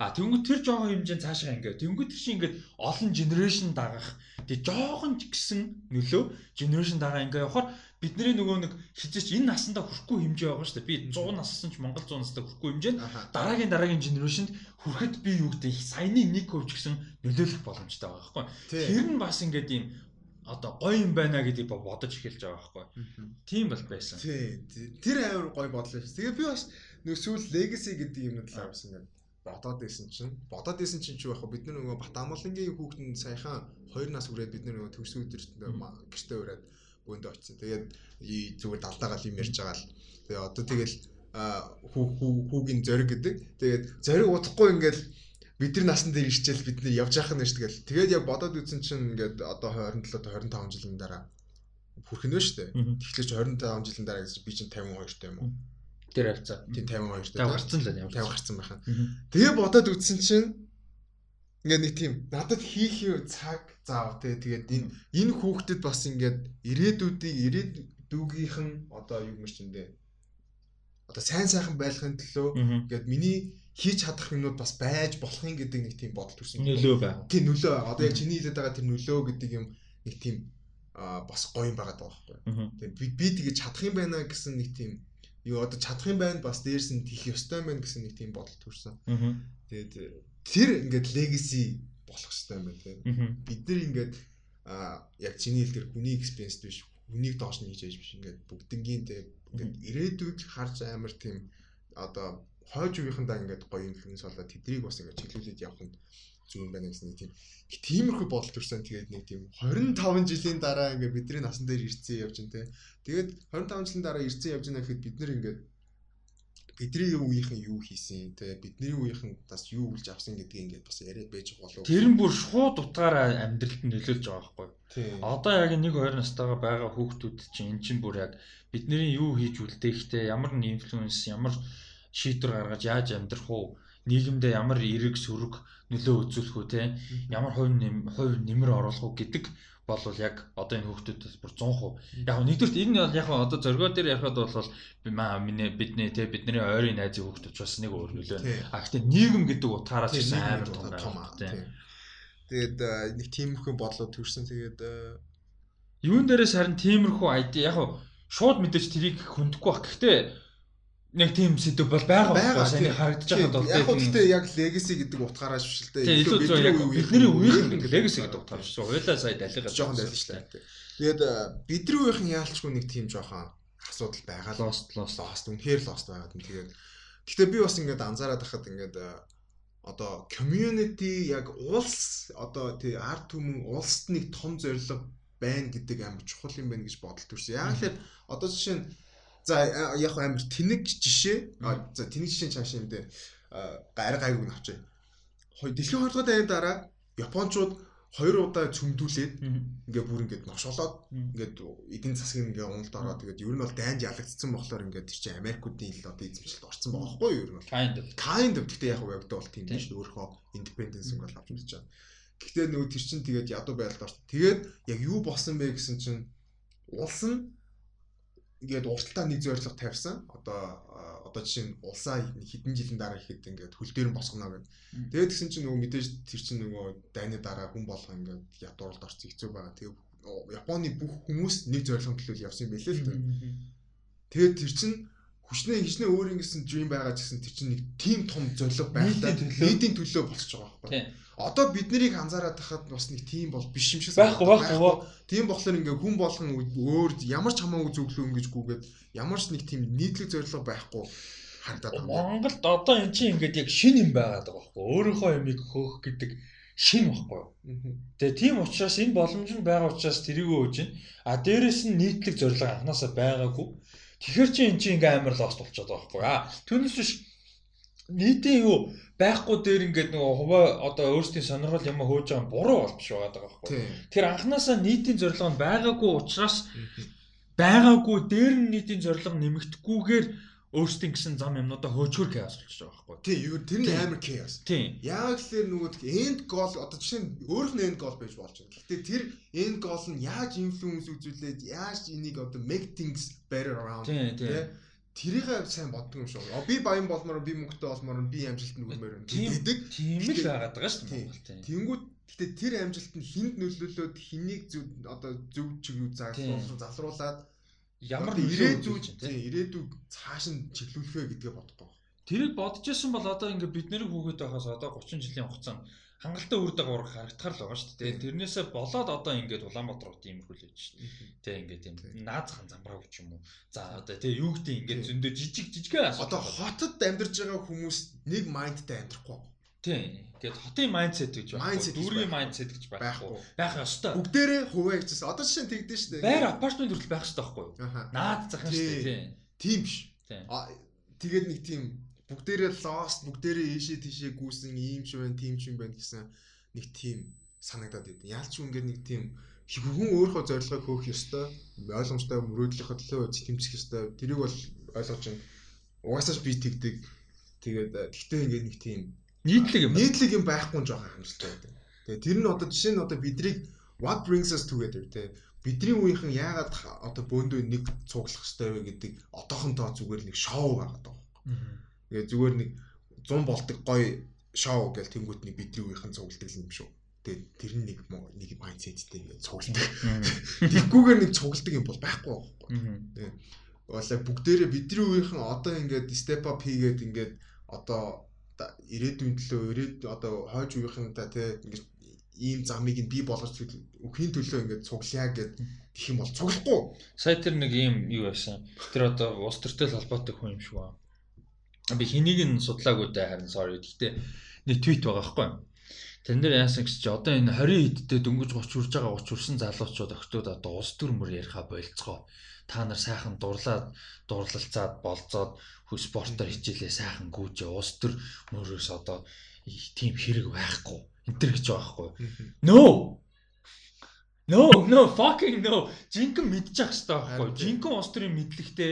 А тэнгуү тэр жоохон хэмжээнд цаашаа ингээд тэнгуү тэр чинь ингээд олон генерашн дагах тэг жоохон ч гэсэн нөлөө генерашн дагаа ингээд явахаар бидний нөгөө нэг хизээч энэ насандаа хүрэхгүй хэмжээ байгаа шүү дээ. Би 100 нассан ч Монгол 100 настай хүрэхгүй хэмжээнд дараагийн дараагийн генерашнд хүрэхэд би юу гэдэг саяны 1% ч гэсэн нөлөөлөх боломжтой байгаа байхгүй. Тэр нь бас ингээд ийм одоо гоё юм байна гэдгийг бо- бодож эхэлж байгаа байхгүй. Тийм бол байсан. тэр амар гой бодлоо шүү тэгээ би бас нэг сүүл legacy гэдэг юм талаар бас ингээд бодоод байсан чинь бодоод байсан чинь ч яг бид нар нөгөө Батамолынгийн хүүхдэн саяхан 2 нас хүрээд бид нар нөгөө төгсгөө өдөрт гэртээ ураад бөөндөө очсон. Тэгээд зүгээр далдаагаал юм ярьж байгаа л. Тэгээ одоо тэгэл хүү хүү- хүүгийн зориг гэдэг. Тэгээд зориг удахгүй ингээл бидний насн дээр ирчээл бид нэр явж яах нь шүү тэгэл. Тэгээд яг бодоод үзсэн чинь ингээд одоо 27 25 жилийн дараа хүрэх нь шүү дээ. Тэгэхээр чи 25 жилийн дараа гэж би чинь 52 та юм уу? Тэр хавцаа. Тийм 52 та. Гарцсан л ямар. 50 гарсан байхаа. Тэгээ бодоод үзсэн чинь ингээд нэг тийм надад хийх юм цаг заав те тэгээд энэ энэ хүүхдэд бас ингээд ирээдүйдийг ирээдүгийнхэн одоо юу юм чинь дээ одоо сайн сайхан байлгахын төлөө ингээд миний хийж чадах юмнууд бас байж болохын гэдэг нэг тийм бодол төрсэн. Нөлөө байна. Тийм нөлөө одоо яг чиний хэлээд байгаа тэр нөлөө гэдэг юм нэг тийм аа бас гоё юм байгаа даа байхгүй. Тэгээд би би тэгэж чадах юм байна гэсэн нэг тийм юу одоо чадах юм байна бас дээрс нь тийх ёстой юм байна гэсэн нэг тийм бодол төрсэн. Тэгээд тэр ингээд legacy болох хэрэгтэй юм байна тийм. Бид нар ингээд аа яг чиний хэлдэр хүний experience биш хүнийг доош нь хийж ээж биш. Ингээд бүгднгийн тийм ингээд ирээдүйг харж амар тийм одоо хойж үеийнхэндээ ингээд гоё инфлюенс болоод тэднийг бас ингээд чиглүүлээд явах нь юм байна гэсэн тийм тиймэрхүү бодол төрсэн тэгээд нэг тийм 25 жилийн дараа ингээд бидний насан дээр ирцэн явж байна те. Тэгээд 25 жилийн дараа ирцэн явж байна гэхэд бид нар ингээд бидний үеийнхэн юу хийсэн те бидний үеийнхэн бас юу үлж авсан гэдгийг ингээд бас яриад байж болов Тэр нь бүр шууд утгаараа амьдралд нь нөлөөлж байгаа байхгүй. Одоо яг нэг 2 настайгаа байгаа хүүхдүүд чинь эн чинь бүр яг бидний юу хийж үлдээхтэй ямар нэг инфлюенс ямар шийдвэр гаргаж яаж амьдрах уу нийгэмдээ ямар эрэг сөрөг нөлөө үзүүлэх үү те ямар хувь нэм хувь нэмэр оруулах уу гэдэг бол яг одоо энэ хүүхдүүдээс бүр 100% яг нь нэгдүгээр энэ бол яг одоо зоргоо дээр ярихад бол миний бидний те бидний ойрын найзын хүүхдүүд бас нэг өөр нөлөө. А гэхдээ нийгэм гэдэг утгаараа ч амар том тийм. Тэгээд нэг тиймэрхүү бодлоо төрсэн. Тэгээд Юун дээрээс харин тиймэрхүү ID яг шууд мэдээж тэрийг хүндэхгүй баг. Гэхдээ нэг тийм сэдв бол байгаа Байгаа, байхгүй сайн харагдаж байхад бол яг гэхдээ яг legacy гэдэг утгаараа шүү дээ. илүү бидний үеийнх нь legacy гэдэг утгаар шүү. Хойлоо сая далигаа жоохон дээ. Тэгээд э, бидний үеийнхэн яалчгүй нэг тийм жоохон асуудал байгаа Lost lost. lost үнэхээр lost байгаад нь тэгээд гэхдээ би бас ингээд анзаараад байхад ингээд э, одоо community яг улс одоо тий арт түмэн улсд нэг том зорилго байна гэдэг амар чухал юм байна гэж бодолт төрсөн. Яг л одоо жишээ нь за яг амар тэнэг жишээ. За тэнэг жишээ цааш юм дээр гар гайгүй авчаа. Дэлхийн 2 дугаар дайны дараа Япончууд хоёр удаа цөмдүүлээд ингээ бүр ингээд новшолоод ингээд эдийн засгийн ингээ уналд ороод тэгээд ер нь бол дайнд ялагдсан болохоор ингээд тэр чинь Америкуудын ил одоо эзэмшилд орсон байгаа байхгүй юу ер нь бол. Kind of. Kind of. Гэхдээ яг яг бол тийм биш. Өөрийнхөө independence бол авч үзэж байгаа. Гэхдээ нөгөө тэр чинь тэгээд ядуу байдалд орсон. Тэгээд яг юу болсон бэ гэсэн чинь улс нь ингээд урталтаа нэг зорилго тавьсан. Одоо одоо жишээ нь улсаа хэдэн жилийн дараа ихэд ингээд хөл дээр нь босгоно гэдэг. Тэгээд тэгсэн чинь нөгөө мэдээж тэр чинь нөгөө дайны дараа хүн болго ингээд ядууралд орсон хэцүү байгаа. Тэгээд Японы бүх хүмүүс нэг зорилгын төлөө явсан юм билээ л дээ. Тэгээд тэр чинь хүчнээ хичнээн өөр ингэсэн dream байгаа гэсэн тэр чинь нэг team том зорилго байхдаа нийтийн төлөө болчихж байгаа байхгүй. Одоо бид нарыг анзаараад тахад бас нэг team бол биш юм шиг байхгүй байхгүй. Тийм болохоор ингээ хүн болгон өөр ямар ч хамаагүй зөвлөө ингэж гүгээд ямар ч нэг тийм нийтлэг зорилго байхгүй харагдаад байна. Монголд одоо эн чинь ингээд яг шин юм байгаад байгаа байхгүй. Өөрийнхөө ямиг хөөх гэдэг шин байхгүй. Тэгээ тийм учраас энэ боломж нь байгаа учраас тэрийгөө үүж байна. А дээрэс нь нийтлэг зорилго анханасаа байгаагүй. Тэгэхээр чи эн чинь ингээ амар лост болчиход байгаа байхгүй. Түүнээс биш нийтийн юу байхгүй дээр ингээд нөгөө хуваа одоо өөрсдийн сонирхол юм хөөж байгаа буруу болж байгаа даа байхгүй. Тэр анханасаа нийтийн зорилго нь байгаагүй учраас байгаагүй дээр нь нийтийн зорилго нэмэгдэхгүйгээр өөрсдийн гэсэн зам юмнуудаа хөөчгөр chaos болчихж байгаа байхгүй. Тийм, юу тэр нь амар chaos. Тийм. Яг л нөгөө end goal одоо жишээ нь өөрөх нь end goal байж болж байна. Гэхдээ тэр end goal нь яаж influence үзүүлээд яаж энийг одоо make things better around тийм тэрийг сайн боддог юм шиг. Би баян болмоор би мөнгөтэй болмоор би амжилт нүгмээр байна гэдэг. Тийм л байгаад байгаа шүү дээ Монгол тийм. Тэнгүүд гэтээ тэр амжилт нь хүнд нөлөөлөөд хэнийг зөв одоо зөв чиг юу залруулад ямар ирээдүйд тийм ирээдүйг цааш нь чиглүүлэх вэ гэдгээ бодохгүй. Тэрийг бодож исэн бол одоо ингээ бид нэр хүүхэд байхаас одоо 30 жилийн хугацаанд хангалттай үр дагавар харагдахаар л байгаа шүү дээ. Тэрнээсээ болоод одоо ингээд Улаанбаатар руу тиймэрхүү л байж шүү дээ. Тэ ингээд тийм наазхан замбраагүй ч юм уу. За одоо тэ юу гэдэг ингээд зөндөө жижиг жижигхэн асуудал. Одоо хотод амьдарч байгаа хүмүүс нэг майндтай амьдрахгүй Тийм. Тэгээд хотын майндсет гэж байна. Дүүргийн майндсет гэж байхгүй. Байх ёстой. Бүгдээрээ хуваа хийчихсэн. Одоо жишээ нь тэгдэж штэ. Байр апартмент хүртэл байх ёстой байхгүй юу? Наад захын штэ тийм. Тийм биш. Тэгээд нэг тийм бүгдээрээ lost, бүгдээрээ ийшээ тийшээ гүйсэн ийм ч байна, тийм ч юм байна гэсэн нэг тийм санагдаад байд. Яалч үнгээр нэг тийм хүн өөрийнхөө зорилгыг хөөх ёстой, ойлгомжтой мөрөөдлийнхөө төлөө тэмцэх ёстой. Тэрийг бол ойлгож байна. Угаасаа би тэгдэг. Тэгээд тэгтээ ингээд нэг тийм нийтлэг юм нийтлэг юм байхгүй нь жоохон хамжтай байдаг. Тэгээ тэр нь одоо жишээ нь одоо бидрийг what brings us together те бидний үеийнхэн яагаад одоо бөөндөө нэг цуглах хэрэгтэй вэ гэдэг одоохонтоо зүгээр нэг шоу байгаа юм. Тэгээ зүгээр нэг 100 болдог гоё шоу гэл тэнгуут нэг бидний үеийнхэн цугладаг юм шүү. Тэгээ тэр нэг нэг майндсеттэй ингээд цугладаг. Тэгхгүйгээр нэг цугладаг юм бол байхгүй байхгүй. Тэгээ Вала бүгдээрээ бидний үеийнхэн одоо ингээд step up хийгээд ингээд одоо ирээдүйн төлөө ирээд одоо хойж үеийнхэнтэй те ингээд ийм замыг нь бий болгож өхийн төлөө ингээд цуглая гэд гэх юм бол цуглахгүй. Сая тэр нэг ийм юу байсан. Тэр одоо улс төртэй холбоотой хүн юм шиг байна. Би хэнийг нь судлаагүй дээ харин sorry. Гэхдээ нэг твит байгаа байхгүй юу? Тэн дээр яасан гэж чи одоо энэ 20 эдтэй дөнгөж 30 хүрж байгаа 30 хүрсэн залуучууд октод одоо улс төр мөр яриха болцгоо. Та нар сайхан дурлаад дурлалцаад болцоод спортоор хичээлээ сайхан гүйжээ улс төр мөрөөс одоо тийм хэрэг байхгүй энэ төр гэж байгаа байхгүй no no no fucking no. Жинхэнэ мэдчих хэвээр байхгүй. Жинхэнэ улс төрийн мэдлэгтэй.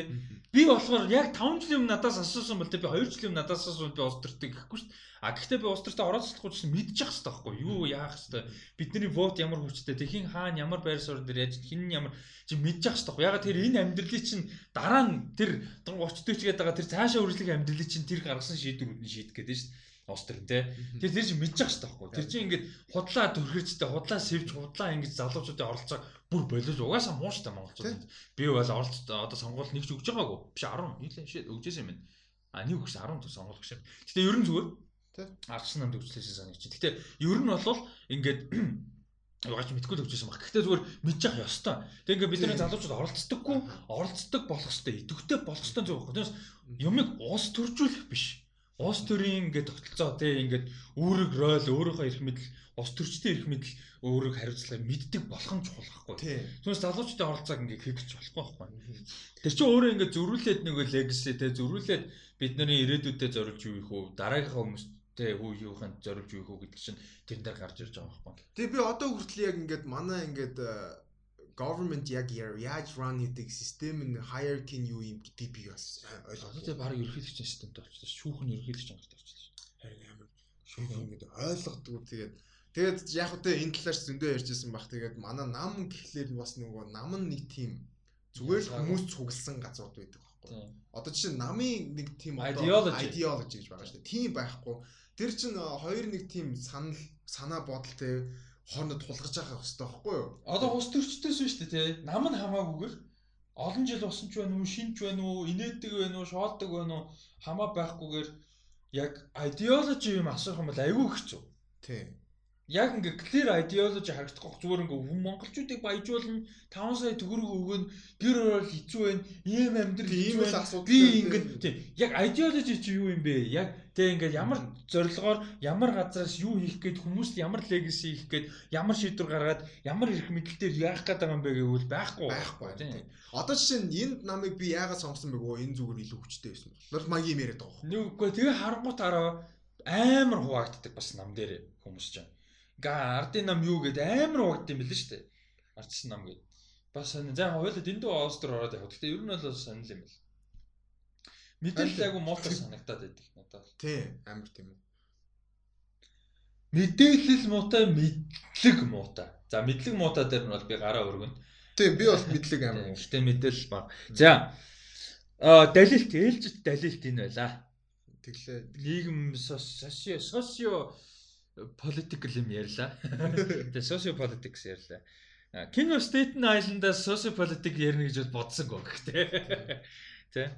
Би болохоор яг 5 жилийн өмнө надаас асуусан бол тэ би 2 жилийн өмнө надаас асуусан би улс төртэй гэхгүй шүү дээ. А гэхдээ би улс төртөө ороод цоцлохгүй чинь мэдчих хэвээр байхгүй. Юу яах хэвээр бидний вот ямар хүчтэй? Тэхийн хаана ямар байр суурь дээр яаж хин ямар? Чи мэдчих хэвээр байхгүй. Ягаад тэр энэ амьдралыг чинь дараа нь тэр 30 40 гээд байгаа тэр цаашаа үржлэх амьдралыг чинь тэр гаргасан шийдвэрүүд нь шийдэх гэдэг шүү дээ улс төр те. Тэр тэр чинь мэдчих хэвээр байхгүй тэр чинь ингээд худлаа төрхөжтэй худлаа сэвж худлаа ингэж залуучуудын оролцоог. Бүр болиж угаасаа мууштай монголчууд. Би бол оролцоо одоо сонгуул нэг ч өгж байгаагүй. Биш 10 нийлээ шээ өгчээсэн юм байна. А нэг өгс 10 төгс сонгуул гэж. Гэтэ ерөн зүгээр. Ардсан намд өгчлээсэн санагч. Гэтэ ер нь бол ингээд Угаач мэдгүй л өгчээсэн баг. Гэхдээ зүгээр мэдчих ёстой. Тэг ингээд бидний залуучууд оролцдоггүй, оролцдог болох хэвээр, идэвхтэй болох хэвээр зөв байхгүй. Тэрс юмыг уус төржүүлэх биш. Ус төрийн ингээд тогтолцоо тий ингээд үүрэг рол өөрийнхөө эрх мэдэл ус төрчдийн эрх мэдэл өөрөг хариуцлагыг мэддэг болох нь чухал байхгүй. Тий. Түүнээс залуучуудын оролцоог ингээд гэж болохгүй байхгүй. Тэр чинь өөрөө ингээд зөрүүлээд нэг legacy те зөрүүлээд бидний ирээдүйдээ зориулж юу их үү дараагийнхаа хүмүүстэй хүү юуханд зориулж юу үү гэдэг чинь тэрэн дээр гарч ирж байгаа байхгүй. Тэгээ би одоо хүртэл яг ингээд манай ингээд government яг яаж run хийдэг систем нь hierarchy нь юу юм гэдэг би бас Одоо тэгээ баг ерөнхийлөгчийн системтэй болчихсон. Шүүхэн ерөнхийлөгч ангарт болчихсон. харин амар шүүх ингээд ойлгодог тэгээд тэгээд яг үгүй энэ талаар зөндөө ярьжсэн баг тэгээд манай нам гэхлээр бас нөгөө нам нь нэг тийм зүгээр л хүмүүс цугласан газрууд байдаг байхгүй. Одоо жишээ нь намын нэг тийм Ideology. гэж байгаа шүү дээ. Тийм байхгүй. Тэр чинь э, хоёр нэг тийм санал санаа бодолтой хоорондоо тулгарч байгаа хэрэгтэй байхгүй юу? Одоо ус төрчдөөс шүү дээ тий. Нам нь хамаагүйгээр олон жил усан ч байна уу, шинж байна уу, инээдэг байна уу, шоолдог байна уу хамаа байхгүйгээр яг ideology юм асуух юм бол айгүй хэцүү. Тийм. Яг ингээ clear ideology харагдахгүй зүгээр ингээ хүн монголчуудыг баяжуулна 5 сая төгрөг өгөн гэр орол хэцүү байна. Ийм амьдрал байна. асуудал Би тийм. тийм яг ideology чи юу юм бэ? Яг тэг ингээд ямар зорилгоор ямар газраас юу хийх гээд хүмүүст ямар legacy хийх гээд ямар шийдвэр гаргаад ямар эрх мэдэлээр яах гээд байгаа юм бэ гэвэл байхгүй байхгүй. Тийм. Одоо жишээ нь энд намайг би яагаад сонгосон бэ гоо энэ зүгээр илүү хүчтэй байсан болохоор магийн юм яриад байгаа. Нэг үгүй тэгээ харангуут араа амар хуваагддаг бас нам дээр хүмүүс ч. Ингээ ардын нам юу гэд амар хуваагдсан юм билээ шүү дээ. Ардчсан нам гэд. Бас. За хоёулаа дэндүү оостер ороод явах. Гэтэ ер нь бол сонир юм бэл. Мэдээлэл айгу муутай санагтаад байдаг надад. Тийм амар тийм үү. Мэдээлэл муутай, мэдлэг муутай. За мэдлэг муутай дээр нь бол би гараа өргөнө. Тийм би бол мэдлэг амар. Гэтэ мэдээлэл баг. За а далилт ээлжит далилт энэ байла. Тэглээ. нийгэм социо социо political юм ярьлаа. Тэгээ socio politics ярьлаа. А, King of Staten Island-аас socio politics ярина гэж бодсонгүй гэхдээ. Тэ.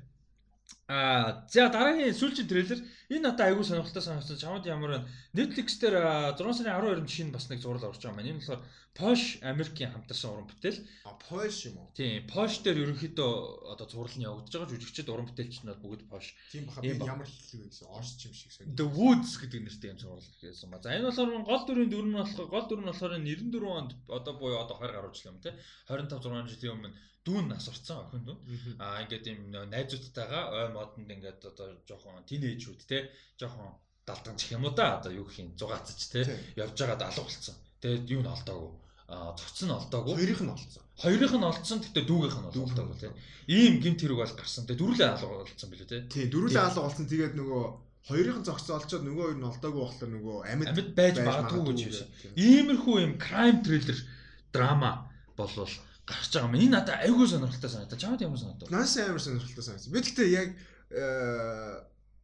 А за дараагийн сүүлчийн трейлер энэ надад аягүй сонирхолтой санагдсан. Чамд ямар байна? Netflix дээр а, 6 сарын 12-нд шинэ бас нэг зураг орж байгаа маань. Энэ болохоор Posh Америкийн хамтарсан уран бүтээл. А Польш юм уу? Тийм, Posh дээр ерөнхийдөө одоо зурлал нь явагдаж байгаа. Жүжигчд уран бүтээлч нь бол бүгд Posh Тийм баха би ямар хэллэг вэ гэсэн орч юм шиг сонь. The Woods гэдэг нэртэй юм зурлал хийсэн ба. За энэ болохоор гол дүрийн дүр нь болохоор гол дүр нь болохоор 94 онд одоо буюу одоо 20 гаруй жил юм те 25 6 жилийн өмнө дүүн нас орцсон охин дүү. Аа ингээд юм найзуудтайгаа ой модонд ингээд одоо жоохон тинейжүүд те жоохон далдан гэх юм уу да одоо юу гэх юм зугаацж те явж байгаа алга болсон. Тэгээд юу н олдоогүй. Аа цоц нь олдоогүй. Хоёрыг нь олцсон. Хоёрыг нь олдсон гэхдээ дүүгийнх нь олдоогүй те. Ийм гинт хэрэг бол гарсан. Тэгээд дөрүлээ алга олдсон билүү те. Тийм дөрүлээ алга болсон тэгээд нөгөө хоёрыг нь зогсоо олцоод нөгөө хоёр нь олдоогүй болохоор нөгөө амьд Амьд байж магадгүй гэж байсан. Иймэрхүү юм crime thriller драма болвол гарч байгаа юм. Энэ надад айгүй сонирхолтой санагдаа. Чамд ямар санагдав? Наас амар сонирхолтой санагдсан. Би гэхдээ яг э,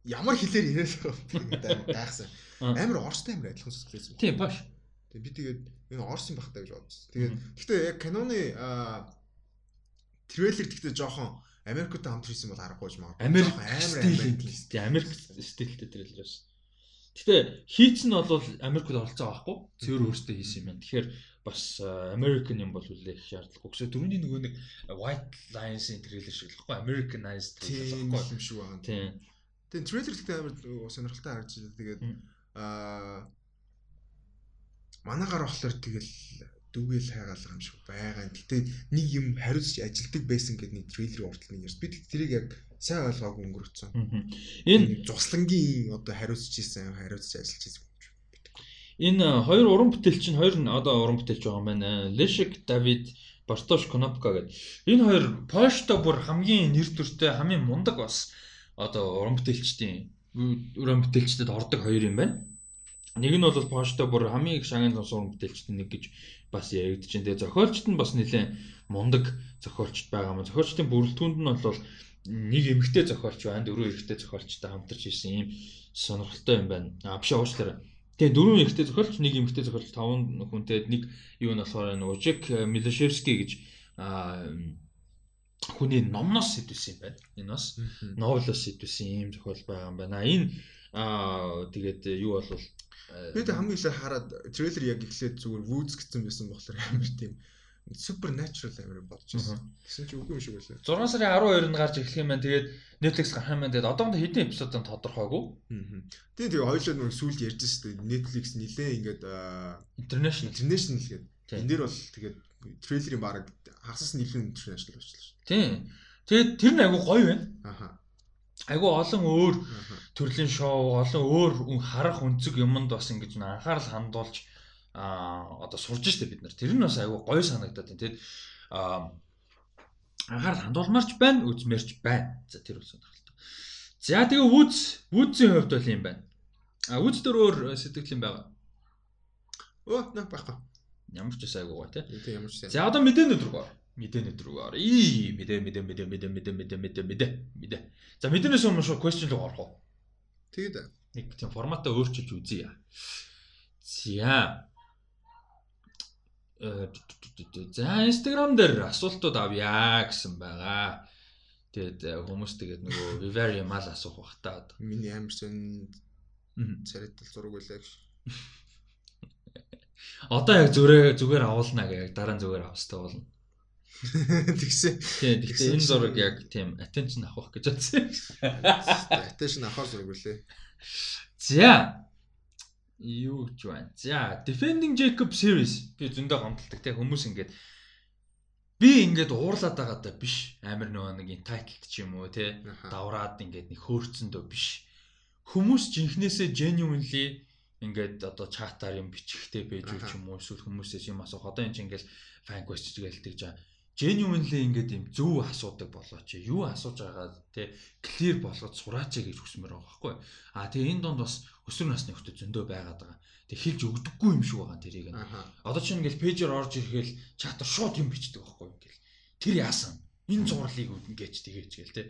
ямар хэлээр яриад байгаа юм гайхсан. Аа. Амар орстой амар адилхан сонсогдсон. Тийм баш. Тэгээ би тэгээд энэ орс юм бахтаа гэж бодсон. Тэгээд гэхдээ яг киноны аа, трейлер гэхдээ жоохон Америктэй хамт хийсэн бол аргагүй юм аа. Америк амар Америк тийм Америк стилтэй трейлерээс. Гэтэ хийц нь бол Америкт оролцоо байхгүй. Цэвэр өөртөө хийсэн юм байна. Тэгэхээр бас э, American юм бол үлээх шаардлагагүй. Гэхдээ түрүүний нөгөө нэг White Lions-ийн трейлер шиг л байхгүй. Americanized трейлер байхгүй. юм шиг байна. Тийм. Тэгээд трейлер гэхдээ амар сонирхолтой харагдаж байна. Тэгээд аа манагаар болохоор тэгэл дүгэл хайгаалга юм шиг байгаа. Гэтэ нэг юм хариуцж ажилдаг байсан гэдэг нэг трейлерийн уртл нэг ярьсан. Би тэрийг яг сайн ойлгоогүй өнгөрөөцсөн. Мгм. Энэ зуслангийн одоо хариуцж исэн, хариуцж ажиллаж исэн юм шиг битггүй. Энэ э, хоёр уран бүтээлч нь хоёр нь одоо уран бүтээлч байгаа юм байна. Лешик Давид Бартош Конопка гэдэг. Энэ хоёр Польшто бүр хамгийн нэр төртэй хамгийн мундаг бас одоо уран бүтээлчдийн уран бүтээлчдэд ордог хоёр юм байна. Нэг нь бол Польшто бүр хамгийн их шагнал сонс уран бүтээлчдийн нэг гэж бас байна. Тэгээ зохиолчд нь бас нэлээд мундаг зохиолчд байгаа юм. Зохиолчдын бүрэлдэхүүнд нь бол нэг эмэгтэй зохиолч байна, дөрвөн эрэгтэй зохиолчтой хамтарч ирсэн ийм сонирхолтой юм байна. А биш уучлаарай. Тэгээ дөрвөн эрэгтэй зохиолч, нэг эмэгтэй зохиолч, таван хүнтэй нэг юу нь болохоор энэ Ужик Милошевский гэж хүний номноос сэтвсэн юм байна. Энэ бас новелоос сэтвсэн ийм зохиол байгаа юм байна. Энэ тэгээд юу болвол Би тэг хамгийн их хараад трейлер яг эхлээд зүгээр Woods гэсэн байсан болохоор амар тийм supernatural амир бодож байсан. Гэсэн чи үгүй юм шиг байлаа. 6 сарын 12-нд гарч эхлэх юм байна. Тэгээд Netflix гарах юм байна. Тэгээд одоохондоо хэдэн эпизодын тодорхойгүй. Тэгээ тэгээ хоёулаа нэг сүлд ярьж шүү дээ. Netflix нилээ ингээд International international гэдэг. Энд дээр бол тэгээд трейлерийн баг нь илүү international болчихлоо шүү Тийм. Тэгээд тэр нь айгу гоё байна. дээ. Аха. Айгу олон өөр төрлийн шоу, олон өөр харах өнцөг юмд бас ингэж анхаарал хандуулж аа одоо сурж штэ бид нар. Тэр нь бас айгу гоё санагдаад байна. Тэгэд аа анхаарал хандуулмарч байна, үзмэрч байна. За тэр бол сонирхолтой. За тэгээ үз, үзийн хувьд бол юм байна. А үз дөр өөр сэтгэл юм байгаа. Оо, наа байхгүй. Ямар ч байсан айгу гоё тий. Тэг ямар ч сайн. За одоо мэдээний өдрөг ор. Мэдээний өдрөг ор. Ий, мэдээ мэдээ мэдээ мэдээ мэдээ мэдээ мэдээ мэдээ мэдээ. За мэдээнээс өмнө шүү question руу орох уу? Тэгээд нэг тийм форматаа өөрчилж үзье. За. Э, За Instagram дээр асуултууд авъя гэсэн байгаа. Тэгээд э, хүмүүс тэгээд нөгөө Vivaria мал асуух бах та миний амар сонь Мгм. царайтал зураг гэж. Одоо яг зүрээ зүгээр авуулна гэх яг дараа нь зүгээр австай болно. Тэгсэн. Тийм гэхдээ энэ зураг яг тийм attention авах гэж бодсон. Attention авахар зураг байлээ. За. Юу ч байна. За, Defending Jacob series би зөндөө гомдолдог те хүмүүс ингээд би ингээд уурлаад байгаа даа биш. Амар нөгөө нэг entitled ч юм уу те давраад ингээд нэг хөөрцөндөө биш. Хүмүүс жинхнээсээ genuinely ингээд одоо чатаар юм бичихтэй байж үү ч юм уу эсвэл хүмүүсээс юм асуух. Одоо энэ чинь ингээд fan question гэлдэг жаа. Genuinely ингээд юм зөв асуудаг болооч. Юу асууж байгаа те clear болгоод сураач гэж хүсмээр байгаа байхгүй. А тэгээ энэ донд бас өсвөр насны хүмүүс зөндөө байгаад байгаа. Тэг хэлж өгдөггүй юм шиг байгаа тэрийг. Одоо чинь ингээл пэйжээр орж ирэхэл чатар шууд юм бичдэг байхгүй ингээл. Тэр яасан? Энэ зурлыг ингэж тэгээч гээл те.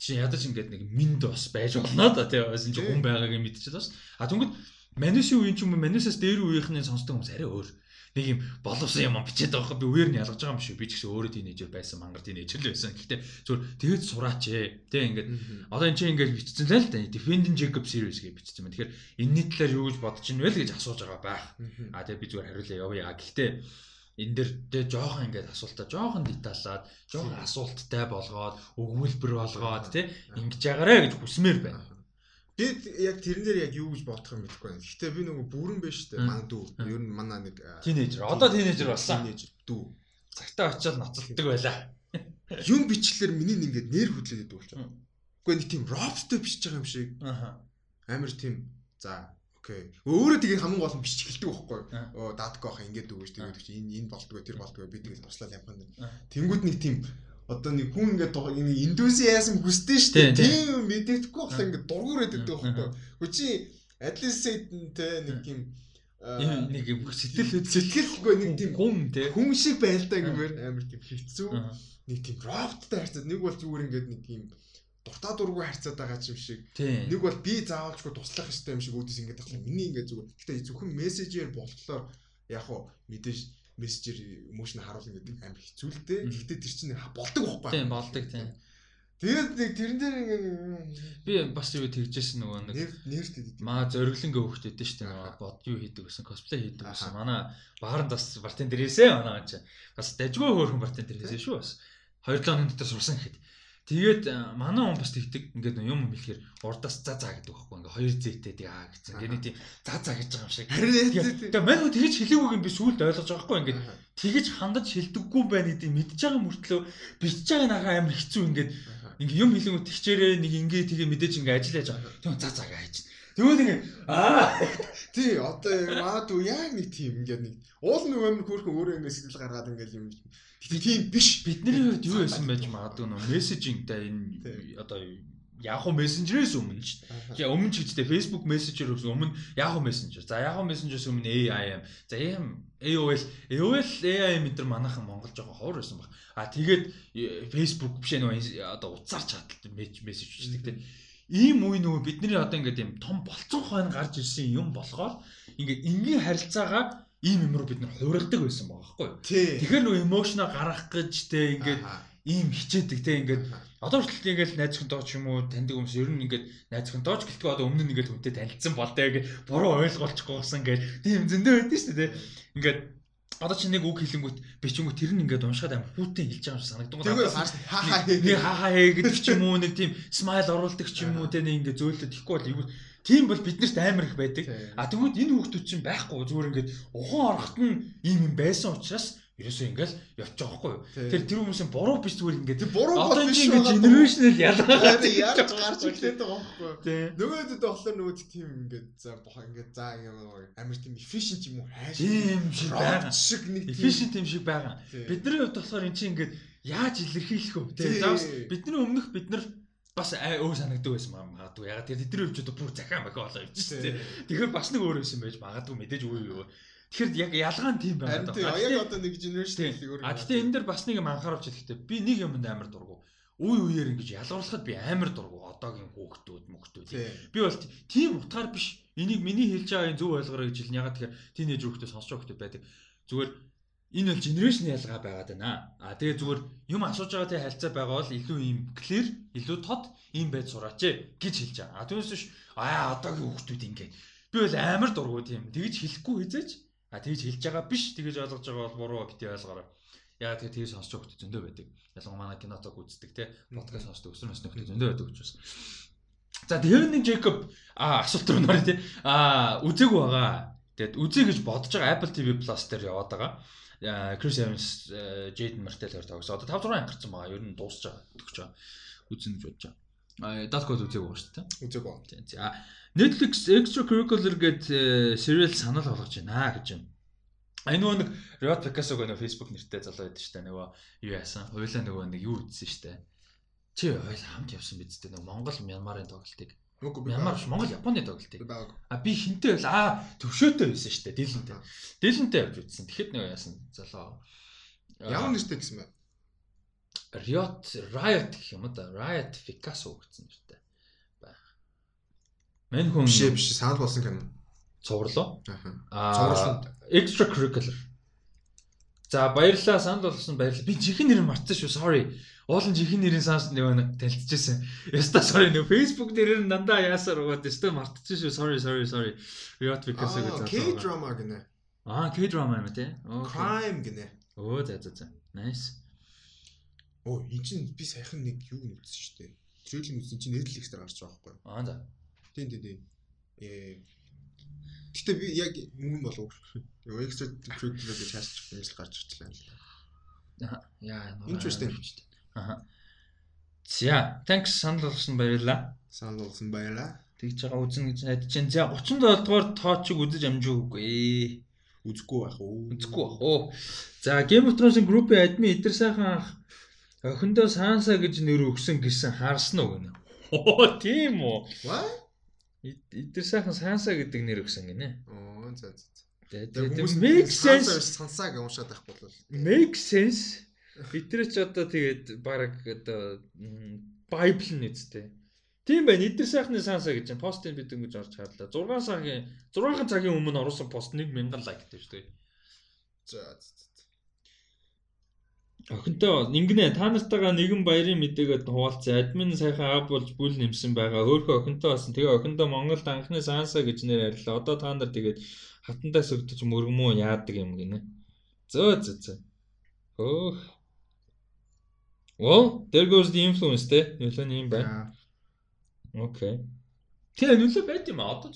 Чи ядаж ингээд нэг минд бас байж болно да. Бас энэ чинь хүн байгааг мэдчихэж бас. А түнгэд манисийн үеийн ч юм уу манисаас дээр үеийнхний сонсдог хүмүүс арай өөр. Нэг юм боловсон юм бичээд байгаа байхгүй би үеэр нь ялгаж байгаа юм шиг би ч гэсэн өөрөө тийнейжер байсан мангар тийнейжер л байсан. Гэхдээ зүгээр тэгээд сураач ээ. Тэ ингээд. Одоо энэ чинь ингээд бичсэн л да. Defending Jacob series гэж бичсэн байна. Тэгэхээр энэний талаар юу гэж бодож ин вэ гэж асууж байгаа байх. А тэгээ би зүгээр хариулъя явъя. Гэхдээ энэ дэр тэгээ жоохон ингээд асуултаа жоохон деталлаад, жоохон асуулттай болгоод, өгүүлбэр болгоод тий ингэж ягаарэ гэж хүсмээр байна. Би яг тэрэн дээр яг юу гэж бодох юм байна. Гэхдээ би нөгөө бүрэн биш үү? Ман дүү. Ер нь манай нэг Тинейжер. Одоо тинейжер болсон. Тинейжер дүү. Цагтаа очиод ноцолдог байла. Юм бичлэр миний ингээд нэр хөдлөөд идэв болчих. Мм. Гэхдээ нэг тийм робтой бичиж байгаа юм шиг Аха. амар тийм за окей. Өөрөө тэгээ хамгийн гол нь бичиж эхэлдэг байхгүй юу? Оо датко ах ингэж өгөөч тэгээд энэ энэ болдгоо тэр болдгоо би тэгээд туслаад ямхан. Аа. Тэнгүүд нэг тийм одоо нэг хүн ингээд нэг индусиазм хүсдэг шүү Тийм, дээ. тийм. Мэддэхгүй болохоор ингээд дургуурээд байдаг Аа. байхгүй? Хөө чи атлисэйтэнтэй нэг тийм аа, Энэ нэг юм сэтгэл сэтгэлгүй нэг тийм гүн тий. хүн шиг байлдаа гэмээр амар тийм хэцүү нэг тийм роботтой харьцаад нэг бол зүгээр ингээд нэг тийм дуртай дургүй харьцаад байгаа юм шиг нэг бол би заавалчгүй туслах хэрэгтэй юм шиг үүдээс ингээд тахлаа миний ингээд зүгээр гэхдээ зөвхөн мессежээр болохоор яг хуу мэдээж мессежээр эмошн харуулна гэдэг амар хэцүү л дээ гэхдээ тэр чинь болдог байхгүй Тийм болдог тийм. тэгээд нэг тэрэн дээр ингээд Би бас юу тэгжсэн нөгөө нэг нэр нэрт идэв Маа зориглонгийн хөвгт өгдөө шүү дээ. Нөгөө бод юу хийдэг гэсэн косплей хийдэг гэсэн. Манай бааранд бас бартендер ирээсэ манай ч бас дажгүй хөөрхөн бартендер ирээсэ шүү бас. 2 7 өдрийн дотор сурсан гэхэд. Тэгээд э, манай хүн бас тэгдэг ингээд юм хэлэхээр урдаас за за гэдэг байхгүй ингээд хоёр зээтэй тий аа гэсэн. Ингээд нэг тийм за за гэж байгаа юм шиг. харин Тэгээд мань хөө тэгэж хэлээгүй юм би сүүлд ойлгож байгаа байхгүй ингээд тэгэж хандаж хэлдэггүй байна гэдэг мэдж байгаа мөртлөө бичиж байгаа нахаа амар хэцүү ингээд ингээ юм хэлэнгүү тэгчээрээ нэг ингээ тэгээ мэдээж ингээ ажиллаж байгаа. Тэгвэл за за гэж. Тэгвэл ингээ аа тий одоо магадгүй яг нэг тийм ингээд нэг уул нэг амар хөөрхөн өөрөө ингээд сэтгэл гаргаад ингээд юм Тэгтээ тийм биш бидний хувьд юу байсан байж магадгүй нөө мессежингтэй энэ одоо Yahoo Messenger-ээс өмнө шүү дээ. Тэгээ өмнө ч гэжтэй Facebook Messenger-өөс өмнө Yahoo Messenger. За Yahoo Messenger-өөс өмнө AIM. За AM AOL AOL AIM энэ төр манайхан Монгол жоохон ховор байсан баг. А тэгээд э, Facebook биш нөө одоо утсаар чаталт мессеж бичдэг тийм. Ийм үе нөгөө бидний одоо ингээд юм том болцсон хойно гарч ирсэн юм болохоор ингээд энгийн харилцаагаа ийм юм руу бид нар хувиргадаг байсан байгаа байхгүй Тэгэхээр нөгөө эмошноо гаргах гэж те ингээд ийм хичээдэг те ингээд. Одоо хүртэл ингээл найз охинтойч юм уу таньдаг хүмүүс ер нь ингээд найз охинтойч гэлтгүй одоо өмнө нь ингээд хүнтэй танилцсан болтой гэж буруу ойлголцохгүйсэн гэж тийм зөндөө байдсан шүү дээ. Ингээд одоо чи нэг үг хэлэнгүүт бичингүүт тэр нь ингээд уншихад амар хүүтэн хэлж байгаа юм шиг санагдсан. Тэгвэл хаа хаа нэг ха ха хээ гэдэг ч юм уу нэг тийм смайл оруулдаг ч юм уу те нэг ингээд зөөлөд ихгүй бол эвгүй тийм бол биднэрт амар их байдаг. А тэгвэл энэ хүүхдүүд чинь байхгүй зүгээр ингээд ухаан орохт нь ийм юм байсан учраас ерөөсөө ингээл явчих жоохгүй. Тэр тэр хүмүүсийн буруу биш зүгээр ингээд тэр буруу бол биш ингээд generational ялгаа яаж гарч ирлээд байгаа байхгүй. Нөгөөдөд болохоор нөгөө тийм ингээд за бохоо ингээд за амар тийм efficient юм уу хайш. Тийм шиг байгаа. Шиг нэг efficient юм шиг байгаа. Бидний хувьд болохоор эн чинь ингээд яаж илэрхийлэх вэ? Заавал бидний өмнөх бид нар бас өө санагддаг байсан магадгүй. Ягаад тэр тэдний хөвчөд бүр захиан бахи болоо явчих тийм. Тэгэхээр бас нэг өөр байсан байж магадгүй мэдээж үе юу. Тэгэхээр яг ялгаа нь тийм байна. Яг одоо нэг generation өөр. А тэгтээ энэ дэр бас нэг юм анхааруулж хэлэхдээ би нэг юмд амар дургу. Үе үеэр ингэж ялгуурлахад би амар дургу. Одоогийн хүүхдүүд мөхтүүд. Би бол тийм утгаар биш. Энийг миний хэлж байгаа зөв ойлгорой гэж хэлнэ. Ягаад тэгэхээр тийнейж хүүхдүүд сонсож хүүхдүүд байдаг. Зүгээр энэ бол generation ялгаа байгаад байна. А тэгээ зүгээр юм асууж байгаа тий харилцаа байгаа бол илүү юм clear, илүү тод юм байж сураач гэж хэлж байгаа. А түүнээс биш аа одоогийн хүүхдүүд ингэ. Би бол амар дургу тийм. Тэгж хэлэхгүй хизээч А тэгж хэлж байгаа биш тэгж ойлгож байгаа бол буруу бити ойлгоорой. Яа тэгээ тэгж сонсож өгч зөндөө байдаг. Ялангуяа манай кинотог үздэг те подкаст сонсдог өсвөр насны хүмүүс зөндөө байдаг учраас. За тэр нэг Джейкоб а асуулт руу нөрөө те а үзээгүй байгаа. Тэгэд үзье гэж бодож байгаа Apple TV Plus дээр яваад байгаа. Chris Evans, Jaden Martell хоёр тоглосон. Одоо 5 6 анги гарсан байгаа. Ер нь дуусч байгаа. Төгч байгаа. Үзнэ гэж бодож байгаа. А Dark Knight үзээгүй байна шүү дээ. Үзээгүй. Тийм. За Netflix extracurricular гэдэг serial санал болгож байна гэж юм. А энэ нөгөө нэг Riot Picasso гэх нөгөө Facebook нэртэй залуу байдаг шүү дээ. Нөгөө юу яасан? Хойлоо нөгөө нэг юу үзсэн шүү дээ. Чи хойл хамт явсан биз дээ. Нөгөө Монгол Мянмарын тоглолтыг. Мянмар Монгол Японы тоглолтыг. А би хинтээ байл аа төвшөөтэй байсан шүү дээ. Дилэнтэй. Дилэнтэй явж үзсэн. Тэгэхэд нөгөө яасан залуу. Ямар нэртэй гэсэн бэ? Riot Riot гэх юм да. Riot Picasso гэсэн нэртэй. Мань хүн биш биш санал болсон кино. Цувралоо. Аа. Цувралсан. Extracurricular. За баярлалаа санал болсон баярлалаа. Би жихэн нэр мартсан шүү. Sorry. Уулын жихэн нэрийн санс нэг танилцчихсан. Яста sorry нөө Facebook нэрээр дандаа яасаар угаад яста мартчихсан шүү. Sorry sorry sorry. Riot Picasso гэж заасан. K-drama гинэ. Аа, K-drama юм тий. Crime гинэ. Оо за за за. Nice. Оо, энэ чинь би саяхан нэг юу үзсэн шүү дээ. Трейлер үзсэн чинь Netflix дээр гарч байгаа байхгүй юу? Аа за. Тийм тийм тийм. Э Гэтэ би яг мөнгө болов. Экстра кредит гэж хаасчих юм л гарч ирчлээ. Аа яа interesting. Аа. За, thanks санал болгосон баярлаа. Санал болгосон баярлаа. Тэгж байгаа үзэн гэж найдаж чинь. За 37 дугаар тоочиг үзэж амжуугүй. Үзэхгүй байх уу? Үзэхгүй байх уу. За Game of Thrones-ын группийн админ эдэр сайхан ах охиндоо Санса гэж нэр өгсөн гэсэн харсан уу гэнэ. Оо тийм үү. What? Эдгээр сайхан Санса гэдэг нэр өгсөн гинэ. Оо за за. Тэгээд make sense сансаг уншаад байх болов. Make sense. Эдгээр ч одоо тэгээд баг одоо Bible нь үстэй. Тийм байна. Эдгээр сайхны Санса гэж постыг бид ингэж орж харлаа. 6 цагийн 6 цагийн өмнө оруулсан пост 1000 лайктай шүү дээ. За. Охинтой ингэнэ та нартайгаа нэгэн баярын мэдээгээд хуваалцсан. Админ сайхан аав болж бүл нэмсэн байгаа. Хөөхөө охинтой болсон. Тэгээ охиндоо Монголд анхны саанса гэж нэр арилаа. Одоо та нар тэгээд хатантай сүгдэж мөргмөө яадаг юм гинэ. Зөө зөө зөө. Хөөх. Well, there goes the influence те. Нөлөө нь юм байна. Окей. Тэгээ нөлөө байт юм аа. Одоо.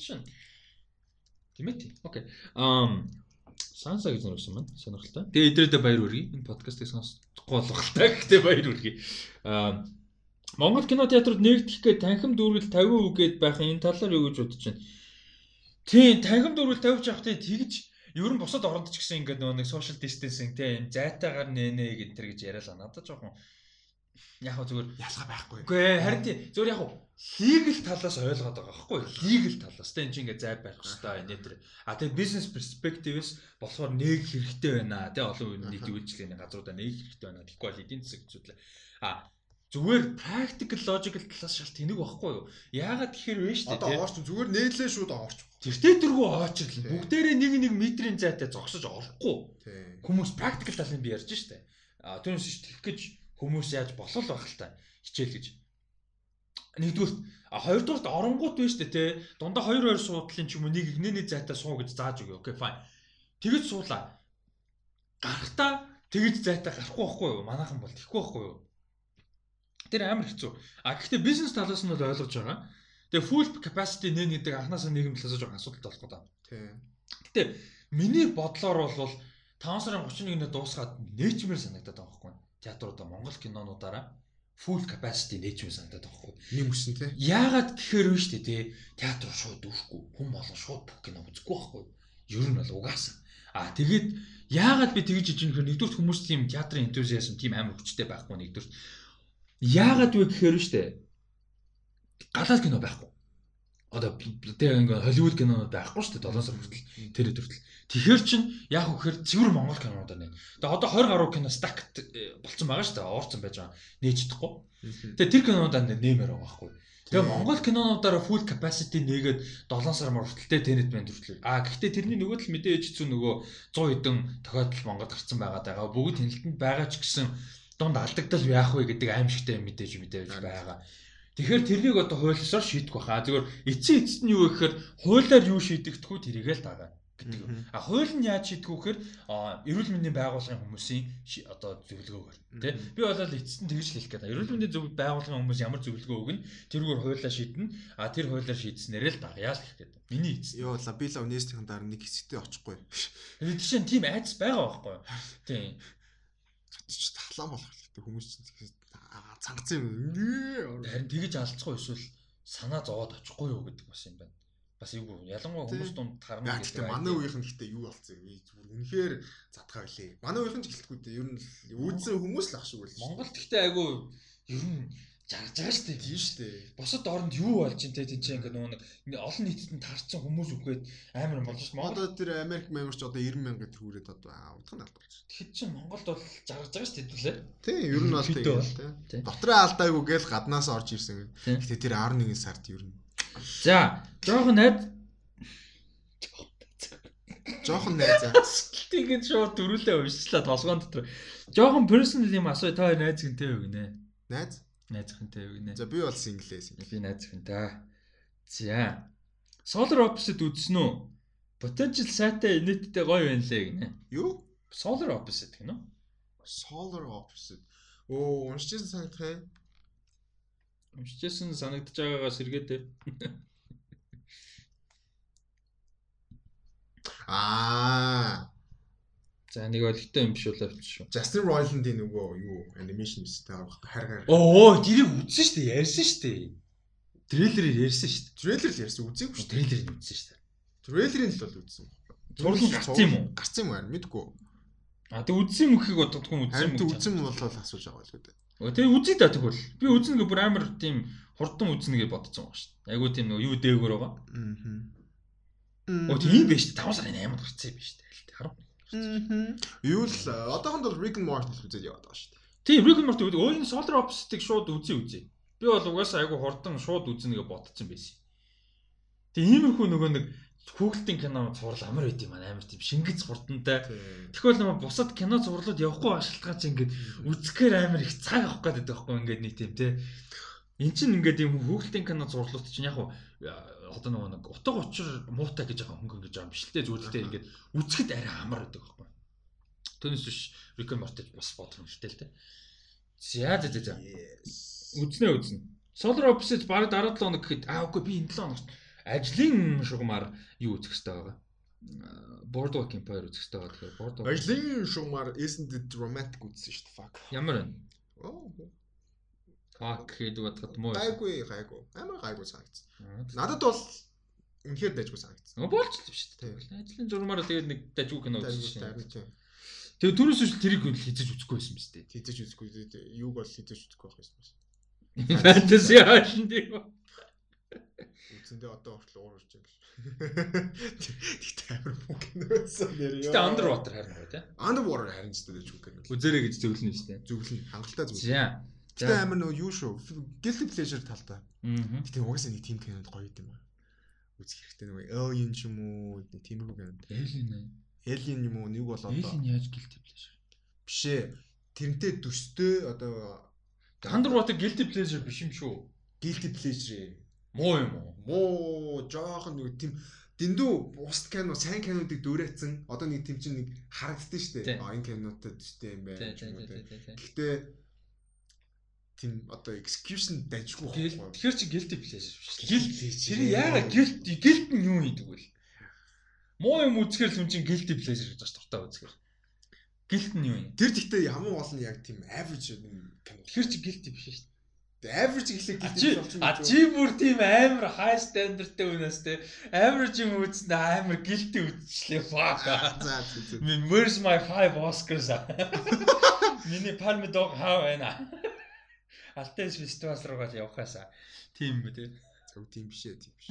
Тийм ээ. Окей. Um Санса гэж нэрсэн маань сонирхолтой. Тэгээ идрээдээ баяр хүргэе. Энэ подкастыг сонсохгүй болох таа гэхдээ баяр хүргэе. Аа Монгол кино театрууд нэгдэх гээд танхим дүүргэл 50% гээд байх энэ талаар юу гэж бодож байна? Тийм, танхим дүүргэл 50 авах тий тэгж ер нь бусад оронд ч гэсэн ингээд нэг social distancing тийм зайтайгаар нэнэ гэх төр гэж яриалаа. Надад жоохон яг зүгээр ялгаа байхгүй. Үгүй ээ харин тий зүгээр яг legal талаас ойлгоод байгаа байхгүй legal талаас тэ энэ чинь ингээ зай байх хэрэгтэй энэ төр. А тэгээ business perspective-с болохоор нэг хэрэгтэй байна тий олон нийт үйлчлэгийн газруудаа нэг хэрэгтэй байна. Тэгэхгүй бол эдийн засаг зүйлээ. А зүгээр practical logical талаас шал тэнэг байхгүй юу? Яагаад тэгэхээр вэ шүү дээ. Одоо оорч зүгээр нээлээ шууд оорч. Тэртээ тэргүй оочрл. Бүгдээрээ нэг нэг метрийн зайтай зогсож орохгүй. Хүмүүс practical талын би ярьж штэ. А түүнээс ш тэгэх гэж хүмүүс яаж болол байх л та хичээл гэж. Нэгдүгээр а хоёрдугаарт оронгууд шүү дээ те. Дундаа хоёр хоёр суудлын ч юм уу нэг игнэний зайтай суу гэж зааж өгөө. Окей fine. Тэгэж суулаа. гарахтаа тэгж зайтай гарахгүй байхгүй юу? Манайхан бол тэхгүй байхгүй юу? Тэр амар хэцүү. А гэхдээ бизнес талаас нь бол ойлгож байгаа. Тэгээ full capacity нэн гэдэг анханасаа нийгэм талаас жоохон асуудал болох гэдэг. Тийм. Гэтэ миний бодлоор бол 5 сарын 31-нд дуусгаад нээчмээр санагдаад байгаа байхгүй. Театруудаа Монгол кинонуудаараа full capacity нээчмээр санагдаад байгаа байхгүй. Нэг үсэн тий. Яагаад гэхээр вэ штэ тий театр шууд дүүхгүй хүм болон шууд бүх кино үзэхгүй байхгүй. Ер нь бол угаасаа. А тэгээд яагаад би тэгж ижин гэхээр нэгдүгээр хүмүүс тийм театрын энтузиазм тийм амар хүчтэй байхгүй нэгдүгээр. Яагаад вэ гэхээр штэ галаад кино байхгүй. Одоо тэр ингээ Холливуд кинонууд байхгүй шүү дээ 7 сар хүртэл тэр өдөр хүртэл. Тэгэхээр чин яг үхээр цэвэр Монгол кинонууд байна. Тэгээ одоо 20 гаруй кино стакт болцсон байгаа шүү дээ. Уурцсан байж байгаа. Нээж чадахгүй. Тэгээ тэр кинонуудаа нэмэр байгаа байхгүй. Тэгээ Монгол кинонуудаараа full capacity нээгээд 7 сар мөрөлтөлтэй тэнэт банд хүртэл. Аа гэхдээ тэрний нөгөө тал мэдээж хэцүү нөгөө 100 хэдэн тохиолдол Монгол гарцсан байгаа. Бүгд хяналтанд байгаа ч гэсэн дунд алдагдал яах вэ гэдэг аимшигтай мэдээж мэдээж байгаа. Тэгэхээр тэрнийг одоо хуулиасаар шийдэх баха. Зүгээр эцсийн эцэст нь юу гэхээр хуулиар юу шийдэгдэхүү тэрийгээ л дагаа гэдэг. А хууль нь яаж шийдэх вэ гэхээр эрүүл мэндийн байгууллагын хүмүүсийн одоо зөвлөгөөгөр тий. Би бол эцэст нь тэгж хэлэх гээд. Эрүүл мэндийн зөв байгууллагын хүмүүс ямар зөвлөгөө өгнө тэрүүгээр хуулиар шийднэ. А тэр хуулиар шийдснээр л дагаяа л гэх гээд. Миний эцэст. Йоо лабила унестийн дараа нэг хэсэгтээ очихгүй. Тэгээд тийш тийм айдас байгаа байхгүй. Тийм. Ч талаан болох хэрэгтэй хүмүүс чинь цангацсан юм. Харин тэгэж алдцгүй эсвэл санаа зовоод очихгүй юу гэдэг бас юм байна. Бас юу ялангуяа хүмүүс дунд харна гэдэг. Гэхдээ манай үеийнхэн гэхдээ юу болсон юм. Зүгээр үнэхээр задгаа билээ. Манай үеийнхэн ч гэлтгүй дээ. Ер нь үүдсэн хүмүүс л ах шиг байл. Монголд гэхдээ айгүй ер нь жаргаж байгаа шүү дээ. Тийм шүү дээ. Босод оронд юу болж ин тэ тийч ингээ нөгөө нэг олон нийтэд нь таарсан хүмүүс үгээд амар юм болж шүү дээ. Одоо тэр Америк мэмэрч одоо 90 мянга төгрөг хүрээд одоо удах нь албарч. Тэгэхэд чинь Монголд бол жаргаж байгаа шүү дээ хэдүүлээ. Тийм ер нь бол тийм. Дотроо алдаагүй гээл гаднаас орж ирсэн. Гэтэ тэр 11 сард ер нь. За, жоохон найд Жохон найзаа. Тэгээд шууд дөрүлээ уншчлаа толгоон дотор. Жохон personal юм асуу та найз гэнтэй юу гинэ? Найз? Найзхантай юу гинэ. За би бол single-ээс. Би найзхантай. За. Solar Opposite үзсэн үү? Potential сайтай инээдтэй гоё байна лээ гинэ. Юу? Solar Opposite гинэ. Solar Opposite. Оо, уншижсэн санагдах юм. Уншижсэн санагдаж байгаагаас эргээдээ. Аа. За нэг ойлгохтой юм биш үү авч шүү. Justin Roiland-ийн нөгөө юу анимашн өстэй харгаар. Оо, тэрийг үзсэн шүү дээ. Ярьсан шүү дээ. Трейлерээр ярьсан шүү дээ. Трейлер л ярьсан үзээгүй шүү. Трейлерыг үзсэн шүү дээ. Трейлерын л бол үзсэн. Зурлал гарсан юм уу? Гарсан юм аа мэдгүй. А тэг үзсэн юм гэхийг боддоггүй юм үзсэн юм. Харин үзсэн бол асууж байгаа л үү. Өө тэг үзье да тэгвэл. Би үзнэ гэ бүр амар тийм хурдан үзнэ гэж бодсон байгаа шүү дээ. Айгуу тийм нөгөө юу дээгүүр байгаа. Аа. Оо тийм биш 5 сарын 8-нд гарсан юм биш үү? Харав. Юу л одоохонд бол Rick and Morty үзээд яваад байгаа шүү дээ. Тийм Rick and Morty өө энэ Solar Opposite-ыг шууд үзье үзье. Би бол угаасаа айгу хурдан шууд үзнэ гэж бодсон байсан. Тэгээ иймэрхүү нөгөө нэг хүүхэлтийн кино зурлал амар байд юм аа амар тийм шингэц хурдантай. Тэгвэл нөгөө бусад кино зурлууд явахгүй ашиглагаа чи ингээд үзэхээр амар их цаг авах гэдэг байхгүй ингээд нэг тийм те. Эн чинь ингээд юм хүүхэлтийн кино зурлууд чинь яг одоо нөгөө нэг утга учир муутай гэж байгаа хөнгөн гэж байгаа юм биш л те зүйлтэй ингээд үзэхэд арай амар байдаг байхгүй. Түүнээс биш Rick and Morty бас бодох юм штэй л те. За за за. Үзнэ үзнэ. Solar Opposite баг дараа 7 хоног гэхэд аа үгүй би энэ 7 хоногт ажлын шугамар юу үзэх хэрэгтэй байгаа. Boardwalk Empire үзэх хэрэгтэй байгаа. Тэгэхээр Boardwalk ажлын шугамар isn't it romantic үзсэн шүү дээ. Fuck. Ямар вэ? Оо. Fuck гэдэг бодоход муу. Гайгүй гайгүй. Амар гайгүй санагдсан. Надад бол үнэхээр дайггүй санагдсан. Болж л биш үү? Ажлын журмаараа тэгээд нэг дайггүй кино үзсэн шин. Тэгээ түрүүс үл тэрийг хизэж үзэхгүй байсан биз дээ. Хизэж үзэхгүй. Юуг бол хизэж үзэхгүй байх байсан бас. Фэнтези хаашин тийм. Үцэндээ одоо хүртэл уурж юм биш. Тэгтээ амар муу кино байсан нэр яа. Тэгтээ Underwater харин гоё тий. Underwater харин ч дээ чүг кино. Үзэрэй гэж зөвлөнө шүү дээ. Зөвлөнө. Хангалттай зөвлөнө. Тэгтээ амар нөгөө юу шүү. Guilty pleasure талтай. Аа. Тэгтээ угаасаа нэг team кинод гоё юм байна. Үзэх хэрэгтэй нөгөө Alien ч юм уу нэг тиймэрхүү кино. Alien ээ. Alien юм уу нэг бол одоо Alien яаж guilty pleasure? Биш ээ. Тэрнтэй төстэй одоо Underwater guilty pleasure биш юм шүү. Guilty pleasure Муу юм уу? Муу жоохон нэг тийм дэндүү бус кино сайн кинодыг дүүрээцэн одоо нэг тийм чинь нэг харагддаг шүү дээ. А энэ кинотод юм байна. ч тий, юм тий. Гэхдээ тийм одоо execution дайжгүй Гэл байхгүй. тэгэхээр чи guilty pleasure биш. Guilty тэр яагаад guilty guilt нь юу хийдэг вэ? Муу юм үзэхэр л юм чинь guilty pleasure гэж бас дуртай үзэхэр. Guilt нь юу юм? Тэр гэхдээ ямар гол нь яг тийм average юм. Тэгэхээр чи guilty биш шүү дээ. average гэхлээр А чи а чи бүр тийм амар high standardтэй үнээс те average юм үзнэ амар guilty үзчихлээ fuck. за за. Where's my five Oscars? Миний Palme d'Or хаа байна? Алтес фестивал руугаа явахаасаа. Тийм бэ те. Зөв тийм биш ээ тийм биш.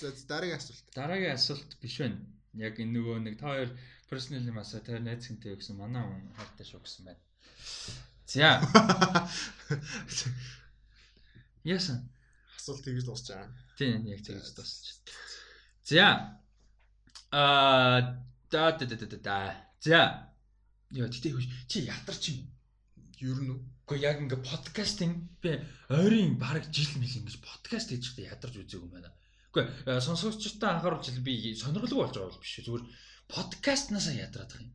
За дараагийн асуулт. Дараагийн асуулт биш байна. Яг энэ нөгөө нэг та хоёр personal юм асаа тэр найз хинтэй гэсэн манай хүн хайртай шүү гэсэн байна. За. Яасан? Асуулт тэгж дуусчаа. Тийм яг тэгж тусч. За. Аа да да да да. За. Яа тэгтээ хөөж чи ядарч юм. Ер нь үү? Гэхдээ яг ингээ подкастинг би ойрын бараг жил мэл ингэж подкаст хийж байхдаа ядарч үзээгүй юм байна. Гэхдээ сонсогчтой анхааруулж би сонирхолгүй болж байгаа бол биш. Зүгээр подкастнасаа ядраад байгаа юм.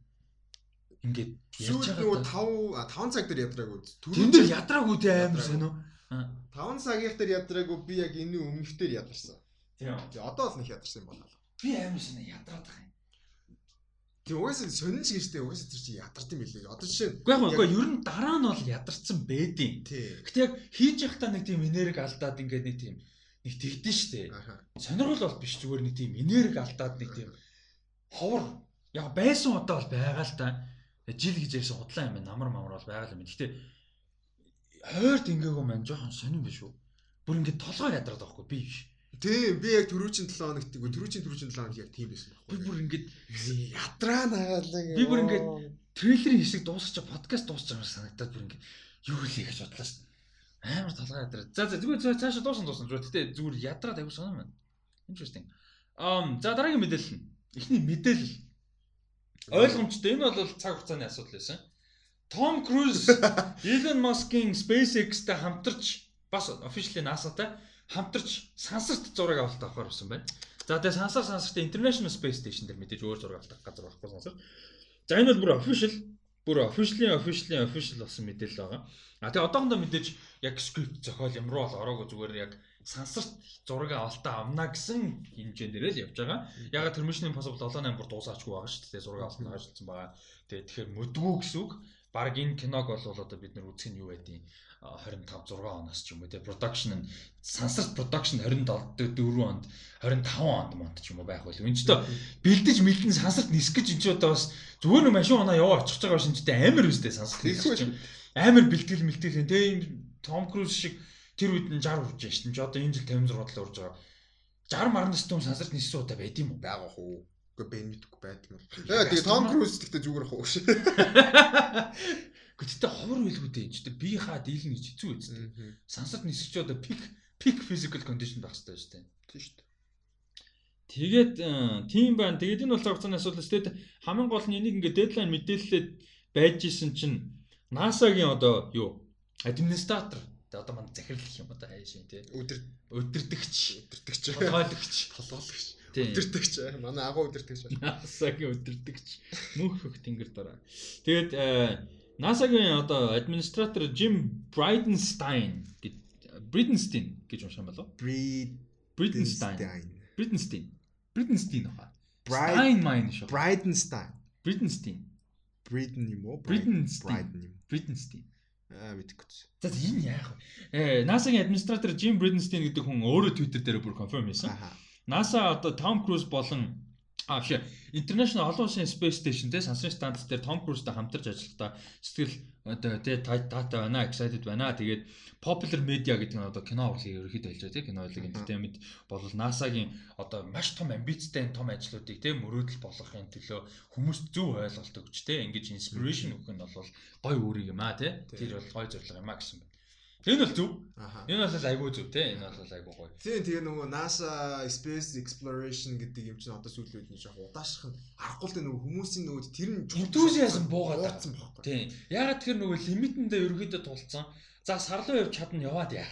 Ингээд нөгөө байгаа. 5 5 цаг дээр ядраагүй. Тэн дээр ядраагүй те амар сонио. 5 цагийнх дээр ядраагүй би яг энэ өмнөх дээр ядарсан. Тийм. Одоо л нэг ядарсан юм байна. Би амар сонио ядраад байгаа юм. Тэг угаасаа сонин ч гэжтэй угаасаа тэр чи ядард юм билээ. Одоо жишээ Уу яг уу ер нь дараа нь бол ядарсан тий. Гэтэ яг хийж явахдаа нэг тийм энерги алдаад ингээд нэг тийм нэг тэгдэж штэ. Сонирхол бол биш зүгээр нэг тийм энерги алдаад нэг тийм ховор яг байсан удаа бол байгаа л та. Жил гэж ярьсан худлаа юм байна. Намар мамар бол байгаа л юм. Гэтэ хойрт ингээгүй маань жоохон сонирн биш үү? Бүр ингээд толгой ядраад байхгүй би биш. Тий, би яг түрүүчийн 7 хоногт үгүй түрүүчийн түрүүчийн 7 хоног яг тийм байсан Би байхгүй. бүр ингээд ядраа нагаалаа. Би бүр ингээд трейлерийн хэсэг дуусчих подкаст дуусчих юм санагдаад бүр ингээд юу хэлээ гэж бодлоо шин. Амар толгой ядраад. За за зүгээр за- цаашаа дуусна дуусна. Зүгээр гэтээ зүгээр ядраад аягүй сонирм байна. Interesting. Ам за дараагийн мэдээлэл нь. Эхний мэдээлэл. Ойлгомжтой. Энэ бол цаг хугацааны асуудал байсан. Том Круз Elon Musk-ийн SpaceX-тэй хамтарч бас officially NASA-тай хамтарч сансарт зураг авалт авахар болсон байна. За тэгээ сансар сансарт International Space Station дээр мэдээж өөр зураг авах газар байхгүй сансар. За энэ бол бүр official бүр officially officially official болсон мэдээлэл байгаа. А тэгээ одоохондоо мэдээж яг script зохиол юм руу бол ороогүй зүгээр яг сансарт зураг авалтаа авна гэсэн хэмжээндээ л явж байгаа. Ягаад тэр Mission Impossible 7-8 бүр дуусаачгүй байгаа шүү дээ. Зураг авалтаа ажилласан байгаа. Тэгээ тэгэхээр мөдгүү гэсэн үг. Бараг энэ киног бол одоо бид нар үзэх нь юу байдیں۔ 25 6 оноос ч юм уу те production нь сансарт production 27 4 онд 25 онд монд ч юм уу байх байл. Энэ ч одоо бэлдэж мэлдэн сансарт нисэх гэж энэ ч одоо бас зүгээр нэг машин унаа яваа очих байгаа шинжтэй амар үстэй сансарт амар бэлтгэл мэлтгэл те энэ Том Круз шиг тэр үед нь 60 хүрч шин ч одоо энэ жил 56 л урж байгаа. 60 марнаас төм сансарт ниссэн удаа байд юм уу? байгаа хөө. Гэхдээ бэн мэдгүй. Яа тэгээ Том Круз гэхдээ зүгээр хөө. Гэхдээ ховор байлгүй дээ. Чи би хаа дийлнэ гэж хэцүү үст. Сансарт нисэх чи одоо пик пик physical condition байх хэрэгтэй шүү дээ. Тийм шүү дээ. Тэгээд э, тийм байна. Тэгээд энэ бол цагцааны асуудал шүү дээ. Хамгийн гол нь энийг ингээд дедлайн мэдээлэлээд байж исэн чинь NASA-гийн одоо юу администратор одоо манай захирал гэх юм одоо хайшин тий Өдөр өдөрдөгч өдөртөгч. толгойлогч Толгойлогч. Өдөртөгч. Манай агуу өдөртөгч. NASA-гийн өдөрдөгч мөнх хөх тэнгэр дараа. Тэгээд э, NASA-гийн одоо администратор Jim Bridenstine гэж Bridenstine гэж уншсан болов? Bridenstine. Bridenstine. Bridenstine хаа. Bride Stein mine шүү. Bridenstine. Bridenstine. Briden юм уу? Bridenstine. Bridenstine. Аа мэдгүй. За энэ яах вэ? Э NASA-гийн администратор Jim Bridenstine гэдэг хүн өөрөө Twitter дээр бүр конферм хийсэн. NASA одоо Tom Cruise болон а биш International олон улсын Space Station дээр сансрын станц дээр Tom Cruise-тай хамтарч ажиллахдаа сэтгэл одоо тэ тата байна, excited байна. Тэгээд popular media гэдэг нь одоо кино урлыг ерөөхдөө хэлж байгаа тийм кино урлыг entertainment бол NASA-гийн одоо маш том амбицтай том ажлуудыг тийм мөрөөдөл болгохын төлөө хүмүүст зөв ойлголт өгч тийм ингэж inspiration өгөх нь бол гой үүрэг юм аа тийм тэр бол гой зорилго юм аа гэсэн. Энэ бол зөв. Энэ бол айгүй зөв тийм энэ бол айгүй гоё. Тийм тэгээ нөгөө NASA Space Exploration гэдэг юм чинь одоо сүүлийн үед нэг жоох удаашрах нь аргагүй л нөгөө хүмүүсийн нөгөө тэр нь Enthusiasm буугаад бууцсан байхгүй. Тийм. Ягаад тэр нөгөө лимитэндээ ерөөдөө тулцсан. За сар руу явж чадна яваад яах.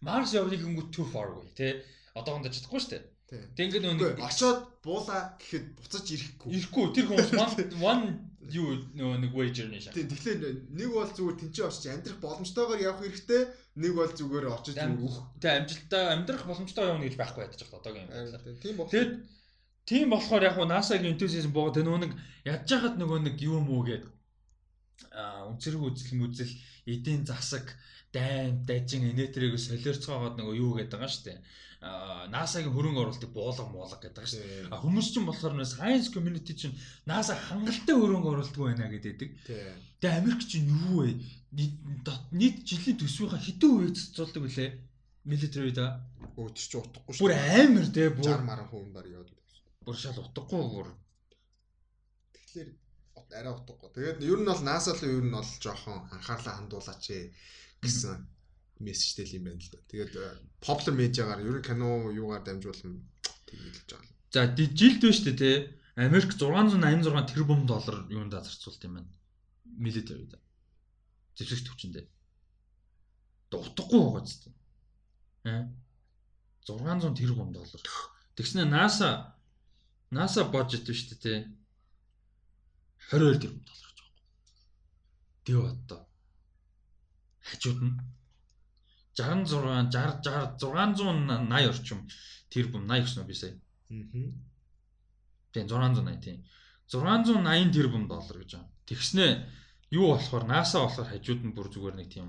Марс явныг өнгө too far away тий. Одоохондоо чадахгүй шүү дээ. Тэг ингээд нөгөө очоод буула гэхэд буцаж ирэхгүй. ирэхгүй тэр хүмүүс one юу нөгөө нэг wager нэ шаа. Тийм тэгэхээр нэг бол зүгээр тэнцээ очиж амьдрах боломжтойгоор явах хэрэгтэй. Нэг бол зүгээр очиж үх. Тэг амжилттай амьдрах боломжтой явна гэж байхгүй байдаг ч одоогийн юм. Тийм бол. Тэгэд тийм болохоор яг NASA-гийн энтузиазм боо тэр нөгөө нэг ядж хахад нөгөө нэг юу мүү гээд а үнцэрэг үзэл мүзэл эдийн засаг дайм дажин энетрийг солиорцоогоод нөгөө юу гэдэг байгаа шүү дээ. NASA-гийн хөрөнгө оруулалтыг буулга муулга гэдэг шүү. А хүмүүс чинь болохоор нэ science community чинь NASA хангалттай хөрөнгө оруулалтгүй байна гэдэг. Тэгээ Америк чинь юу вэ? Нийт жилийн төсвийнхаа хэдэн хувийг цэцүүлдэг вүлээ? Military да. Өөдөр чи утахгүй Бүр амар те 60 бүр маран хүн бар яваад байдаг. бүр шал утгагүй бүр. Тэгэхээр арай утгагүй. Тэгээд ер нь бол NASA-л ер нь бол жоохон анхаарлаа хандуулаач гэсэн мессежтэй л юм байна л да. Тэгээд э, popular media-гаар ер нь кино юугаар дамжуулан тэгээд л жаа. За жилд шүү дээ те. Америк 686 тэрбум доллар юунд зарцуулт юм байна. Military да. Зэвсэгч төвчөндөө. Утгагүй байгаа ч тийм. Аа. 600 тэрбум доллар. Тэгснэ NASA NASA budget биш үү те. 22 тэрбум доллар гэж байгаа. Див одоо. Хажууд нь 66 60 680 орчим тэрбум 80 гэсэн үг би сая. Аа. Тийм 680 тийм. 680 тэрбум доллар гэж байгаа. Тэгснэ юу болохоор NASA болохоор хажууд нь бүр зүгээр нэг тийм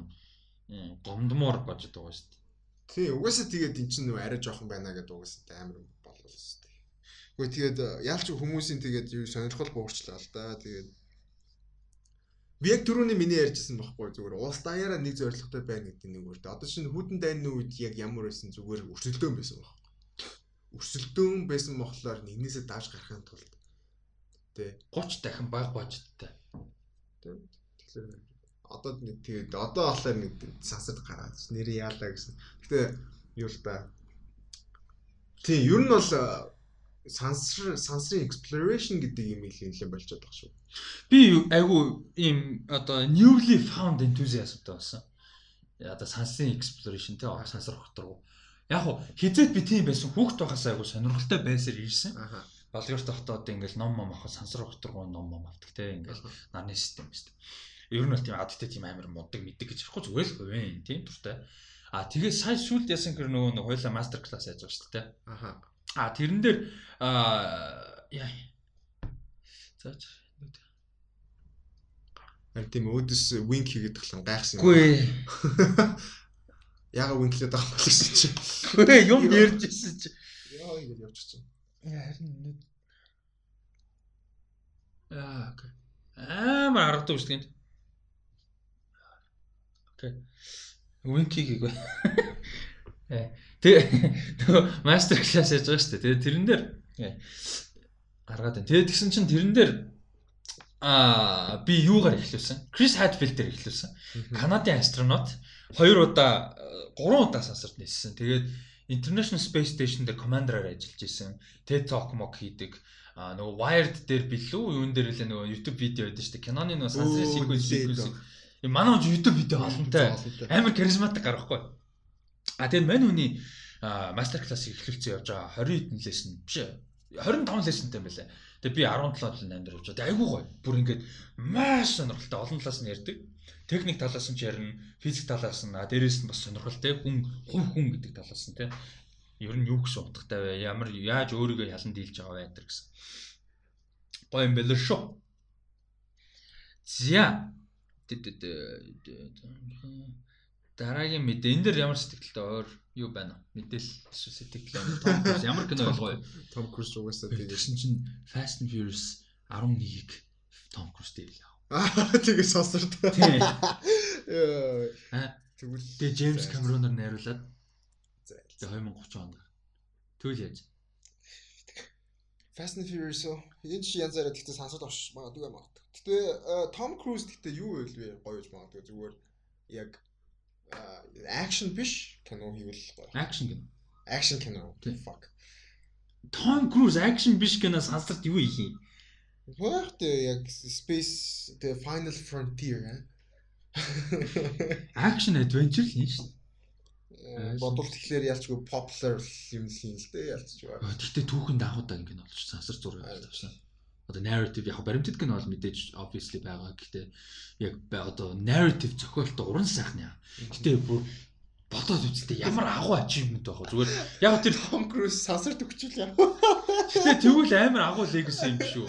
э, гомдмоор бажд байгаа шүү дээ. Тий, угаасаа тэгээд эн чинь арай жоохон байна гэдэг угаасаа амар болов шүү дээ. Гэхдээ тэгээд э, яалч хүмүүсийн тэгээд юу сонирхол буурчлаа л да. Тэгээд би яг түрүүний миний ярьжсэн байхгүй зүгээр уус даяараа нэг зорилготой байна гэдэг нэг үрдэ. Одоо чинь хүдэн дайны үед яг ямар байсан зүгээр өрсөлдөөн байсан баг. Өрсөлдөөн байсан болохоор нэгнээсээ daаш гарахын тулд тий 30 дахин бага баждтай. Тэгэхээр одоо нэг тэгээд одоо болохоор нэг сансад гараад нэрээ яалаа гэсэн. Гэтэ юу л да. Тийм, ер нь бол сансар сансрын exploration гэдэг юм их нэлээд болчиход байгаа шүү. Би айгу ийм одоо newly found enthusiasmтай болсон. Одоо сансын exploration те сансар хотор. Яг хуу хизээд би тийм байсан хүүхд байхаас айгу сонирхолтой байсаар ирсэн. Аха. Болгоорт тогтоо одоо ингээл ном мом авах сансар хотор ном мом авдаг те ингээл нарны систем шүү. Ер нь бол тийм адтай тийм амар мундаг мэддэг гэж ярихгүй зүгээр л хувийн тийм туртай. А тэгээ сая сүлд ясан гэр нөгөө нэг хоёлаа мастер класс яаж байгаа шүү дээ. Аха. А тэрэн дээр аа яа. За за. Харин тийм өөдөөс wink хийгээд тахлан гайхсан. Гүй. Яга wink хийгээд байгаа юм гэсэн чи. Гүй юм ярьж ирсэн чи. Яа ингэж явчихсан. Харин Аа окей. Амар аргатай үстэнд. Окей. Винкиг гээ. Э. Тэгээ мастер класс яаж байгаа шүү дээ. Тэгээ тэрэн дээр э, гаргаад байна. Тэгээ тэгсэн чинь тэрэн дээр аа би юугаар эхлүүлсэн? Крис Хатфилд дээр эхлүүлсэн. Канадын астронот хоёр удаа э, гурван удаа сансарт ниссэн. Тэгээд International Space Station дээр commander-аар ажиллаж исэн. TED Talk мок хийдэг. А нөгөө Wired дээр билүү юун дээр лээ нөгөө YouTube видео байдаг шүү дээ. Canon-ы нөгөө сансрын sequence sequence. Манай хүн YouTube видео олонтой. Амар харизматик гарахгүй. А тэгээд мань хүний мастер класс эхлүүлсэн явж байгаа 20 хэдэн лесэн биш ээ. 25 лесентэй юм байлаа. Тэгээд би 17 жил амьдар явж байгаа. Айгуу гоё. Бүр ингээд маш сонирхолтой олон талаас нь ярьдаг. Техник талаас нь ярина, физик талаас нь, дээрээс нь бас сонирхолтой хүн хүн хүн гэдэг талаас нь тийм. Ер нь юу гэсэн утгатай вэ? Ямар яаж өөрийгөө ялан дийлж байгаа вэ гэсэн. Гоё юм байлаа шүү. За. Дараагийн мэдээ энэ дэр ямар сэтгэлтэй өөр юу байна вэ? Мэдээлэл сэтгэл байна. Том Круз ямар кино ойлгоо юу? Том Круз угаасаа Тэгсэн чинь Fast and Furious 11-ийг Том Круз дээр л яав. Аа тэгээ сонсорт. Тийм. Аа. Тэгвэл Тэгээ Джеймс Камероноор найруулад За. тэгээ 2030 онд. Тэгвэл яаж? Fast and Furious. Энэ чи янз бүрээр гэхдээ сансарт авч магадгүй магадгүй. Гэтэ Том Круз гэхдээ юу вэ вэ гоё гэж магадгүй зүгээр яг акшн биш кино хийвэл гоё. Акшн кино. Акшн кино. Fuck. Том Круз акшн биш кино сансарт юу их юм? What яг Space the Final Frontier. Акшн адвенчер л юм шүү. Э, Бодвол тэгэхээр ялчгүй popular юм л хийн л дээ ялцж байгаа. Гэхдээ түүхэн дагуудаа ингэ нь болж сансар зураг тавьсан. Одоо narrative яг баримтат гэн бол мэдээж obviously байгаа. Гэхдээ яг одоо narrative зохиолтой уран сайхан яа. Гэхдээ бүр бодоод үзтээ ямар агуу achievement байх вэ? Зүгээр яг тэр Tom Cruise сансар төгчл яа. Гэтэ тэгвэл амар агуу legacy юм шүү.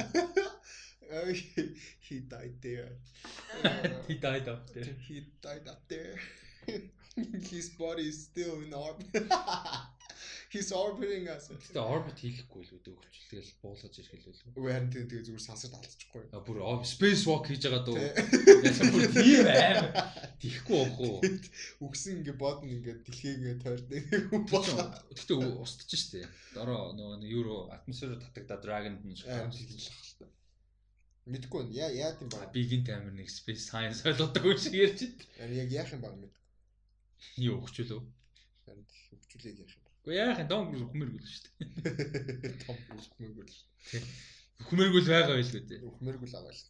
He died there. He died up there. He died up there. His body is still in orbit. He's orbiting us. Гэтэ orbit хийхгүй л үүдээ өгч тэгэл буулгаж ирхэлвэл. Үгүй харин тэгээ зүгээр сансарт алдчихгүй. А бүр space walk хийж байгаа дөө. Яасан бүр тийм аим. Тихгүй уух уу. Үгсэн ингээ бодно ингээ дэлхийг ингээ тойрдээ хүн болоо. Гэтэ устж штэ. Дороо нөгөө евро атмосфероор татагдаа драгонд нь лах та. Мэдгүй нь яа яа тийм баг. Бигийн таймер нэг space science ойлгодог юм шиг ярьж байна. Яг яах юм баг мэд. Юу өгчлөө. Харин хөвчлийг яах юм. Гэхдээ яах юм Том хүмэргүй л шүү дээ. Том хүмэргүй л шүү. Тэг. Хүмэргүй л байгаа байлгүй дээ. Хүмэргүй л байгаа л.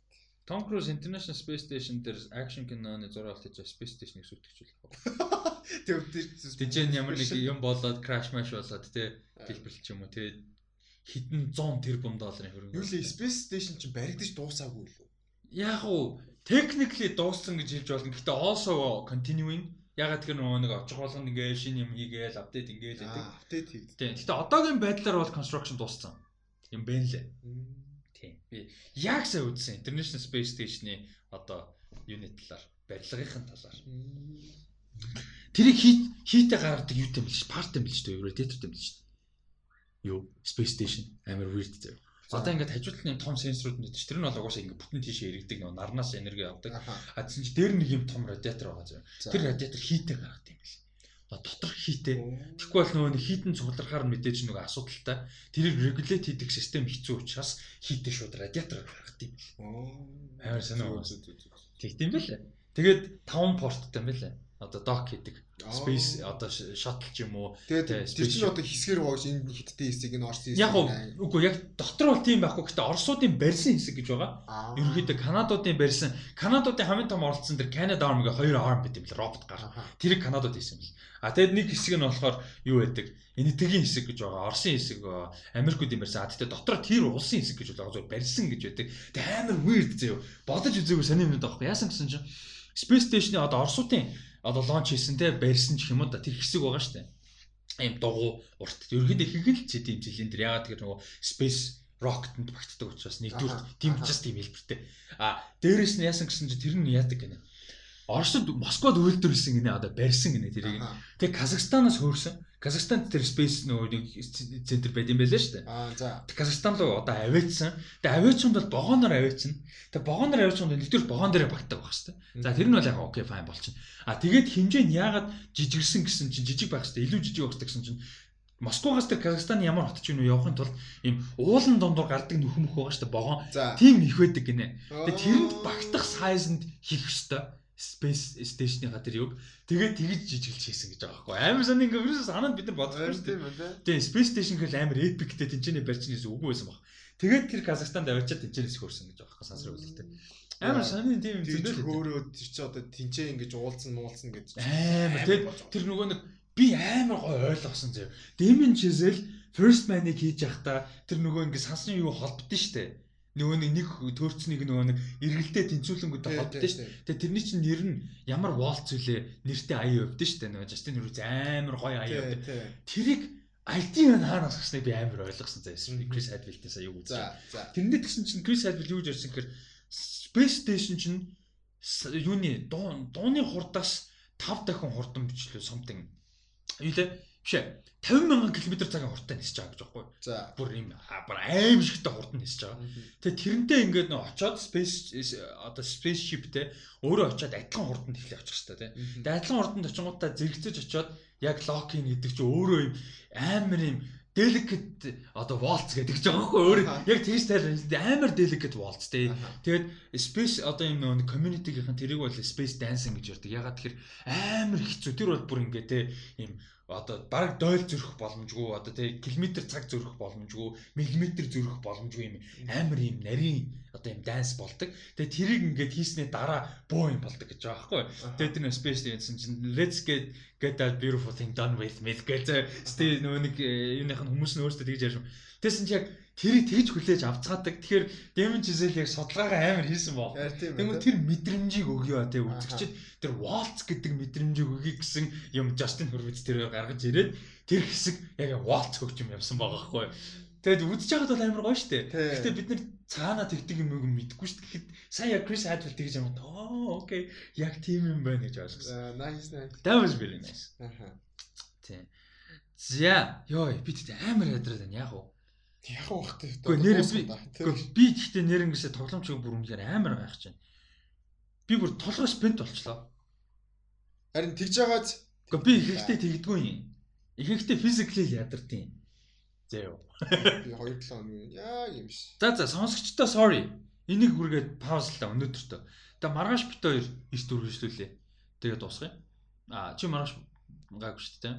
Том Круз International Space Station дээр action киноны зураг авч Space Station-ыг сүтгэжүүлэх. Тэг тэр Дижен ямар нэг юм болоод crash mash болоод тэ дэлбэрлэж юм уу тэгээд хэдэн 100 тэрбум долларын хөрөнгө. Юу л Space Station чинь баригдаж дуусаагүй л үү? Яг уу technically дууссан гэж хэлж болно. Гэхдээ also continuing Ягаад тэр нөгөө нэг очих болгонд ингээ шинэ юм хийгээл апдейт ингээл гэдэг. Апдейт хийгдэ. Тийм. Гэтэ одоогийн байдлаар бол construction дууссан. Юм байна лээ. Тийм. Би яг сая үзсэн International Space Station-ы одоо юуны талаар, барилгын талаар. Тэрийг хийт хийтэй гаргадаг юу юм биш, part юм биш үү? Radiator юм биш. Юу? Space Station амар weird заяа. Одоо ингээд хажуудлын юм том сенсорууд нь тийч тэр нь бол угаасаа ингээд бүтэн тийшээ иргэдэг нөө нарнаас энерги авдаг. А тийм ч дээр нэг юм том радиатор байгаа зөө. Тэр радиатор хийтэй гаргадаг юм бэл. Доторх хийтэй. Тэгэхгүй бол нөгөө хийтэн цугларахаар мэдээж нөгөө асуудалтай. Тэрийг регулейт хийдэг систем хэцүү учраас хийтэй шууд радиатор гаргадаг юм бэл. Амар сонио. Тэгт юм бэл. Тэгээд 5 порттой юм бэл. Одоо док хийдэг space одоо shuttle ч юм уу. Тэгээд тэр чинь одоо хэсгэр гоож энэ хиттэй хэсгийг нь орсон хэсэг. Яг үгүй яг дотор бол тийм байхгүй. Гэтэ Оросуудын барьсан хэсэг гэж байгаа. Ерөнхийдөө Канадуудын барьсан Канадуудын хамгийн том оролцсон тэр Canada Army-гийн хоёр arm байт юм л робот гар. Тэрийг Канадууд хийсэн юм л. А тэгэд нэг хэсэг нь болохоор юу байдаг? Энэтхэгийн хэсэг гэж байгаа. Оросын хэсэг Америкуудын барьсан. А тэгтээ дотор тэр улсын хэсэг гэж байгаа. Зөв барьсан гэж байдаг. Тэг амар weird заяа. Бодож үзээгүй сони юм даа байхгүй. Яасан гэсэн чинь Space Station-ы одоо Оросуудын одоо лонч хийсэн те барьсан ч юм уу тэр хэсэг байгаа штэ. Ийм дугу урт. Ерөнхийдөө хигэл ч тийм цилиндр ягаад гэхээр нөгөө space rocket-д багтдаг учраас нэгдүгээр тийм ч тийм хэлбэртэй. А дээрэс нь яасан гэсэн чи тэр нь яадаг гэнэ. Оросд Москвад үйлдвэрлэсэн гинэ одоо барьсан гинэ тэрийг. Тэг Казахстанаас хөөрсөн. Казахстанд тэр space нөгөө нэг центр байд юм байлаа шүү дээ. Аа за. Казахстан руу одоо авиацсан. Тэгээ авиацсанд бол вагоноор авиацсан. Тэгээ вагоноор авиацсанд нэгдүгээр вагон дээр багтдаг байх шүү дээ. За тэр нь бол яг окей файн болчихно. А тэгээд хинжээ нь яагаад жижигэрсэн гэсэн чинь жижиг байх шүү дээ. Илүү жижиг байх гэсэн чинь Москвагаас тэр Казахстан ямар хот ч юм уу явахын тулд ийм уулан дондор гардаг нөхөн мөх байгаа шүү дээ. Вагон. Тийм их байдаг гинэ. Тэгээ тэрэнд багтах сайзанд хийх ёстой Space Station-ийн хатар юг тэгээд тэгж жижиглж хийсэн гэж байгаа байхгүй амар сан ингээ ерөөсөө санаанд бид нар бодохгүй шүү дээ. Тэгээ Space Station гэхэл амар эпиктэй тэнцэнэ барьчихсан гэсэн үгүй байсан баг. Тэгээд тэр Казахстанд авчиад тэнцэнэс хөрсөн гэж байгаа байхгүй сансар үлдээ. Амар санийн тийм юм зөндөл хөөрөө тэр чи одоо тэнцээ ингэж уулцсан муулцсан гэж амар тэгээд тэр нөгөө нэг би амар гой ойлгосон зөө. Дэмэн чизэл First Man-ыг хийж явахдаа тэр нөгөө ингээ сансны юу холбдсон шүү дээ нөгөө нэг нэг төөрцнийг нөгөө нэг эргэлдээ тэнцүүлэнгүүтэй холбдсон шүү дээ. Тэгээ тэрний чинь нэр нь ямар Walt зүйлээ нэртэй аяа өвдөн шүү дээ. Нөгөө Justin Rose амар гоё аяа өвдөн. Тэрийг ID-г хаанаас гисныг би амар ойлгосон заяа. Chris Hadfield-ийн сая юу үзсэн. Тэрнээ тэгсэн чинь Chris Hadfield юу гэж ярьсан гэхээр Space Station чинь юуны дууны хурдаас 5 дахин хурдан бичлээ something. Юу лээ? Биш ээ. 50 мянган км цагийн хурдтай нисэж байгаа гэж байхгүй. За. Бүр ийм бүр аим шигтэй хурдан нисэж байгаа. Тэгээ тэрнтэй ингээд нөө очоод space одоо spaceshipтэй өөрөө очоод адилхан хурданд эхлэх очих хэрэгтэй тий. Тэгээ адилхан хурданд очингуудаа зэрэгцэж очоод яг локин гэдэг чинь өөрөө ийм амар ийм delicate одоо waltz гэдэг ч байгаа хгүй өөр яг тэгж тайлбарласан амар delicate waltz тий. Тэгээд space одоо юм нөгөө community-ийн тэрийг бол space dancing гэж ярьдаг. Ягаад тэгэхээр амар хэцүү. Тэр бол бүр ингээ тий ийм одоо баг дойл зөрөх боломжгүй одоо тий километр цаг зөрөх боломжгүй миллиметр зөрөх боломжгүй юм амар юм нарийн одоо юм данс болдог. Тэгээ тэрийг ингээд хийснээ дараа боо юм болдог гэж байгаа байхгүй. Тэгээ тэр space гэсэн чинь let's get get that beautiful thing done with me гэж стэ нөө нэг юуных нь хүмүүс нь өөрсдөө тэгж ярьсан. Тэгсэн чи яг тэрийг тэгж хүлээж авцгаадаг. Тэгэхээр Демон Жизел яг судалгаагаа амар хийсэн боо. Тэгмээ тэр мэдрэмжийг өгөө те үзэгчд тэр Waltz гэдэг мэдрэмжийг өгье гэсэн юм Justin Hurwitz тэр гаргаж ирээд тэр хэсэг яг Waltz хөгжим явсан байгаа байхгүй. Тэгээд үдчихэж байгаад бол амар гоё штэ. Гэхдээ бид нар цаана тэгдэг юм уу мэдэхгүй штэ. Тэгэхэд сая Chris Hadfield тэгж юм. Оо окей. Яг тийм юм байна гэж ойлгосон. Nice nice. That was very nice. Аха. Тийм. За, ёо бид амар ядраад байна яг уу. Яг ухтай. Гэхдээ нэр би би гэхдээ нэр ингэсээ тоглоомчгүй бүр үнэхээр амар байх чинь. Би бүр толгой спент болчлоо. Харин тэгж байгааз Гэхдээ би ихэнхдээ тэгдэггүй юм. Ихэнхдээ physically ядардیں۔ Зөө. би 2 7 хоног яа юм ш. За за сонсогчдоо sorry. Энийг хүргээд паузлаа өнөөдөртөө. Тэгээ маргааш бит хоёр 9 4 хэвшлүүлээ. Тэгээ дуусгая. А чи маргааш гайгүй шүү дээ.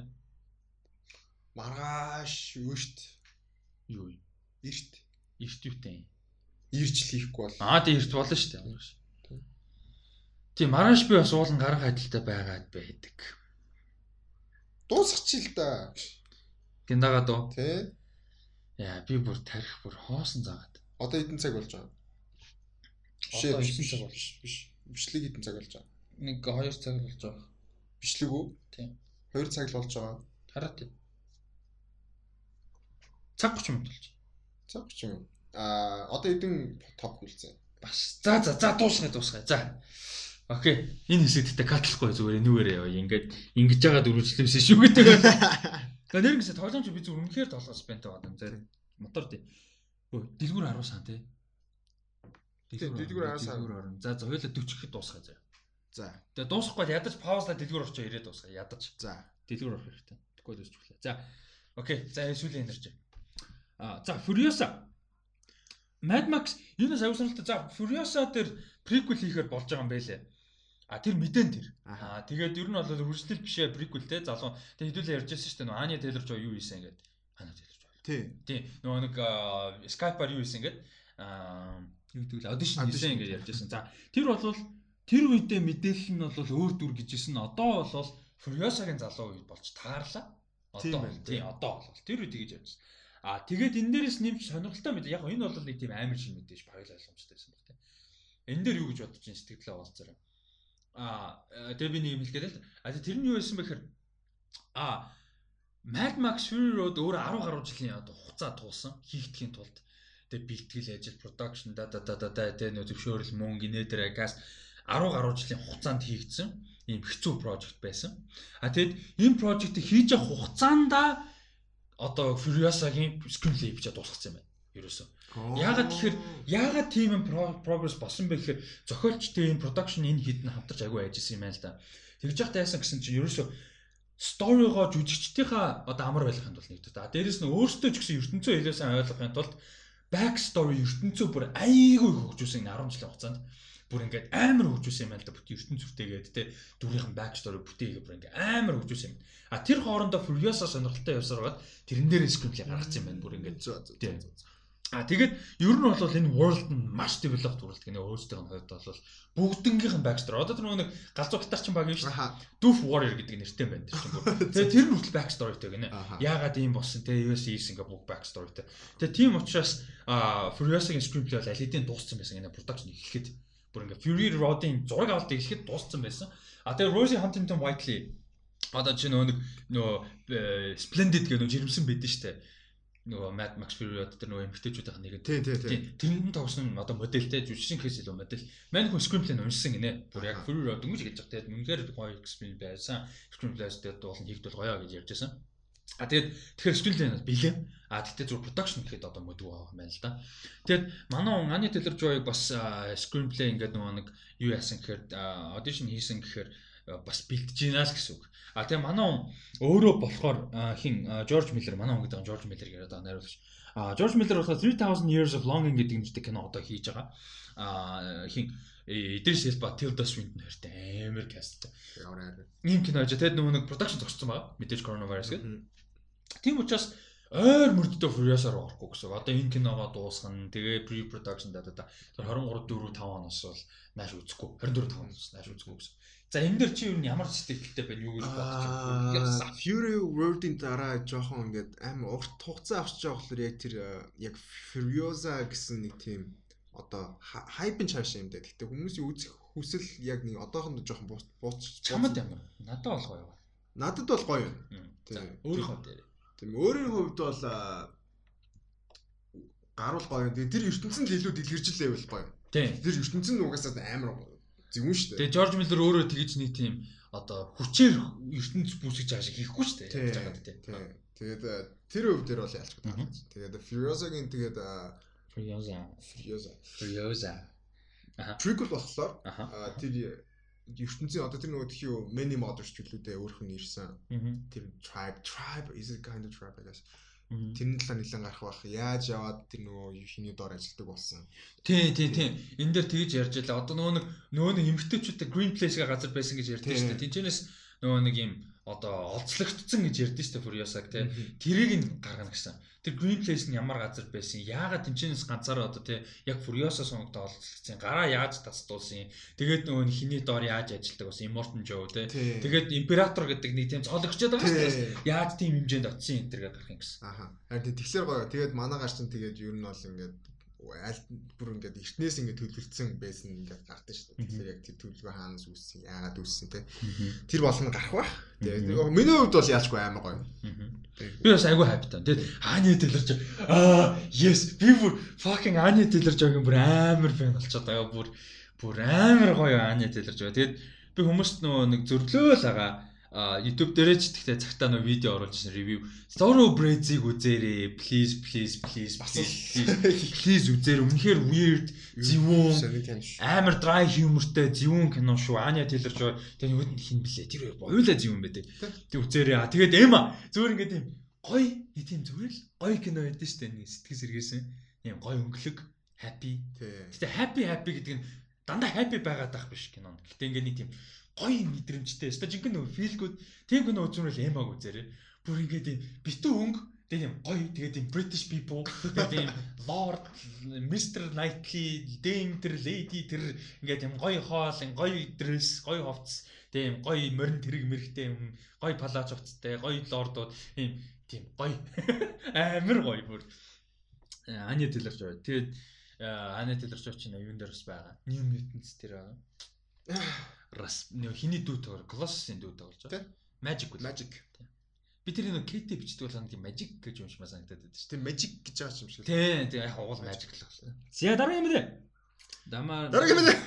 Маргааш юу штт. Юу юм? Ирт. Эрт юутай. Ирж л хийхгүй бол. Аа тий эрт болно шүү дээ. Тийм маргааш би бас уулан гарах адилтай байгаад байдаг. Дуусгачих л да. Гиндагаа дөө. Тэ. Яа би бүр тарих бүр хоосон заагаад. Одоо хэдэн цаг болж байгаа? Бишээ Одоо биш хэдэн биш цаг болж биш. Бичлэг хэдэн цаг болж байгаа? Нэг 2 цаг болж байгаа. Бичлэг үү? Тийм. 2 цаг л болж байгаа. Хараа тий. Цаг 30 минут болж. Цаг ч юм. Аа одоо хэдэн топ хүлцэн. Бас. За за за дуусгая дуусгая. За. Окей. Энэ хэсэгтээ катлахгүй зүгээр энүүгээрээ яваа. Ингээд ингэж байгаа дөрвөлжлөөсөн шүү гэдэг. Тэгээ нэр гэсэн тоглоомч би зүгээр үнэхээр толгоос бэнтэй байгаа юм зэрэг мотор тий. Өө дэлгүүр 10 сан тий. Дэлгүүр 10 сан. Дэлгүүр 10. За за хоёулаа 40 гэхэд дуусгая заа. За. Тэгээ дуусахгүй ядаж паузлаа дэлгүүр орчоо ирээд дуусгая. Ядаж. За. Дэлгүүр орох хэрэгтэй. Дуусч өглөө. За. Окей. За сүүлийн энерги. А за Furiosa. Mad Max энэ аягүй сонирхолтой. За Furiosa дээр prequel хийхээр болж байгаа юм байлээ. А тэр мэдэн тэр. Аа тэгээд ер нь бол original бишээ prequel те залуу. Тэгээд хэдүүлээ ярьж байсан шүү дээ. Нөө Anya Taylor-Joy юу хийсэн гэдэг. Anya Taylor-Joy. Тий. Тийм. Нөгөө нэг Skype-аар юу хийсэн гэдэг. Аа юу гэдэг вэ? Audition хийсэн гэж ярьж байсан. За тэр бол тэр үедээ мэдээлэл нь бол өөр дүр гэжсэн. Одоо бол Furiosa-гийн залуу үед болж таарлаа. Одоо байна, тийм одоо бол тэр үед тэгэж ярьжсэн. А тэгээд энэ дээрээс нэмж сонирхолтой мэд. Яг энэ бол нэг тийм амар шин мэдээж багил ойлгомжтой байсан баг тийм. Энэ дээр юу гэж бодож ин сэтгэлээ олцороо. А тэгээ би нэг юм хэлгээд л. А тэр нь юу байсан бэхээр а Mad Max Fury Road өөр 10 гаруй жилийн одоо хугацаа туулсан хийгдэхийн тулд тэгээ бэлтгэл ажил production да да да да тэгээ нөө зөвшөөрөл мөнгө инээдэр каст 10 гаруй жилийн хугацаанд хийгдсэн ийм хэцүү project байсан. А тэгэд энэ project-ийг хийж явах хугацаанда одоо Furiosa-гийн screenplay бичиж дуусгацсан юм байна. Ерөөсөө. Яагаад тэгэхээр яагаад тийм юм progress болсон бэ гэхээр зохиолчтой энэ production энэ хідэн хамтарч агүй ажилласан юм байна л да. Тэгж яах тайсан гэсэн чинь ерөөсөө сторигоо жүжигчдийнхаа одоо амар байлгахын тулд нэгдэж. А дээрэс нь өөртөө ч гэсэн ертөнцөө хэлээсэн ойлгохын тулд back story ертөнцөө бүр айгүй хөгжүүлсэн энэ 10 жилийн хугацаанд бүр ингээд амар хөгжүүлсэн юм байна л да. Бүт ертөнцөвтэйгээд те дүрийнхэн back story бүтээгээ бүр ингээд амар хөгжүүлсэн юм. А тэр хоорондоо Furiosa сонирхолтой явсаар байгаад тэрэн дээр screenplay гаргацсан юм байна. Бүр ингээд зөө зөө. Тийм. А тэгээд ер нь бол энэ world нь маш developed world гэнэ өөрсдөө нь хувьд бол бүгднгийнхэн backstory. Одоо тэр нэг галзуу гитарчин баг юм шүү дээ. Doof Warrior гэдэг нэртэй байна чинь бүр. Тэгээд тэр нь хүртэл backstoryтэй гинэ. Аха. Яагаад ийм болсон те US East ингээ бүх backstoryтэй. Тэгээд тийм учраас Furiosa-гийн screenplay бол аль хэдийн дууссан байсан гинэ production эхлэхэд бүр ингээ Fury Road-ийн зураг авалт эхлэхэд дууссан байсан. А тэгээд Rosie Huntington Whiteley одоо чи нөгөө нэг нөгөө э, Splendid гэх нөгөө жирэмсэн байдэн штэ. Нөгөө Mad Max Fury Road дээр нөгөө эмгтээчүүдийн нэг Тий, тий, тий. Тэрэн тогсон одоо модельтэй жүжигчин хэсэл илүү модель. Мань хүн screenplay нь уншсан гинэ. Бүр яг. Fury Road дөнгөж гэж байгаа. Тэгээд үнэхээр гоё screenplay байсан. Screenplay-д бол нь хийгдвэл гоё гэж ярьж байсан. А тэгээд тэгэхээр нь бэлээ. А тэгтээ зүр production гэхэд одоо мөдгөө байгаа юм байна л да. Тэгээд манай он Anya Taylor-Joy бас а, screenplay ингээд нөгөө нэг юу яасан гэхээр audition хийсэн гэхээр бас бэлтэж байна л гэсэн үг. А тэгээ манай он өөрөө болохоор хин George Miller манай он гэдэг нь George Miller гэдэг одоо найруулагч. А George Miller болохоор 3000 Years of Longing гэдэг нэртэй кино одоо хийж байгаа. А хин Идris Elba, Tilda Swinton хоёртой амар каст. Ямар аа. Ийм кино ажаа тэгэд нөгөө нэг production зогссон байгаа. Мэдээж coronavirus гэдэг. Тийм учраас ойр мөрдөө Furious-аар орохгүй гэсэн. Одоо энэ киногоо дуусгана. Тэгээ pre-production даа даа. Тэр 23 4 5 оноос бол нааш үзэхгүй. 24 5 оноос нааш үзэхгүй гэсэн. За энэ дэр чи юу ямар сэтгэлтэй байна юу гэж бодож Аа, Fury Road-ийн дараа жоохон ингээд амар урт хугацаа авч байгаа болохоор яг тэр э, яг Furiosa гэсэн нэг тийм одоо хайпын чааш юм даа. Гэтэ хүмүүсийн үзэх хүсэл яг нэг одоохондоо жоохон бууч. Чамд ямар? Надад бол гоё. Надад бол гоё. За өөрийнхөө дээр. Тийм өөрийн хувьд бол гаруул гоё. Тэгээ тэр ертөнцийн л илүү дэлгэржлээ байл гоё. Тийм. Тэр ертөнцийн угаасаа амар зөвүүн шүү дээ. Тэгээ Жорж Миллер өөрөө тэгж нэг тийм одоо хүчээр ертөнц бүсгэж байгаа шиг хийхгүй шүү дээ. Байгаа тийм. Тэгээд тэр өв дээр бол ялч гэдэг. Тэгээд Furiosa-гийн тэгээд Furiosa Furiosa Furiosa Prequel болохоор тэр ертөнцийн одоо тэр нөгөө тхиу many models чөлөөдөө өөрөх нь ирсэн. Тэр tribe tribe is it kind of tribe guess. Тэрний талаар нэлээд гарах бах. Яаж яваад тэр нөгөө хиний доор ажилладаг болсон. Тий, тий, тий. Энд дээр тэгж ярьж байлаа. Одоо нөгөө нэг нөгөө нэг эмгтээчүүдтэй green place-га газар байсан гэж ярьдэн шүү дээ. Тинчэнэс нөгөө нэг юм одоо олзлогдсон гэж ярьдэн шүү дээ Furious-аг тий. Тэрийг нь гаргана гэсэн тэр Green Place нь ямар газар байсан? Яагаад тэнчэнээс ганцаараа одоо тий яг Furiosa сонгогдоо олцсон. Гараа яаж тасдуулсан? Тэгээд нөгөө хиний доор яаж ажилдаг бас Immortan Joe тий. Тэгээд Imperator гэдэг нэг тийм зоолгочод байгаа дээ. Яаж тийм хэмжээнд очсон энэ төр гарах юм гэсэн. Аха. Харин тэгэхээр гоё. Тэгээд манай гарч нь тэгээд ер нь бол ингээд аль бүр ингээд эртнээс ингээд төлөвлөсөн байсан ингээд гардаг шүү дээ. Тэгэхээр яг тэр төлөвлөгөө хаанаас үүссэн, яагаад үүссэн те. Тэр болно гарах бах. Тэгээд миний хувьд бол яалчгүй аймаг гоё. Би бас айгүй хайптай. Тэгээд Ани Дэлэрж аа yes би бүр fucking Ани Дэлэрж байгаа бүр амар фэн болчиход байгаа. Бүр бүр амар гоё Ани Дэлэрж байгаа. Тэгээд би хүмүүст нөгөө нэг зөрлөөл байгаа YouTube дээрээ ч тэгтээ цагтаа нөө видео оруулж ирсэн ревю. Zoro Braze-ийг үзээрэй. Please please please please үзээр үнэхээр weird зөвүүн амар dry humorтэй зөвүүн кино шүү. Anya Taylor-Joy тэр нүд хин блэ. Тэр хоёулаа зөвүүн байдаг. Тэг үзээрэй. Тэгээд Эма зүгээр ингээд юм гоё нэг тийм зүгээр л гоё кино байдсан шүү дээ. Сэтгэл сэргээсэн. Ийм гоё өнгөлөг happy. Гэтэ happy happy гэдэг нь дандаа happy байгаад байх биш кино. Гэтэ ингээд нэг тийм гоё мэдрэмжтэй. Өстой жинхэнэ нөгөө feel good. Тийм кино үзмэл эмаг үзээрэй. Бүр ингээд юм битүү өнгө тэгээд юм гоё. Тэгээд юм British people. Тэгээд юм Lord Mr Knightley Dame тэр lady тэр. Ингээд юм гоё хоол гоё dress гоё хувцс юм гоё морин тэрэг мэрэгтэй юм. Гоё палач хувцтай гоё лордууд. Юм тийм гоё. Амар гоё бүр. Ани Телерч бай. Тэгээд Ани Телерч чинь юун дээр бас байгаа. New Mutants тэр байгаа. Рас хиний дүү тоор Colossus-ийн дүү тоглож байгаа. Magic үл. Magic. Би тэр нэг KT бичдэг болохоор тийм Magic гэж юмшмаа санагдаад байдаг. Тийм Magic гэж байгаа юм шиг. Тийм тийм яг уул Magic л байна. За дараа юм дээ. Дамаа Дараа юм дээ.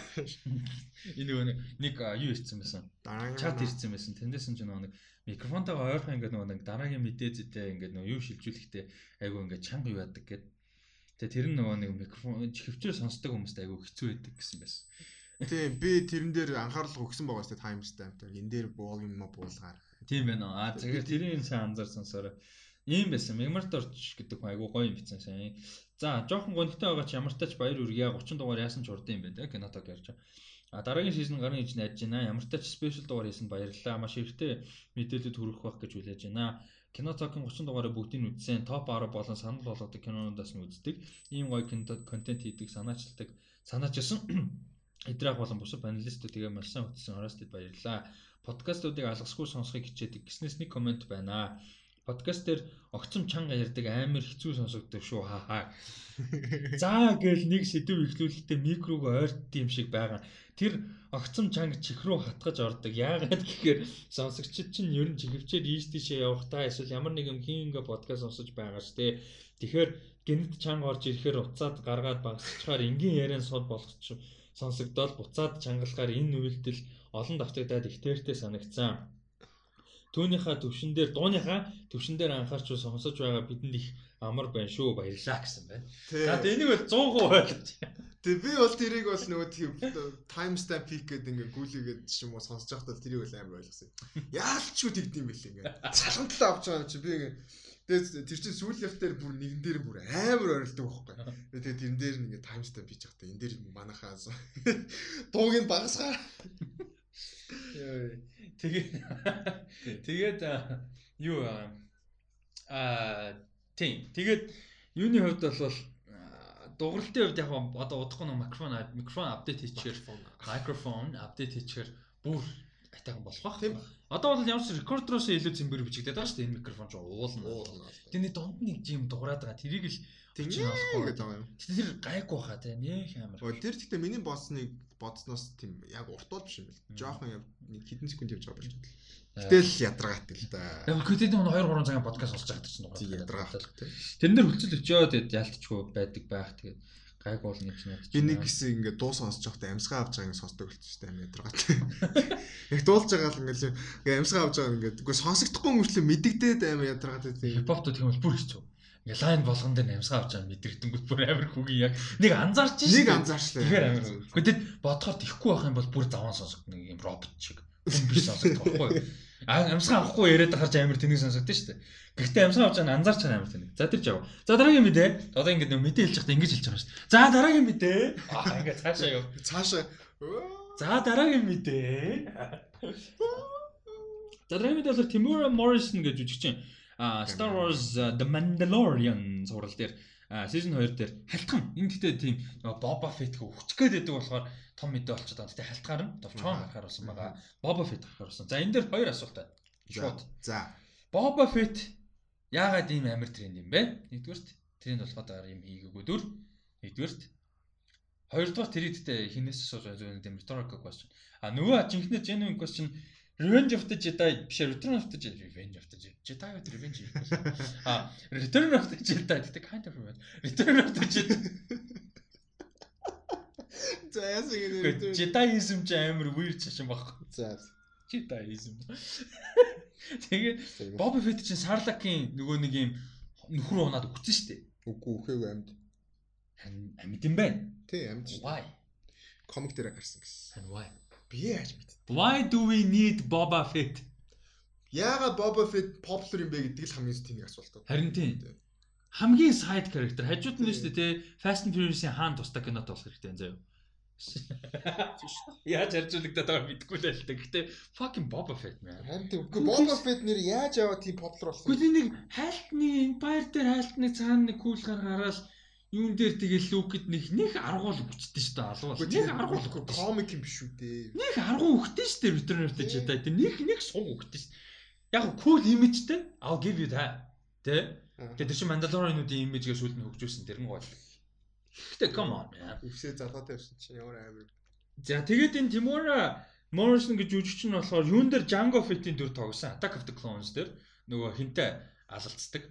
Энэ нөгөө нэг юу ирсэн байсан. Чат ирсэн байсан. Тэндээс нь ч нэг микрофонтойгоо ойрхон ингээд нөгөө нэг дараагийн мэдээ зүйтэй ингээд нөгөө юу шилжүүлэхдээ айгу ингээд чанга юу яадаг гэд. Тэгээ тэр нь нөгөө нэг микрофон хөвчөө сонсдог хүмүүст айгу хэцүү байдаг гэсэн байсан. Тийм би тэрэн дээр анхаарал өгсөн байгаа шүү дээ stamp дээр. Энэ дээр volume ма буулгаар. Тийм байна уу. Аа тэгэхээр тэрийн сайн анзаар сонсороо. Ийм байсан. Мегмарторч гэдэг хүн айгуу гоё юм бичсэн сайн. За, жоохон гонхтой байгаа ч ямар тач баяр үргээ 30 дугаар яасан ч урдсан юм байна те кинотог ярьж. А дараагийн сизон гарна гэж найдаж байна. Ямар тач спешиал дугаар хийсэн баярлалаа. Маш ихтэй мэдээлэлд хүргэх байх гэж хүлээж байна. Кино цогийн 30 дугаараа бүгдийг нь үзсэн. Топ 10 болон санал болгодог кинонуудаас нь үздэг. Ийм гоё контент хийдэг, санаачилдаг, санаачилсан Идрах болон бусад панелистууд тэгээ маш сайн хөтсөн ороостэд баярлалаа. Подкастуудыг алгасгүй сонсохыг хичээдэг гиснээс нэг комент байна. Подкаст дээр огцом чанга ярьдаг амар хэцүү сонсогддог шүү хаа хаа. За гээл нэг сэдв ихлүүлэлтээ микрог ойрт юм шиг байгаа. Тэр огцом чанга чих рүү хатгаж ордог. Яагаад гэхээр сонсогчид чинь ер нь чихвчээр ийш тийшээ явахдаа эсвэл ямар нэгэн хингээ подкаст сонсож байгаа штэ. Тэгэхээр гинт чанга орж ирэхээр уцаад гаргаад багсчаар энгийн яриан сод болгочих сонсогдоод буцаад чангалахаар энэ үйлдэл олон давтагдаад их тээртэй санагцсан. Түүнийхээ төвшин дээр дууныхаа төвшин дээр анхаарч сонсож байгаа бидэнд их амар байна шүү баярлаа гэсэн байна. За энийг бол 100% ойлгож. Тэг би бол тэрийг бол нөгөө тийм time stamp peak гэдэг ингээ гүйлгээд ч юм уу сонсож байхдаа тэрийг бол амар ойлгосон. Яалчгүй тэгдэм бэл ингээ. Цалхантал авч байгаа юм чи би ингээ Тэгээд тэр чинь сүүлийнх дээр бүр нэгэн дээр бүр амар орилдог байхгүй. Тэгээд тэрэн дээр нэг stamp хийж явахдаа энэ дээр манахаа дууг нь багасгаа. Тэгээд тэгээд юу аа тийм. Тэгээд юуны хувьд бол дууралтын хувьд яг одоо удахгүй нэг микрофон микрофон апдейт хийчихээр микрофон апдейт хийчихээр бүр айтайхан болох бах. Тийм. Одоо бол ямар ч рекордроос илүү зэмбэр бичигдээд байгаа шүү дээ. Энэ микрофон ч уулна. Тэний донд нэг юм дуурайд байгаа. Тэрийг л тийм болохгүй гэдэг юм. Тэр гайгүй баха тийм нэх амар. Тэр гэхдээ миний боссныг бодсноос тийм яг уртуул биш юм бэл. Жохон нэг хэдэн секунд явж байгаа болж байна. Гэтэл ядаргаатай л да. Яг көтөд нэг 2 3 цагийн подкаст сонсож байгаа чинь дугаар. Ядаргаатай. Тэр нэр хөлцөл өчөөд ялтчгүй байдаг байх. Тэгээд гайг бол нэг ч надад. Би нэг хэсэг ингээ дуу сонсож байхдаа амьсгаа авч байгааг сонсдог болчих шүү дээ амьд дараатай. Яг дуулж байгаа л ингээл ингээ амьсгаа авч байгааг ингээ үгүй сонсогдохгүй мөрчлөө мэддэгдээд амар ядаргаатай тийм. Хипхоп тийм бол бүр хэцүү. Ингээ лайн болгон дээр амьсгаа авч байгаа мэдэрдэнгүүт бүр амар хүүгийн яг нэг анзаарч шүү. Нэг анзаарчлаа. Тэгэхээр амар. Гэхдээ бодохоор тэхгүй байх юм бол бүр заван сонсогдно нэг юм робот шиг. Хүн биш сонсогдох байхгүй. Амьсгаа авахгүй яриад харж амар тэнийг сонсогдсон шүү дээ. Гэхдээ амьсгаа авч байгаа анзаарч байгаа амар тэнийг. За тэр жав. За дараагийн мэдээ. Одоо ингэ нэг мэдээ хэлж байхдаа ингэж хэлж байгаа шүү дээ. За дараагийн мэдээ. Аа ингэ цаашаа яв. Цаашаа. За дараагийн мэдээ. За дараагийн мэдээ бол Timura Morrison гэж жүжигчин Star Wars The Mandalorian зураг дээр season 2 дээр халтхан энэ гэхдээ тийм Boba Fett-г өгчих гээд байдаг болохоор том мэдээ болчиход байгаа. Гэтэ халтгаар нь товчхон гарахаар болсон байгаа. Boba Fett гарахаар болсон. За энэ дээр хоёр асуулт байна. Шууд. За. Boba Fett яагаад ийм амар тренд юм бэ? Нэгдүгürt тренд болоход юм хийгээгүй дүр. Нэгдүгürt Хоёрдугаар гэдэг хинээс асууж байгаа юм rhetorical question. А нөгөө жинхэнэ genuine question Revenge of the Jedi биш Return of the Jedi Revenge of the Jedi Jedi Revenge. А Return of the Jedi гэдэг kind of revenge. Return of the Jedi. За яасан ингэ Jediism ч амар weird шашин багхгүй. За. Jediism. Тэгээд Boba Fett чинь Sarlacc-ийн нөгөө нэг юм нөхрөө унаад өгсөн шүү дээ. Үгүй үхээгүй амьд. Амьд юм байна. Тий амьд. Why? Комик дээр гарсан гэсэн. Why? Би яаж мэд. Why do we need Boba Fett? Яагаад Boba Fett popular юм бэ гэдэг л хамгийн тийм асуулт. Харин тийм. Хамгийн side character хажууд нь шүү дээ тий Fast and Furious-ийн хаан тусдаг кинот болох хэрэгтэй заяа. Яаж харьцуулагдаад байгааг мэдэхгүй л л дээ. Гэтэ fucking Boba Fett man. Харин тийм үгүй Boba Fett нэр яаж яваа тийм popular болсон. Үгүй нэг хайлтны Empire дээр хайлтны цаана нэг кул гаргаад юун дээр тэгээ лүкэд нэг нэг аргуул өгчдээ шүү дээ алуул. Нэг аргуул комик юм биш үү дээ. Нэг аргуу өгдөө шүү дээ Return of the Jedi. Тэг нэг нэг сум өгдөө шүү. Яг cool image-тэй I'll give you that. Тэ? Тэгээ тэр чинь Mandalorian-уудын имижгээ сүүлд нь хөгжүүлсэн тэр нь гоё. Гэтэ come on man. Өвсөө залгаатай байсан чинь ямар амар. За тэгээд энэ Timura Morrison гэж жүжигч нь болохоор юун дээр Django Fett-ийн дүр тоглосон. Attack of the Clones дээр нөгөө хинтээ алалцдаг.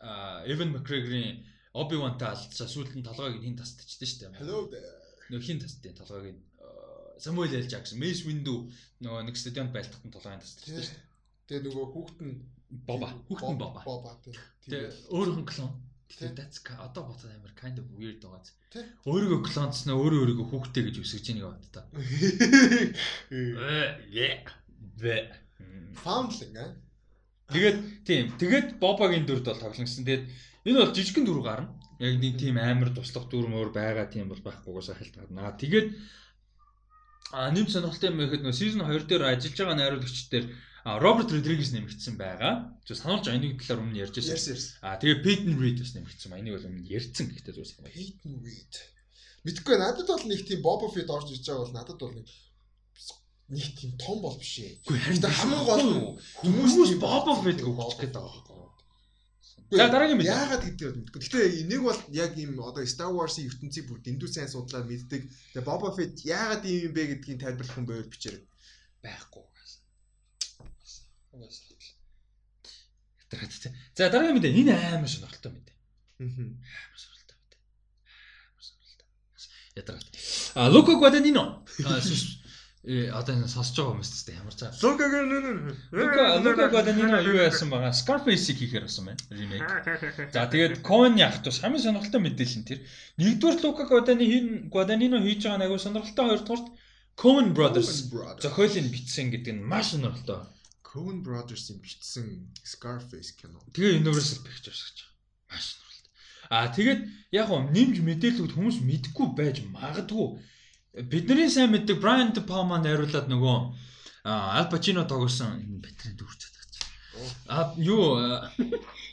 А Evan McGregor-ийн Obi-Wan-тай алалцсан сүүлд нь толгойг хин тасдчихсан шүү дээ. Hello. Нөгөө хин тасдیں۔ толгойг нь Samuel L. Jackson, Mace Windu нөгөө нэг стадионд байлдахтан толгойн тасдчихсан шүү дээ. Тэгээ нөгөө хүүхэд нь Боба, хүүхэд нь Боба. Боба тэгээ өөрөөх нь клон. Тэгээ that's одоо бодоод амар kind of weird байгаа. Өөрийгөө клонцсноо өөрөө өөрийгөө хүүхдээ гэж үсгэж ийнэг бат та. Вэ. Foundling аа. Тэгээд тийм. Тэгээд Бобагийн дүрд бол тоглосон. Тэгээд энэ бол жижигхэн дүр гарна. Яг нэг тийм амар туслах дүр мөр байгаа тийм бол байхгүйгээс халтгаана. Тэгээд а нэм сонирхолтой юм ихэд нөө season 2 дээр ажиллаж байгаа найруулагч дээр Роберт Родригес нэмэгдсэн байгаа. Зөв сануулж байгаа энийг талаар өмнө ярьж байсан. А тэгээ Peyton Reed бас нэмэгдсэн байна. Энийг бол өмнө ярьсан гэхдээ зөв санаа. Peyton Reed. Мэдхгүй надад бол нэг тийм Boba Fett орж иж байгаа бол надад бол нэг нэг тийм том бол биш ээ. Харин хамгийн гол нь хүмүүс Boba Fett өгөх гэдэг байгаа. За дараагийн мэдээ. Яагаад гэдэг нь мэдгүй. Гэтэ нэг бол яг ийм одоо Star Wars-ийн ертөнцийг бүр дэндүү сайн судлаад мэддэг. Тэгээ Boba Fett яагаад ийм юм бэ гэдгийг тайлбарлах хүн байвал бичээрэй. Байхгүй. За дараагийн мэдээ энэ амар сонирхолтой мэдээ. Амар сонирхолтой мэдээ. Амар сонирхолтой. Ядаргаа. А Лука Гваданино. Э одоо энэ сонсож байгаа хүмүүс тест ямар цаа. Лука Лука Лука Гваданино юу яасан байгаа? Scarface-ийг хийхээр болсон байна. Ремейк. За тэгээд Cohen ах тус хамгийн сонирхолтой мэдээлэл нь тэр. Нэгдүгээр Лука Гвадани Гваданино хийж байгаа нь аягүй сонирхолтой. Хоёрдугаар Cohen Brothers зохиолыг бичсэн гэдэг нь маш сонирхолтой. Coen Brothers-ийн бичсэн Scarface кино. Тэгээ Universal Pictures гэж байгаа. Маш сонирхолтой. Аа тэгээд яг нь нэмж мэдээлэлүүд хүмүүс мэдгүй байж магадгүй бидний сайн мэддэг Brian De Palma найруулад нөгөө Al Pacino тоглосон батрын дүүрчээд байгаа. А юу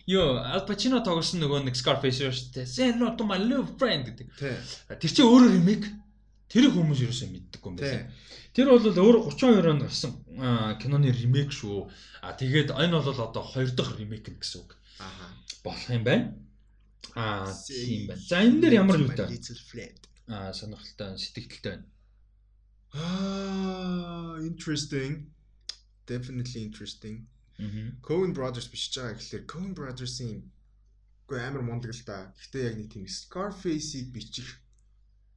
юу Al Pacino тоглосон нөгөө нэг Scarface шүү дээ. Say hello to my little friend гэдэг. Тэр чинь өөрөө ремейк. Тэр хүмүүс ерөөсөө мэддэггүй юм байна. Тэр бол өөрөө 32 онд гарсан киноны ремейк шүү. А тэгээд энэ бол одоо хоёр дахь ремейк гэсэн үг. Аха. Болох юм байна. Аа тийм байна. За энэ дээр ямар юу та? Сонирхолтой сэтгэлдэлтэй байна. Аа, interesting. Definitely interesting. Coen Brothers бичиж байгаа гэхэлэр Coen Brothers-ийн үгүй амар мундаг л да. Гэхдээ яг нэг тийм Scarface-ийг бичих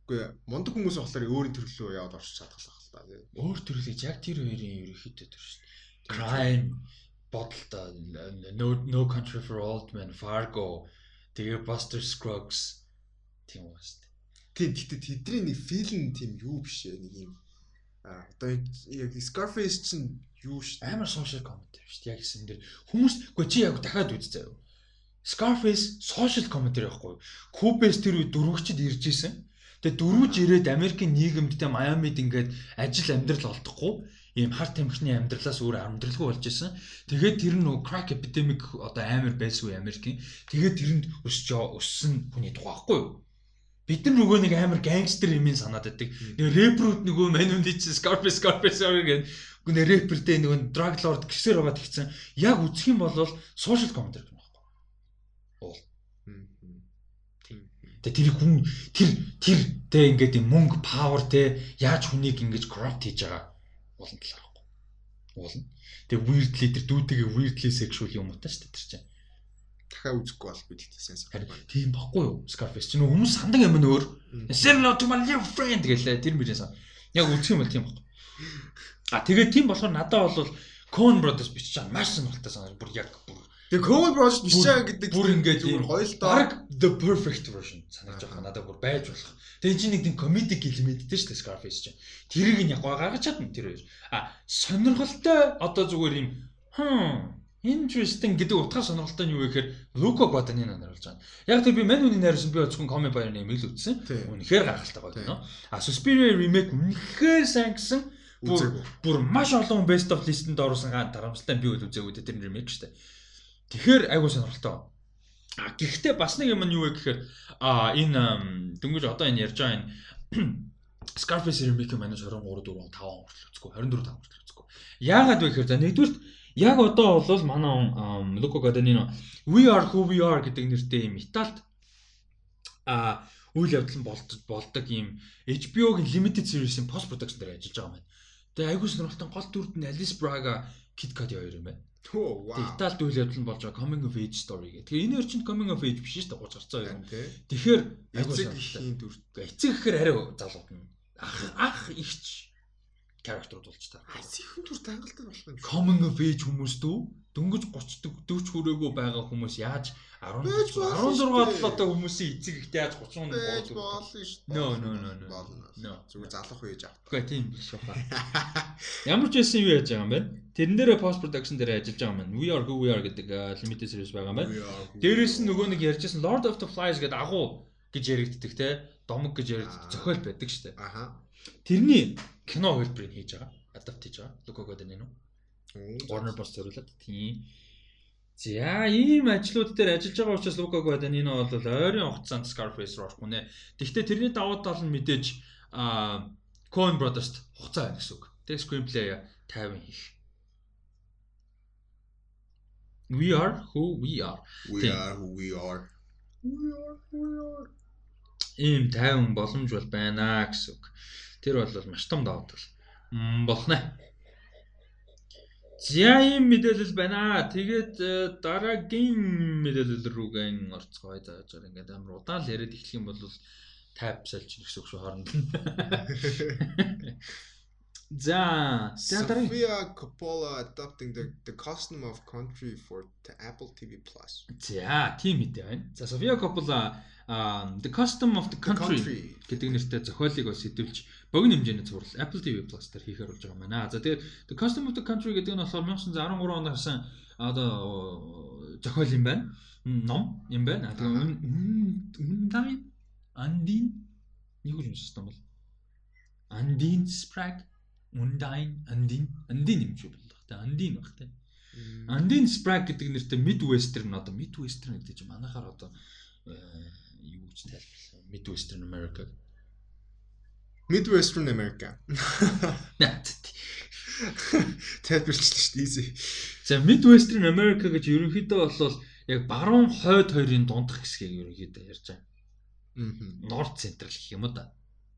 үгүй мундаг хүмүүс болохоор өөрийн төрлөө яваад орчих чадгалах л да. тий. Өөр төрлөж яг тэр хоёрын ерөөхдөө төр шүү дээ. Crime бодолтой no no country for old men Fargo тэгээ Buster Scruggs тийм үү. Тийм гэхдээ тэдний нэг филм тийм юу биш ээ нэг юм а одоо яг Scarface чинь юу дээ. Амар social шүү дээ. Яг гэсэн дээр хүмүүс үгүй чи яг дахиад үз заяа. Scarface social commentary байхгүй. Cubes тэр үе дөрвөгчд ирж исэн. Тэгээ дөрвөж ирээд Америкийн нийгэмдтэй Майамид ингээд ажил амьдрал олдохгүй ийм хар тамхины амьдралаас өөр амьдралгүй болж исэн. Тэгээд тэр нь crack epidemic одоо амар байсан үе Америкийн. Тэгээд тэрэнд өсч өссөн хүний тухай байхгүй юу? Бид нар нөгөө нэг амар гангстер юм санаад байдаг. Нөгөө рэпрүүд нөгөө чи Scarface Scarface гэдэг нөгөө рэпертэй нөгөө drug lord гисэр байгаа тэгсэн. Яг үзэх юм бол social commentary гэх юм байна. Уул. Тэгээ тэр хүн тэр тэр тэ ингээд юм мөнгө power тэ яаж хүнийг ингэж corrupt хийж байгаа уулын талаар байхгүй. Уулна. Тэгээ weirdly тэр дүүтэйгээ weirdly sexual юм утаа шүү дээ тэр чинь. Дахиад үзэхгүй бол би тэгтээ сайн Харин санахгүй. тийм баггүй юу? Scarface чинь хүмүүс сандаг юм нөр. Hello to my little friend гэлээ тэр сан. Яг үзэх юм бол тийм баг. А тэгээд тийм болохоор надад бол Coen Brothers бичиж байгаа маш сонирхолтой санаж бүр яг бүр Тэгээ Coen Brothers бичиж байгаа гэдэг бүр ингээд зүгээр баг the perfect version санаж байгаа надад бүр байж болох. Тэгээ чи нэг тийм comedic element дээ шүү дээ Scarface чинь. Тэрийг нь яг гаргаж чадна тэр хоёр. А сонирхолтой одоо зүгээр юм хм interesting гэдэг утгаар сонирхолтой нь юу вэ гэхээр Luca Guadagnino найруулж байгаа. Яг тэр би мань үний найруулсан би оцхон коми баяр нэмэл үзсэн. Үнэхээр гайхалтай гоё кино. А Suspiria remake үнэхээр сайн гэсэн. Бүр бүр маш олон best of list-энд оруулсан га дарамжтай би үл үзээгүй тэр remake шүү дээ. Тэгэхээр айгуу сонирхолтой. А гэхдээ бас нэг юм нь юу вэ гэхээр а энэ дөнгөж одоо энэ ярьж байгаа энэ Scarface remake маань 23 4 5 хүртэл үзэхгүй 24 5 хүртэл үзэхгүй. Яагаад вэ гэхээр за нэгдүгürt яг одоо бол манай Luca Guadagnino We Are Who We Are гэдэг нэртэй юм Италид а үйл явдал нь болдог ийм HBO-гийн limited series-ийн post production дээр ажиллаж байгаа юм. Тэгээ айгуу сонирхолтой гол дүрд нь Alice Braga Kid Cudi хоёр юм байна. Төө вау. Италид үйл явдал нь болж байгаа coming of age story гэх. Тэгээ энэ орчинд coming of age биш шүү дээ 30 гарцаа юм. Тэгэхээр айгуу сонирхолтой. Эцэг гэхээр арай залууд нь ах ах ихч character болж таа. Эцэгхэн дүр тангалттай болох юм. Coming of age хүмүүс дүү дөнгөж 30 40 хүрээгүй байгаа хүмүүс яаж 10 Байж болно 16 шүү дээ. талаатай хүмүүсийн эцэг ихтэй яаж 30 Байж болно. болно шүү дээ. No, no, no, no. Болно. Зүгээр залах үеж авах. Үгүй тийм биш баха. Ямар ч байсан юу яаж байгаа юм бэ? Тэрэн дээрээ post production дээр ажиллаж байгаа юм байна. We are who we are гэдэг uh, limited series байгаа юм байна. Дээрээс нь нөгөө нэг ярьжсэн Lord of the Flies гэдэг агуу гэж яригддаг те домог гэж яригддаг зохиол байдаг шүү дээ. Аха. Тэрний кино хөлбөрийг хийж байгаа. Адапт хийж байгаа. Luca Guadagnino. Оо. Warner Bros зориулаад тийм. За ийм ажлууд дээр ажиллаж байгаа учраас Luca Guadagnino бол ойрын хугацаанд Scarface руу орохгүй нэ. Гэхдээ тэрний давуу тал нь мэдээж а Coen Brothers-т хугацаа байна гэсэн үг. Тэг screenplay 50 хийх. We are who we are. We are who we are. We are who we are. Ийм 50 боломж бол байна гэсэн үг. Тэр бол маш том давуу тал. Мм болно. За ийм мэдээлэл байна. Тэгээд э, дараагийн мэдээлэл рүүгэн орцгоё зааж байгаа. Ингээд амар удаан л яриад эхлэх юм бол тайп сольж гэсэн үг шүү хооронд. За, Sofia Coppola adopting the the custom of country for the Apple TV Plus. За, тийм мэдээ байна. За, Sofia Coppola The Custom of the Country гэдэг нэртэй зохиолыг бас хэдүүлж богино хэмжээний зурвал Apple TV Plus дээр хийхээр болж байгаа юм байна. За тэгээд The Custom of the Country гэдэг нь болохоор 1913 онд гарсан одоо зохиол юм байна. Ном юм байна. Тэгээд Undine Undine нэг үл юмшсан бол Undine Sprague Undine Undine Undine юм шиг болох та Undine баг те. Undine Sprague гэдэг нэртэй Midwestern одоо Midwestern гэдэг чинь манайхаар одоо юу гэж тайлбарлаа. Midwestern America. Midwestern America. Тайлбарлчихлаа шүү дээ. Easy. За Midwestern America гэж ерөнхийдөө бол яг баруун хойд хоёрын дундх хэсгийг ерөнхийдөө ярьж байгаа. Аа. North Central гэх юм уу да.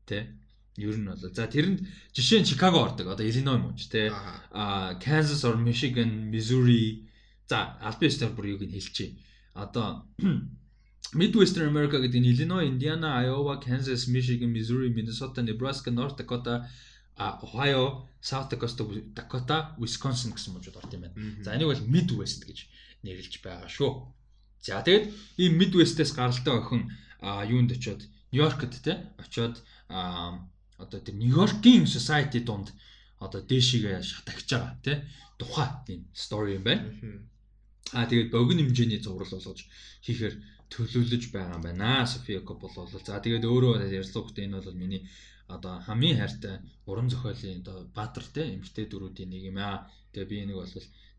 Тэ? Ер нь бол за тэрэнд жишээ нь Chicago ордог. Одоо Illinois мууч тэ. Аа Kansas or Michigan, Missouri. За албан ёсоор бүр юуг нь хэлчихье. Одоо Midwestern America гэдэг нь Illinois, Indiana, Iowa, Kansas, Michigan, Missouri, Minnesota, Nebraska, North Dakota, Ohio, South Dakota, Wisconsin гэсэн мужууд орд юм байна. За энийг бол Midwest гэж нэрлэж байгаа шүү. За тэгээд ийм Midwest-ээс гаралтай охин юунд очиод Нью-Йоркт те очиод одоо тэр Нью-Йоркийн society донд одоо дээшигээ шатагч байгаа те тухай тийм story юм байна. Аа тэгээд богино хэмжээний зураг болгож хийхээр төлөвлөж байгаа юм байна. София Коппола бол за тэгээд өөрөө ярьцлуугт энэ бол миний одоо хамгийн хайртай уран зохиолын одоо баатар те эмгтэй дөрүүдийн нэг юм аа. Тэгээ би энийг бол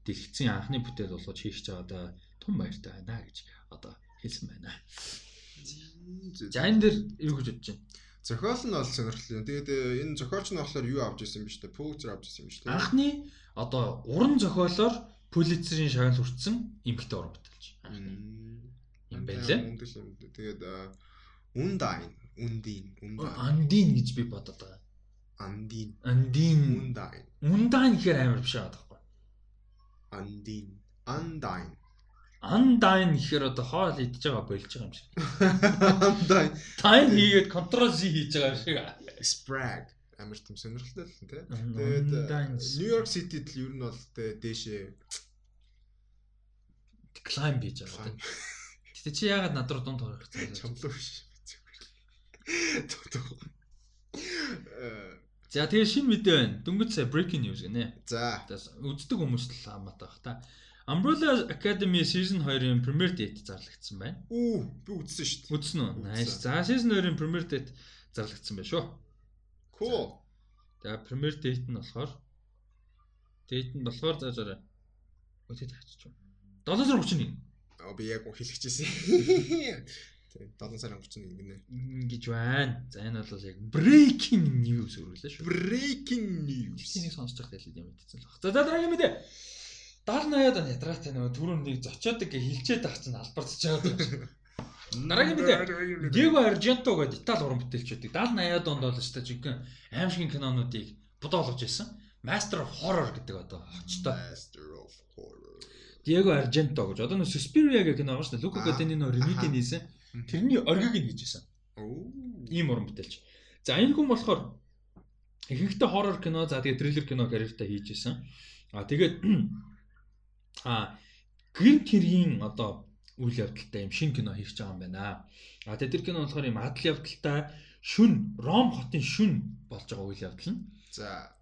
дэлгэцийн анхны бүтээл болгож хийх гэж да тун баяртай байна гэж одоо хэлсэн байна. За энэ дэр юу гэж бодож байна? Зохиол нь бол сонирхолтой. Тэгээд энэ зохиолч нь болохоор юу авч ирсэн юм бэ? Pulitzer авч ирсэн юм шүү дээ. Анхны одоо уран зохиолоор Pulitzer-ийн шагнал хүртсэн эмгтэй уран бүтээлч. Юм байлээ. Тэгээд Undine, Undine, Undine. Андин гэж би бодоод байгаа. Андин. Андин. Undine. Undine гэхээр амар биш байгаа байхгүй. Undine. Undine. Undine гэхээр одоо хоол идж байгаа болж байгаа юм шиг. Undine. Time хийгээд control Z хийж байгаа юм шиг. Sprague амар тийм сонирхолтой л тий. Тэгээд York City-д л ер нь бол дээшээ climb хийж байгаа. Гэтэ чи яагаад над руу дунд хорох гэсэн юм? Чамлуу биш. За тэгээ шинэ мэдээ байна. Дөнгөж сая breaking news гинэ. За. Үздэг хүмүүст л хамаатай бах та. Umbrella Academy season 2-ын premiere date зарлагдсан байна. Үу, би үзсэн шүү дээ. Үзсэн үү? Nice. За season 2-ын premiere date зарлагдсан байна шүү. Cool. За premiere date нь болохоор date нь болохоор за зараа. Өтөд хаачих. 7 сар 31. Аа би яг хэлчихсэн. Тийм 7 сарын 31 гинэ. Ингэж байна. За энэ бол яг breaking news өргөлөө шүү. Breaking news. Тэнийг сонсож байхад л юм мэдсэн л баг. За дараагийн мэдээ. 70 80-аад он ядрагатай нөгөө түрүүн нэг зочиод ингээ хилчээд ах чинь албарч чаад байгаа. Дараагийн мэдээ. Диего Арженто гэдэг Итали уран бүтээлч байдаг. 70 80-аад онд бол өстой жинхэнэ аимшигын кинонуудыг бодоолгож байсан. Master of Horror гэдэг одоо очтой. Master of Horror. Диего Арженто гэж одоо нөө Suspiria гэх кино байгаа шүү дээ. Лука Гаденino ремейк нь хийсэн. Тэрний оргиг нь хийжсэн. Ийм уран бүтээлч. За энэ хүн болохоор ихэнхдээ хоррор кино, за тэгээ триллер кино карьертай хийжсэн. А тэгээд а гэр тэргийн одоо үйл явдалтай юм шин кино хийж байгаа юм байна. А тэгээд тэр кино болохоор юм адал явдалтай шүн Ром хотын шүн болж байгаа үйл явдал нь. За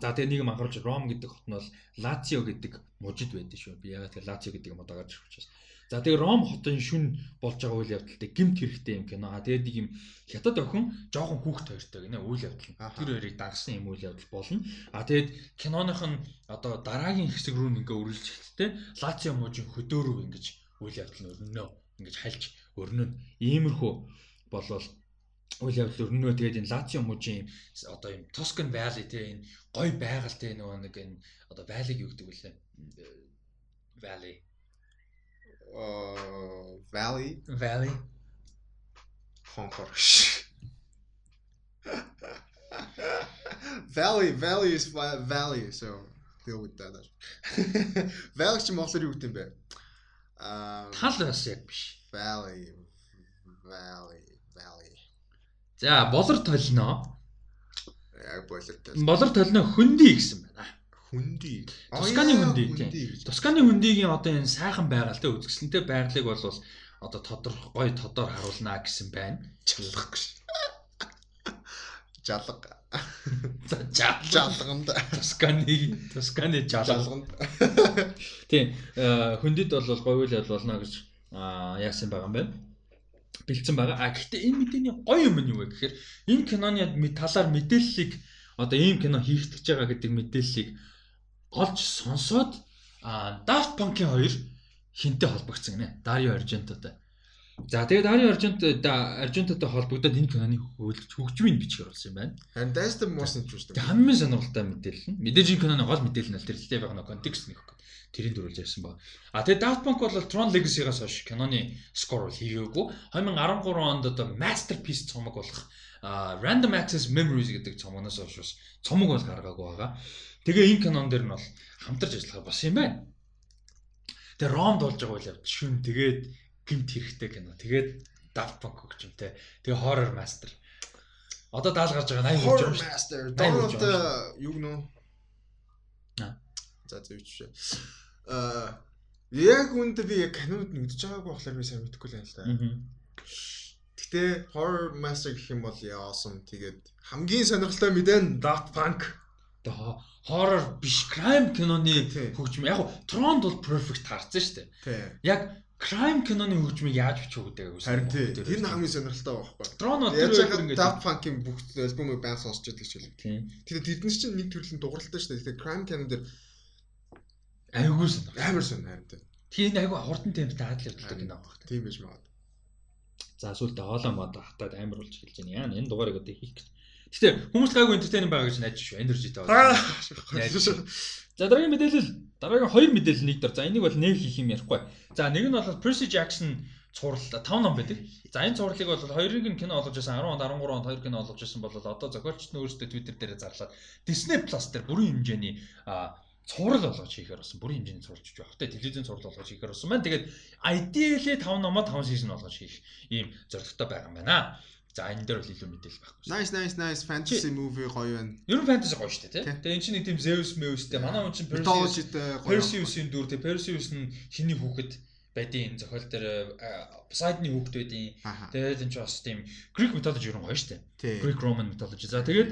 За тэгээ нэг юм анхаарч Ром гэдэг хот нь бол Лацио гэдэг мужид байдаг шүү. Би ягаад тэгээ Лацио гэдэг юм удаагаар ирэх учраас. За тэгээ Ром хотын шүн болж байгаа үйл явдалтай гимт хэрэгтэй юм кино. А тэгээд нэг юм хятад охин жоохон хүүхд хоёртой гинэ үйл явдал. Тэр хоёрыг дагсан юм үйл явдал болно. А тэгээд киноных нь одоо дараагийн хэсэг рүү ингээ үргэлж ихтэй Лацио мужийн хөдөөрөв ингэж үйл явдал нь өрнөнө. Ингэж хальж өрнөнө. Иймэрхүү болвол үйл явдал өрнөө тэгээд энэ Лацио мужийн одоо юм Тоскан Valley те энэ гой байгаль те нөгөө нэг энэ одоо valley юу гэдэг вүлээ Valley. Uh Valley? Valley. Хонхорш Valley Valley is Valley so deal with that. Valley ч монголоор юу гэдэг юм бэ? Аа тал бас яг биш. Valley Valley Valley За болор толно. яг болертой. Болор толино хөнди гэсэн байна. Хүндий. Тусканы хүндий, тийм. Тусканы хөндигийн одоо энэ сайхан байгальтай үзэсгэлэнтэй байрлалыг бол одоо тодорхой гой тодор харуулнаа гэсэн байна. Жалгах гэж. Жалга. За жал Жалганд. Тусканы жал. Жалганд. Тийм. э, Хөндөд бол говьлал болно гэж яасан байгаа юм байна. Бэлдсэн байгаа. А гэхдээ энэ мэдээний гоё юм нь юу вэ гэхээр энэ киноны талаар мэдээллийг одоо ийм кино хийх гэж байгаа гэдэг мэдээллийг олж сонсоод Daft Punk-ийн хоёр хинтээ холбогдсон гинэ. Dario Argento-тай. За тэгээд Dario Argento Argento-тай холбогдоод энэ киноны хөгжиж хөгжмийн бичгээр болсон юм байна. And that's the most interesting. Хамгийн сонирхолтой мэдээлэл нь мэдээж энэ киноны гол мэдээлэл нь лээ байгаа нэг контекст нөх. Тэрийг дөрүүлж ярьсан баг. А тэгээ Daft Punk бол Tron Legacy-гаас хойш киноны скор бол хийгээгүй. 2013 онд одоо Masterpiece цомог болох Random Access Memories гэдэг цомогноос хойш бас цомог бол гаргаагүй байгаа. Тэгээ энэ кинон дээр нь бол хамтарч ажиллах бас юм байна. Тэгээ Ромд болж байгаа үйл явдал шүн тэгээд гимт хэрэгтэй кино. Тэгээд Daft Punk хөгжимтэй. Тэгээ Horror Master. Одоо даал гарч байгаа 80 хөгжим Horror. Master. Болж юу гэнэ? Аа. За зөвчшээ. Аа яг үүнд би яг кинод нэгдэж байгаагүй болохоор би сайн мэдэхгүй л юм л да. Гэтэ Horror Master гэх юм бол яасан. Тэгээд хамгийн сонирхолтой мэдэн Daft Punk. Одоо хоррор биш crime киноны хөгжим. Яг Тронд бол perfect харцсан шүү дээ. Яг crime киноны хөгжмийг яаж үү гэдэг Харин тий. Тэр нь хамгийн сонирхолтой байхгүй. Трон бол тэр яагаад ингээд Daft Punk-ийн бүх альбомыг баян сонсч байдаг ч тий. Тэгээд тэдний чинь нэг төрлийн дууралтай шүү дээ. Тэгээд Crime Canon дээр Айгуу сонир. амар харин тий. Тийм айгуу хурдан темптэй хадл явуулдаг кино баг. Тийм байж магадгүй. За сүүлдээ хоолоо мод хатаад амар болж эхэлж байна. Яа энэ дугаарыг одоо хийх гэж. Гэтэ хүмүүс гайгүй entertaining байгаа гэж найж шүү. Energyтэй Аа. За дараагийн мэдээлэл дараагийн хоёр мэдээлэл нэг дор. За энийг бол нэг хийх юм ярихгүй. За нэг нь бол Percy Jackson цуврал 5 ном байдаг. За энэ цувралыг бол хоёрыг нь кино олгож байсан 10 онд 13 онд хоёр кино олгож байсан бол одоо зохиолчт нь өөрсдөө Twitter дээр зарлаад Disney Plus дээр бүрэн хэмжээний цуврал олгож хийхээр болсон. Бүрэн хэмжээний цувралж хийж байх. Тэ телевизэн цуврал олгож хийхээр болсон байна. Тэгээд ideally 5 номоо 5 season олгож хийх ийм зорилготой байгаа юм байна. За энэ дээр бол илүү мэдээлэл байхгүй. Nice nice nice fantasy movie гоё байна. Ер нь fantasy гоё шүү дээ, тийм. Тэгээ эн чинь нэг тийм Zeus Meusтэй манай хүн чинь Perseus-ийн дүр тийм Perseus нь хиний хүүхэд байдгийн энэ зохиол дээр Poseidon-ы хүүхэд байдгийн. Тэгээд энэ ч бас тийм Greek mythology ер нь гоё шүү дээ. Greek Roman mythology. За тэгээд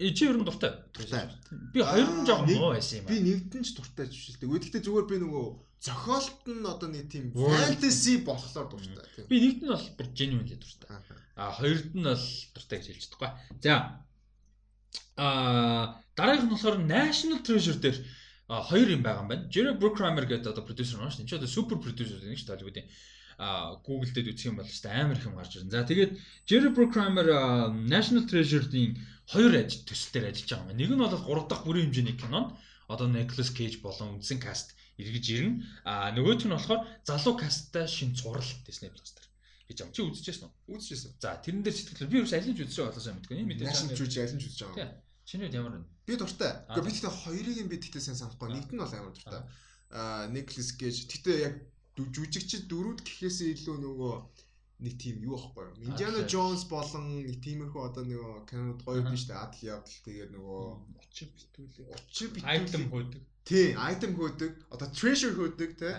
э, чи ер нь дуртай. Дуртай. Би хоёр нь жоохон муу байсан юм Би аа. нэгдэн ч дуртай биш л дээ. Гэхдээ зүгээр би нөгөө зохиолт нь одоо нэг тийм fantasy болохоор дуртай. Тийм. Би нэгт нь бол бүр genuinely дуртай. Аха. А хоёрд нь бол дуртай гэж хэлж чадахгүй. За. А дараагийнх нь болохоор National Treasure дээр хоёр юм байгаа юм байна. Jerry Bruckheimer гэдэг одоо продюсер нь шүү. Энэ ч одоо супер продюсер нэг шүү Hollywood-ийн. А Google дээр үзэх юм бол шүү амар их юм гарч ирнэ. За тэгээд Jerry Bruckheimer National Treasure-ийн хоёр ажил төсөлтөөр ажиллаж байгаа юм. Нэг нь бол 3 дахь бүрийн хэмжээний кинонд одоо Nicolas Cage болон үндсэн каст эргэж ирнэ. А нөгөөх нь болохоор залуу касттай шин цуврал Disney Plus дээр гэж юм. Чи үзчихсэн үү? Үзчихсэн. За тэрэн дээр сэтгэлээ би ерөөс аль нь ч үзсэн болоосаа мэдгүй юм мэдээж. National Treasure ялан ч үзэж байгаа. Чиний ямар вэ? Би дуртай. Гэхдээ би тэгтээ хоёрыг нь би тэгтээ сайн санахгүй. Нэгд нь бол амар дуртай. Аа Nicholas Cage. Тэгтээ яг жүжигчид дөрүүд гэхээсээ илүү нөгөө нэг тийм юу аахгүй юу? Indiana Jones болон нэг тиймэрхүү одоо нөгөө кинод гоё биш үү? Адал явдал тэгээд нөгөө Очир битүүлээ. учир Item хөөдөг. Тий, item хөөдөг. Одоо treasure хөөдөг тий.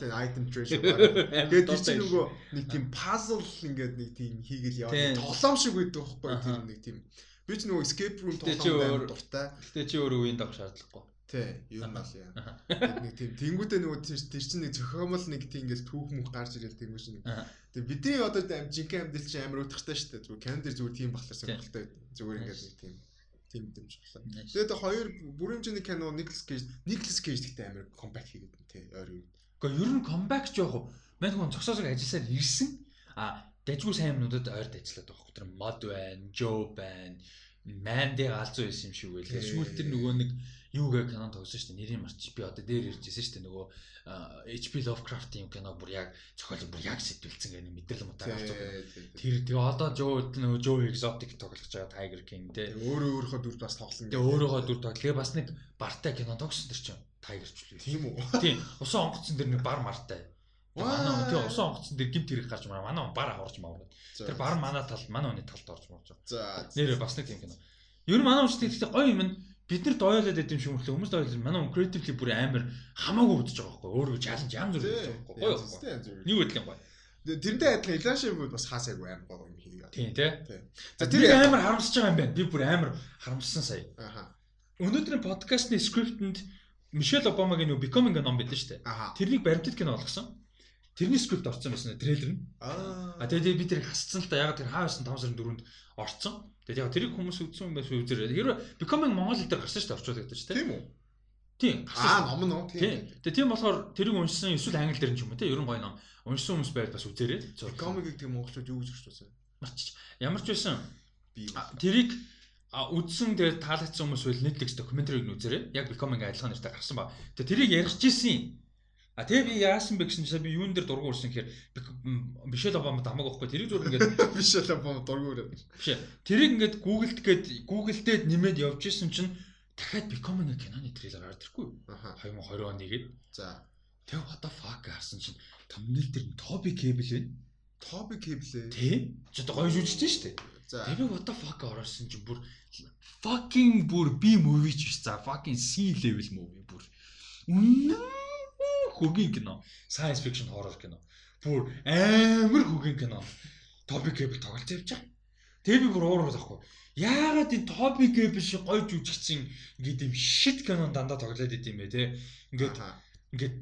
Тий, item treasure. Тэгээд чинь нөгөө нэг тийм puzzle ингээд нэг тийм хийгээл Тий. яваад тоглоом шиг байдаг байхгүй юу? Тэр нэг тийм. Би ч нөгөө escape room чи тоглоом дуртай. Гэтэ чи өөрөө үеийн даг шаардлагагүй. Тий, ер нь бол яа. Нэг тийм тэнгуүдээ нөгөө тэр чинь нэг зохиомл нэг тийм ингээл түүх мөх гарч ирэл тэнгуү шиг. Аха. Тэгээд бидний одоо ам жинхэнэ амьдрал чинь амар утгатай шүү дээ. Зүгээр календар зүгээр тийм Тий. сонирхолтой. Зүгээр ингээд нэг тийм тийм дэмж. Nice. Тэгээд хоёр бүрэн хэмжээний кино Nicolas Cage, Nicolas Cage гэхдээ амар comeback хийгээд байна тий. Ойр үед. Гэхдээ ер нь comeback ч яах вэ? Мань хүн зогсоосоо ажилласаар ирсэн. А дайггүй сайн юмнуудад ойрд ажиллаад байгаа хөөх. Тэр мод байна, Joe байна. Манди галзуу байсан юм шиг байлаа. Тий. Сүүл тэр нөгөө нэг юу гэх кино тогсон шүү дээ. Нэрийг марч би одоо дээр ирж ирсэн шүү дээ. Нөгөө HP Lovecraft-ийн кино бүр яг зохиол бүр яг сэтвэлцэн гэх нэг мэдрэл мутаа гарч байгаа. Тэр тэгээ одоо Joe нөгөө Joe Exotic тоглож байгаа Tiger King те. Өөрөө өөрийнхөө дүр бас тоглосон. Тэгээ өөрөөгөө дүр тоглоо. Тэгээ бас нэг бартай кино тогсон тэр чинь Tiger ч үлээ. Тийм үү? Тийм. Усан онгоцсон тэр нэг бар мартай. Манай тий усан онгоцсон тэр гимт хэрэг гарч мараа. Манай бар аварч мавраад. Тэр бар манай тал манай хүний талд орж марж байгаа. За. Нэрээ бас нэг тийм кино. Ер нь манай уншдаг гэхдээ гоё юм нь бид нарт ойлоод байт юм шиг мөртлөө хүмүүст ойлж манай creatively бүр амар хамаагүй үдчихэж байгаа байхгүй өөрөө challenge янз бүр хийж байгаа байхгүй гоё нэг үдлэн гоё Тэрнтэй адилхан Elastic Food бас хаасаагүй амар гол юм хийгээ. Тийм тий. За тэр амар харамсаж байгаа юм байна. Би бүр амар харамссан сая. Аха. Өнөөдрийн подкастны скриптэнд Мишель Обамагийн нөө Becoming a Nom гэдэг штэ. Тэрнийг баримтат кино олгосон. Тэрний скрипт орсон байсан трейлер нь. Аа. А тэгээд би тэрийг хасцсан л да. Ягаад тэр хаа байсан 5 сарын 4-нд орсон. Тэгээд яг тэрийг хүмүүс үзсэн юм байсан үзэрээ. Хэрвээ Becoming хэл дээр гарсан шүү дээ орчуулагдаж тийм. Тийм үү? Тийм. Аа, ном нь? Тийм. Тэгээд тийм болохоор тэрийг уншсан эсвэл англи дээр нь ч юм уу тийм. Ерөн гоё ном. Уншсан хүмүүс байвал бас үзээрэй. Комикийг тийм монголчууд юу гэж орчуулсан? Марчиж. Ямар ч байсан Би. тэрийг үзсэн тэгээд таалагдсан хүмүүс байл Netflix докюментарийг нь үзээрэй. Яг Becoming адилхан нэртэй гарсан ба. Тэгээд тэрийг ярих гэсэн. А тэгээ би яасан бэ гэсэн чинь би юун дээр дургу урсан гэхээр Мишель Обама дамаг байхгүй тэрийг зүгээр ингээд биш л бом дургуураад. Биш. Тэрийг ингээд Google-д гээд Google-дээд нэмээд явж исэн чинь дахиад Becoming киноны трейлер гараад ирэхгүй. Аха. 2020 оны гээд. За. Тэг what the fuck гарсан чинь thumbnail дээр Toby Cable байна. Topic хэвлээ. Тэ? Ч одоо гоё жүжигчтэй шүү дээ. За. Тэг би what the fuck орсон чинь бүр fucking бүр B movie ч биш. За fucking C level movie бүр. Үнэн хөгийн кино. Science fiction horror кино. Бүр амар хөгийн кино. Toby Cable тоглож явж байгаа. Тэгээ би бүр уурах байхгүй. Яагаад энэ Toby Cable шиг гоё жүжигчин ингээд юм shit кинон дандаа тоглоод идэм бэ те. Ингээд ингээд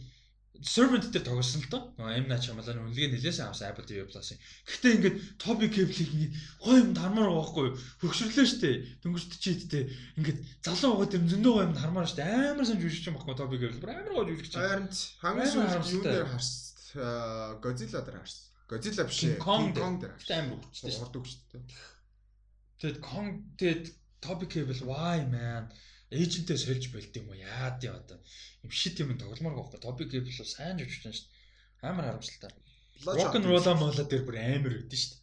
Servant дээр тоглосон л доо. M Night Shyamalan үнэлгээ нэлээсэн авсан Apple TV Plus-ын. Гэхдээ ингээд Toby Cable-ийг ингээд гоё юм байгаа байхгүй юу? Хөгшрлөө штэ. Дөнгөж чийдтэй. Ингээд залуу байгаа тэр зөндөө гоё юм хармаар штэ. Амар сан жүжигч юм баггүй Toby Cable. Амар гоё жүжигч. Харин хамгийн сүүлд юу дээр харсан? Аа, Godzilla дээр харсан. Godzilla биш ээ. King Kong дээр. Гэтэ амар хөвчтэй штэ. Урд өгчтэй. Тэгэд Kong тэгэд Toby Cable why man эйжентээ сольж болд юм уу? Яад юм одоо. Им shit юм тогломоор байхгүй. Toby Cable бол сайн жүжигч юм штэ. Амар харамсалтай. Rock and roll мола дээр бүр амар өгдөн штэ.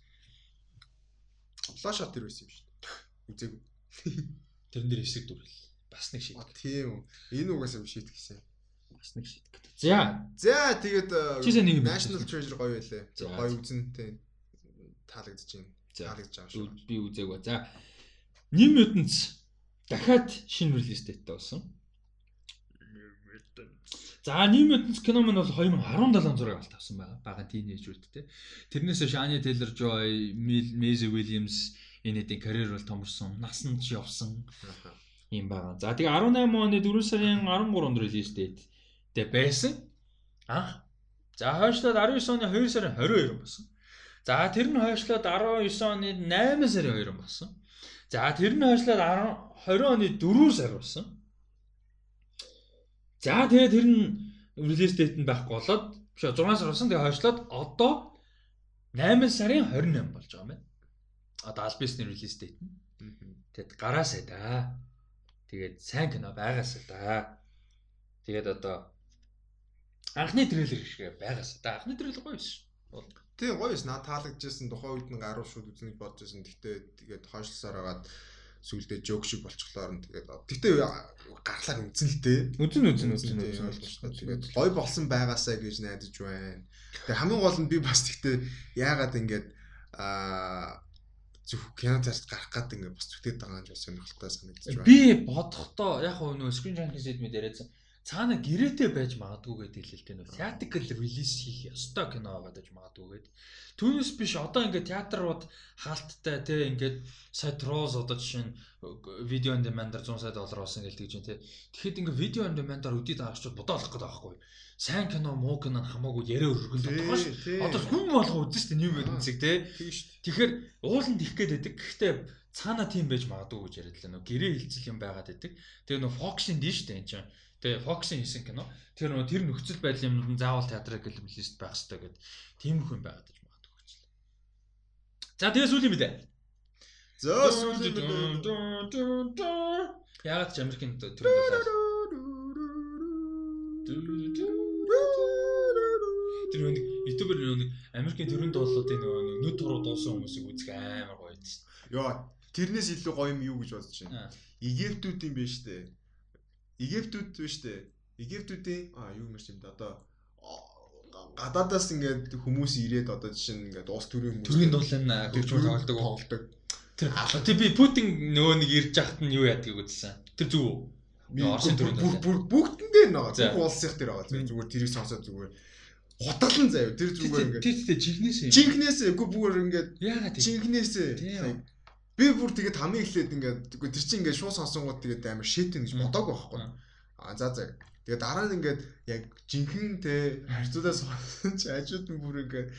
Flash out дээр байсан юм шүү дээ. Үзээгүй. Тэрэн дээр эсрэг дүрэл. Бас нэг шийдэх. А тийм. Энэ угаасаа биш шийдэх гэсэн. Бас нэг шийдэх. За, За тэгээд э, юм National. Treasure гоё байлээ. За. Гоё үзэнтэй таалагдж байна. Таалагдж байгаа шүү. би үзээгүй. За. New Mutants дахиад шинэ релиз дэйттэй болсон. За, New Mutants кино мань бол 2017 он зураг алт авсан байгаа. Бага тийнейжүүд те. Тэрнээс Shania Taylor-Joy, Maisie Williams энэдийн карьер бол томорсон. Насан ч явсан юм байгаа. За, тэгээ 18 оны 4 сарын 13-нд релиз дэйт тэ байсан. Анх. За, хойшлоод 19 оны 2 сарын 22 болсон. За, тэр нь хойшлоод 19 оны 8 сарын 2 болсон. За, тэр нь хойшлоод 10 20 оны 4 сар болсон. За, тэгээ тэр нь релиз дэйт нь байхгүй болоод биш 6 сар болсон. Тэгээ хойшлоод одоо 8 сарын 28 болж байгаа юм байна. Одоо Albion-ны релиз дэйт нь. Тэгэд гараасаа да. Тэгээд сайн кино байгаасаа да. Тэгээд одоо анхны трейлер шиг байгаасаа да. Анхны трейлер гоё биш. Тийм гоё эс наа таалагдчихсан тухайн үед нь гаруй шууд үзнэ гэж бодож байсан. Гэхдээ тэгээд хойшлосоор хагаад сүулдэ жоок шиг болчихлоор нь тэгээд гэхдээ гарлаар үзэн л дээ. Үзэн Тийм, үзэн. ойлгомжтой. Тэгээд гоё болсон байгаасаа гэж найдаж байна. Тэгээд хамгийн гол нь би бас гэхдээ яагаад ингэж аа зөв кинотеатрт гарах гэдэг ингээд бас зүтгэд байгаа юм шиг сонирхолтой санагдаж байна. Би бодохдоо яг хөө нөө screen junkie сэдмэд яриадсан. Цаана гэрээтэй байж магадгүй гэдэг хэлэлтэй нөө theatrical release хийх ёстой кино байгаа гэж магадгүй гэдэг. Түүнээс биш одоо ингээд театрууд хаалттай те ингээд сая Trolls одоо жишээ нь видео on demand-аар 100 сая доллар болсон гэж тэгж байна те. Тэгэхэд ингээд видео on demand-аар үдээд авахчууд бодоолох гэдэг байхгүй. Сайн кино муу кино хамаагүй яриа өргөнд байгаа ш. Одоо хүн болго үзэн штэ new mutants-ыг те. шүү дээ. Тэгэхээр ууланд их гээд байдаг. Гэхдээ цаана тийм байж магадгүй гэж яриад л нөө гэрээ хилцэл юм байгаад байдаг. Тэгээ нөө Fox-ын дий штэ энэ чинь. Тэгээ Fox-ын хийсэн кино. Тэр нөө тэр нөхцөл байдлын юмнууд нь заавал театрал лист байх хэрэгтэй гэдэг. Тийм их юм байгаад гэж магадгүй л. За тэгээ сүүлийн мэдээ. За сүүлийн Яагаад ч Америкийн болоо. Тэр нэг ютубер нэг Америкийн төрөнд болоодын нөгөө нэг нүд туруу дуусан хүмүүсийг үзэх амар гоё байдаг шүү Яа, тэрнээс илүү гоё юм юу гэж бодож байна. дээ. Египтүүд юм биш үү? Египтүүд биш үү? Египтүүдийн аа юу юм шиг юм да одоо гадаадаас ингээд хүмүүс ирээд одоо жишээ нь ингээд уус төрийн хүмүүс Төрийн дуулан хөгжмөл тоглодог. тоглодог. Тэр тий би Путин нөгөө нэг ирж яхад нь юу яадгийг үзсэн. Тэр зүг үү? Орсын төрөнд бүр бүр бүгдэн дээр байгаа. Бүх улсынх дээр байгаа. Зүгээр тэрийг сонсоод зүгээр хутгалан заяа. Тэр зүгээр ингээд. Тий тий жигнээс юм. Жинкнээс үгүй бүр ингээд Яагаад тий? Тийм. Би бүр тэгээд хамгийн эхлээд ингээд үгүй тэр чинь ингээд шууд сонсонгууд тэгээд амар шитэн гэж бодоагүй байхгүй. А за за. Тэгээд дараа нь ингээд яг жинхэнэ те харьцуулаа сонсон чи ажууд нь бүр ингээд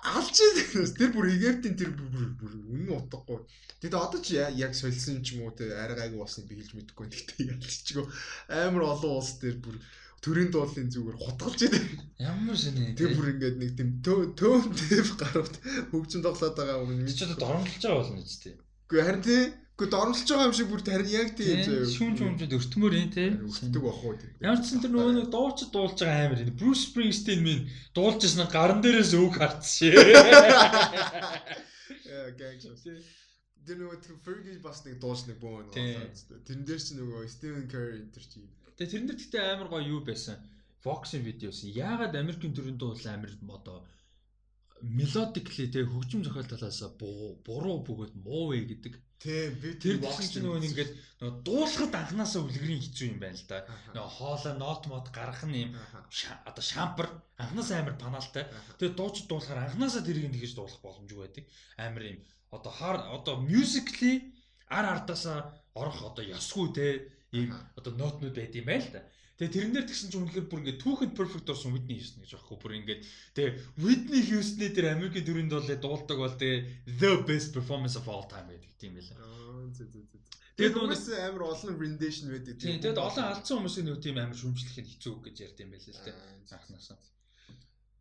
алж ирсэн. Тэр бүр Египтийн тэр бүр бүр үнэн утгагүй. Тэгээд одоо ч яг солисон ч юм уу те арай гайгүй болсныг би хэлж мэдэхгүй. Гэхдээ ялчгүй амар олон улс дээр бүр төрийн дуулын зүгээр хутгалж идэв. Ямар сони. Тэр бүр ингээд нэг тийм төөн тэв гарууд хөгжим тоглоод байгаа юм. чи ч одоо доромжилж байгаа болно үстэй. Гэхдээ харин тий Гэхдээ доромжилж байгаа юм шиг бүр харин яг тийм зөө. Шүүн шүүмжэд өртмөр юм те. Өртдөг бах уу тийм. Ямар ч сан тэр нөгөө нэг дуучид дуулж байгаа амар юм. Брюс Спрингстин минь дуулж ирсэн гаран дээрээс өг хартсан шээ. Яа шүү. Тэр нөгөө Fergie бас нэг дуулж нэг бөө нөгөө. Тэрэн дээр чи нөгөө Stephen Curry энэ чи. Тэгээ тэрэн дээр гэхдээ амар гоё юу байсан. Fox-ын видеос. Яагаад Америкийн төрийн дуул амар одоо мелодикли тэг хөгжим зохиол талаас буруу бөгөөд муу вэ гэдэг. Тийм би тэр багш чинь нөгөө ингээд нөгөө дуулахад анханасаа үлгэрийн хэцүү юм байна л да. Нөгөө хоолой нот мод гаргах нь юм одоо шампар анханасаа амар панаалтай. Тэгээ дууч дуулахаар анханасаа тэрийг нэгж дуулах боломжгүй байдаг. Амар юм одоо хаар одоо musically ар ардаасаа орох одоо ёсгүй те ийм одоо нотнууд байд юм байна л да. Тэгээ тэрэн дээр тэгсэн чинь үнэхээр бүр ингээд түүхэнд perfect орсон Whitney Houston гэж аахгүй бүр ингээд тэгээ Whitney Houston-ы дээр Америкийн төрийн дуулыг дуулдаг бол тэгээ the best performance of all time гэдэг тийм байлаа. Тэгээд хүмүүс амар олон rendition байдаг. Тийм тэгээд олон алдсан хүмүүсийн нөө тийм амар шүмжлэхэд хэцүү гэж ярьд юм байлаа л дээ. Анхнаасаа.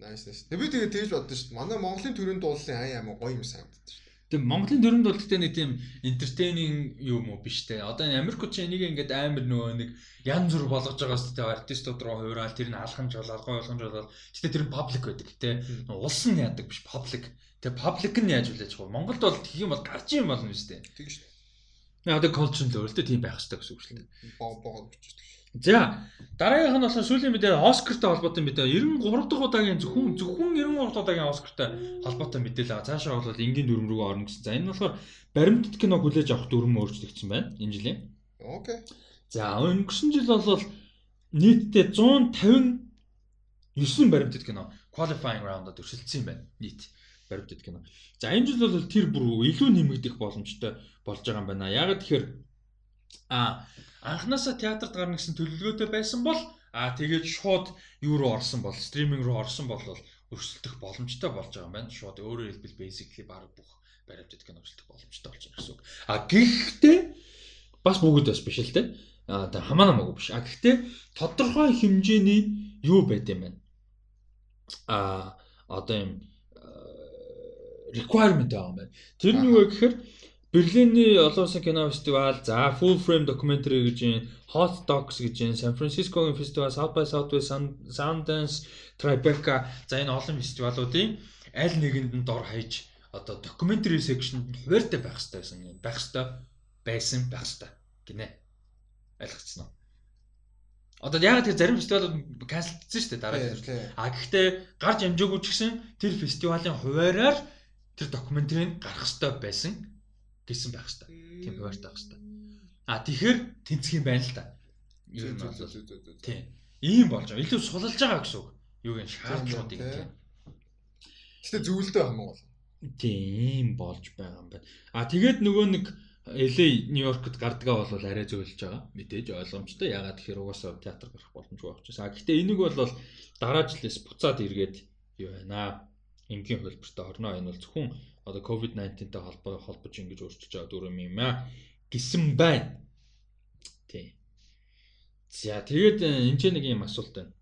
Nice nice. Тэгээ би тэгээ тэгж боддоо шүү дээ. Манай Монголын төрийн дуулын аяа амар гоё юм санагддаг шүү. Тийм Монголын төрөнд бол гэхдээ нэг тийм entertaining юм уу биш те. Одоо Америкууд ч энийг ингээд амар нөгөө нэг янз бүр болгож байгаа дээ. Артистууд руу хуураад тэр нь алхамж болоод гой болгомж болоод гэхдээ тэр нь public байдаг те. Улс нь яадаг биш public. Тэгээ public нь яаж үлээж байгаа. Монголд бол тхих юм бол гарч юм болно шүү дээ. Тийм шүү дээ. Одоо culture л өөртөө тийм байх хэрэгтэй гэсэн үг шүү дээ. Боо боо бичиж За дараагийнх нь болохоор сүүлийн мэдээ Оскартай холбоотой мэдээ 93 дахь удаагийн зөвхөн зөвхөн 93 дахь удаагийн Оскартай холбоотой мэдээлэл байгаа. Цаашаа бол энгийн дүрм рүү орно гэсэн. За энэ болохоор баримтат кино хүлээж авах дүрм өөрчлөгдсөн байна энэ жилийн. Окей. За өнгөрсөн жил бол нийтдээ 159 баримтат кино qualifying round-д өршөлдсөн байна. Нийт баримтат кино. За энэ жил бол тэр бүр илүү нэмэгдэх боломжтой болж байгаа юм байна. Яг тэгэхээр а анханасаа театрт гарна гэсэн төлөвлөгөөтэй байсан бол аа тэгээд шууд юу руу орсон бол стриминг руу орсон бол өрсөлдөх боломжтой болж байгаа юм байна. Шууд өөрөөр хэлбэл basically баг бүх баримтат кино өрсөлдөх боломжтой болж байгаа гэсэн үг. А гэхдээ бас бүгд бас биш л те. А та хамаа намаагүй биш. А гэхдээ тодорхой хэмжээний юу байд юм байна. А одоо юм requirement байгаа юм байна. Тэр нь юу вэ гэхээр Берлиний олон улсын кино фестивал, за Full Frame Documentary гэж юм, Hot Docs гэж юм, San Francisco-гийн фестивал, South by Southwest, Sundance, Tribeca, за энэ олон фестивалуудын аль нэгэнд нь дор хаяж одоо documentary section-д хуваартай байх хэрэгтэй байсан юм. Байх хэрэгтэй байсан байх хэрэгтэй гинэ. Ойлгоцсон уу? Одоо яг тэр зарим фестивалууд канселдсан шүү дээ дараа нь. А гэхдээ гарч амжаагүй ч гэсэн тэр фестивалийн хуваараар тэр докюментарийг гаргах хэрэгтэй байсан гэсэн байх хэвээр. Тийм хуваартай байх хэвээр. А тэгэхээр тэнцэх юм байна л та. Юу юм бол. Тийм. Ийм болж байгаа. Илүү сулалж байгаа гэсэн үг. Юу гэн шаардлагуудыг тийм. Гэтэ зөвлөлтөө байгаа Монгол. Тийм болж байгаа юм байна. А тэгээд нөгөө нэг LA Нью-Йоркт гардгаа бол арай зөвлөж байгаа. Мэдээж ойлгомжтой. Ягаад тэгэхээр угаасаа театр гарах боломжгүй байх учраас. А гэхдээ энийг бол дараа жилээс буцаад эргээд юу байна. Энгийн хөлбөртөө орно. Энэ бол зөвхөн одоо COVID-19-тэй холбоо холбож ингэж өөрчилж байгаа дүрм юм аа гэсэн байна. Тий. За тэгээд энэ ч нэг юм асуулт байна.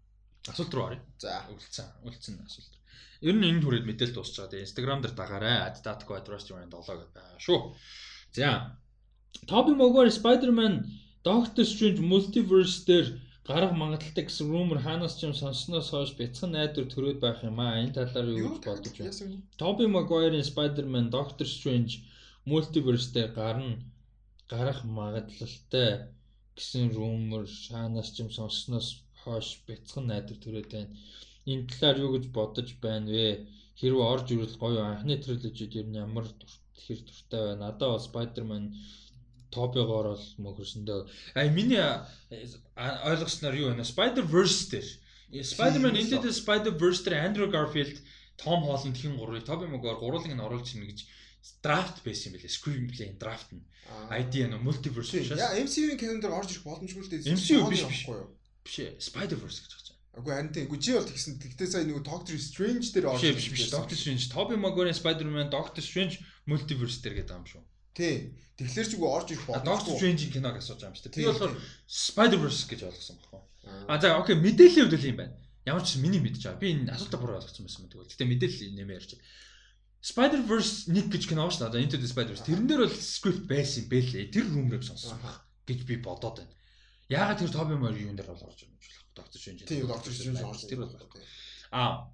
Асуулт руу оръё. За үлдсэн. Үлдсэн асуулт. Ер нь энэ түрээд мэдээлэл дуусч байгаа. Тэгээд Instagram дээр дагаарай. @datco address join 7 гэдэг байгаа шүү. За. Tobey Maguire Spider-Man Doctor Strange Multiverse дээр гарах магадaltaй гэсэн rumor хаанаас ч юм сонссноос хойш бяцхан найдвар төрөөд байх юм аа. Энэ талаар юу гэж бодож байна? Tobey Maguire-ийн Spider-Man, Doctor Strange Multiverse-тэй гарна гарах магадaltaй гэсэн rumor хаанаас ч юм сонссноос хойш бяцхан найдвар төрөөд байна. Энэ талаар юу гэж бодож байна вэ? Хэрвээ орж ирвэл гоё анхны трилежид ер нь ямар тэгэхээр дуртай байна. Надад бол Spider-Man Tobey-гоор бол мөхөрсөндөө. Аа миний ойлгосноор юу вэ? Spider-Verse дээр. Spider-Man Into the Spider-Verse дээр Andrew Garfield, Tom Holland хин гурыг Tobey Maguire гурвыг нь оруулж ийн гэж драфт байсан юм билээ. Screenplay драфт нь. ID нь multiverse шээс. Яа MCU-ийн календар орж ирэх боломжгүй л дээ. MCU биш биш. Биш ээ. Spider-Verse гэж байна. Үгүй харин тийм. Үгүй чи бол тэгсэн. Тэгтээ сая нөгөө Doctor Strange дээр орж ирсэн. Биш биш. Doctor Strange, Tobey Maguire Spider-Man, Doctor Strange multiverse дээр гэдэг юм шүү. Тий. Тэгэхээр ч үгүй орж ирэх боломжгүй. Doctor Strange-ийн киног асууж байгаа юм шүү дээ. Тэгээ болохоор Spider-Verse гэж ойлгосон баггүй. А за окей мэдээллийн хувьд л юм байна. Ямар ч миний байгаа. Би энэ асуултаа буруу ойлгосон байсан юм тэгвэл. Гэтэ мэдээлэл нэмээ ярьж. Spider-Verse нэг гэж кино шүү дээ. Into the Spider-Verse. Тэрэн дээр бол скрипт байсан юм бэлээ. Тэр рүүмрэг сонссон гэж би бодоод байна. Яагаад тэр Tobey Maguire юун дээр бол орж ирж болох Doctor Strange. Тийм Doctor Strange орж тэр бол. Аа.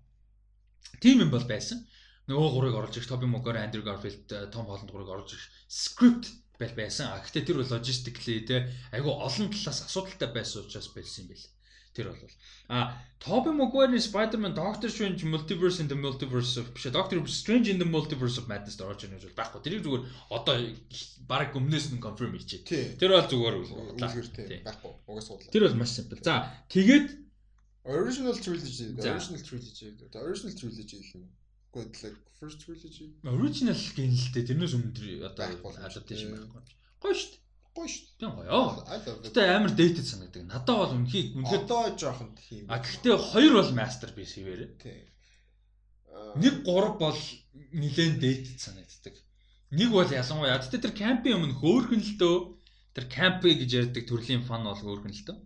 Тийм юм бол байсан. Нөгөө гурыг оруулж ирэх Tobey Maguire, Andrew Garfield, Tom Holland гурыг оруулж ирэх скрипт байл байсан. А гэхдээ тэр бол logistically те айгүй олон талаас асуудалтай байсан учраас байсан юм бэл. Тэр бол а Tobey Maguire-ийн Spider-Man Doctor Strange Multiverse in the Multiverse of биш Doctor Strange in the Multiverse of Madness орж ирнэ гэж байхгүй. Тэрийг зүгээр одоо баг өмнөөс нь confirm хийчихэ. Тэр бол зүгээр үлгэр байхгүй. Угаас судлаа. Тэр бол маш simple. За тэгээд original trilogy, original trilogy, original trilogy гэх юм. Гэхдээ like first trilogy. Original гин л дээ. Тэрнээс өмнө одоо adaptation байхгүй. Гоё шүү дээ гоё шүү дээ. Тийм гоё. Гэтэ амар dated санагддаг. Надад бол үнхий үнхээр одоо жоохон тийм. А гэхдээ хоёр бол masterpiece хэвээрээ. Тийм. Нэг гурав бол нилээн dated санагддаг. Нэг бол ялангуяа гэтэ тэр кампийн өмнө хөөхөн л дөө тэр кампи гэж ярьдаг төрлийн фан бол хөөхөн л дөө.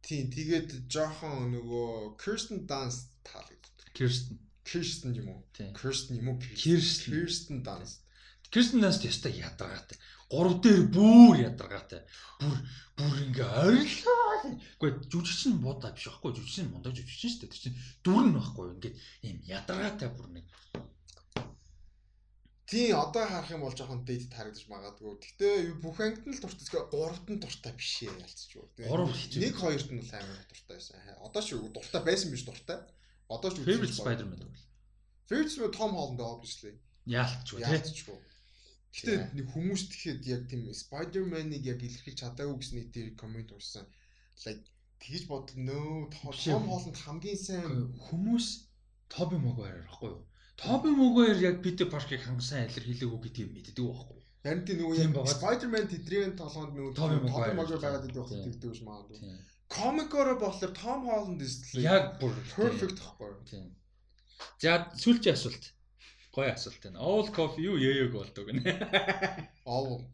Тийм тэгээд жоохон нөгөө Kirsten Dunst таалагддаг. Kirsten Kirsten юм уу? Kirsten юм уу? Kirsten Kirsten Dunst. Kirsten Dunst ястай ядаргаатай гурав дээр бүр ядаргаатай. Бүр бүр ингээ ойрлоо. Гэхдээ жүжигчин буудаа биш байхгүй жүжигчин мундаг жүжигчин шүү дээ. Тэр чинь дүр нь байхгүй ингээ ийм ядаргаатай бүр нэг. Тий одоо харах юм бол жоохон дэйт харагдаж магадгүй. Гэхдээ бүх ангид нь л дуртай. Гуравт нь дуртай биш ээ ялцчих. Гурав нэг хоёрт нь л амар дуртай байсан. Одоо ч дуртай байсан биш дуртай. Одоо ч Favorite Spider-Man гэвэл. Favorite Spider-Man Tom Holland obviously. Яалтчгүй тий. Гэтэ нэг хүмүүс тэгэхэд яг тийм Spider-Man-ыг яг илэрхийлж чадаагүй гэсэн нэг тийм коммент уншсан. Like тэгж бодлоо нөө Том Холланд хамгийн сайн хүмүүс Тоби Магуайр байхгүй юу? Тоби Магуайр яг Питер Паркийг хамгийн сайн илэрхийлээгүй гэдгийг мэддэг байхгүй юу? Харин тийм нөгөө яг Spider-Man тэдрийн толгоонд нөгөө Тоби Магуайр байгаад байдаг байх тэгдэг биш магадгүй. Комикороо болохоор Том Холланд яг бүр perfect байхгүй юу? Тийм. За сүүлчийн асуулт гоё асуулт байна. All coffee юу яэг болдог гэнэ. All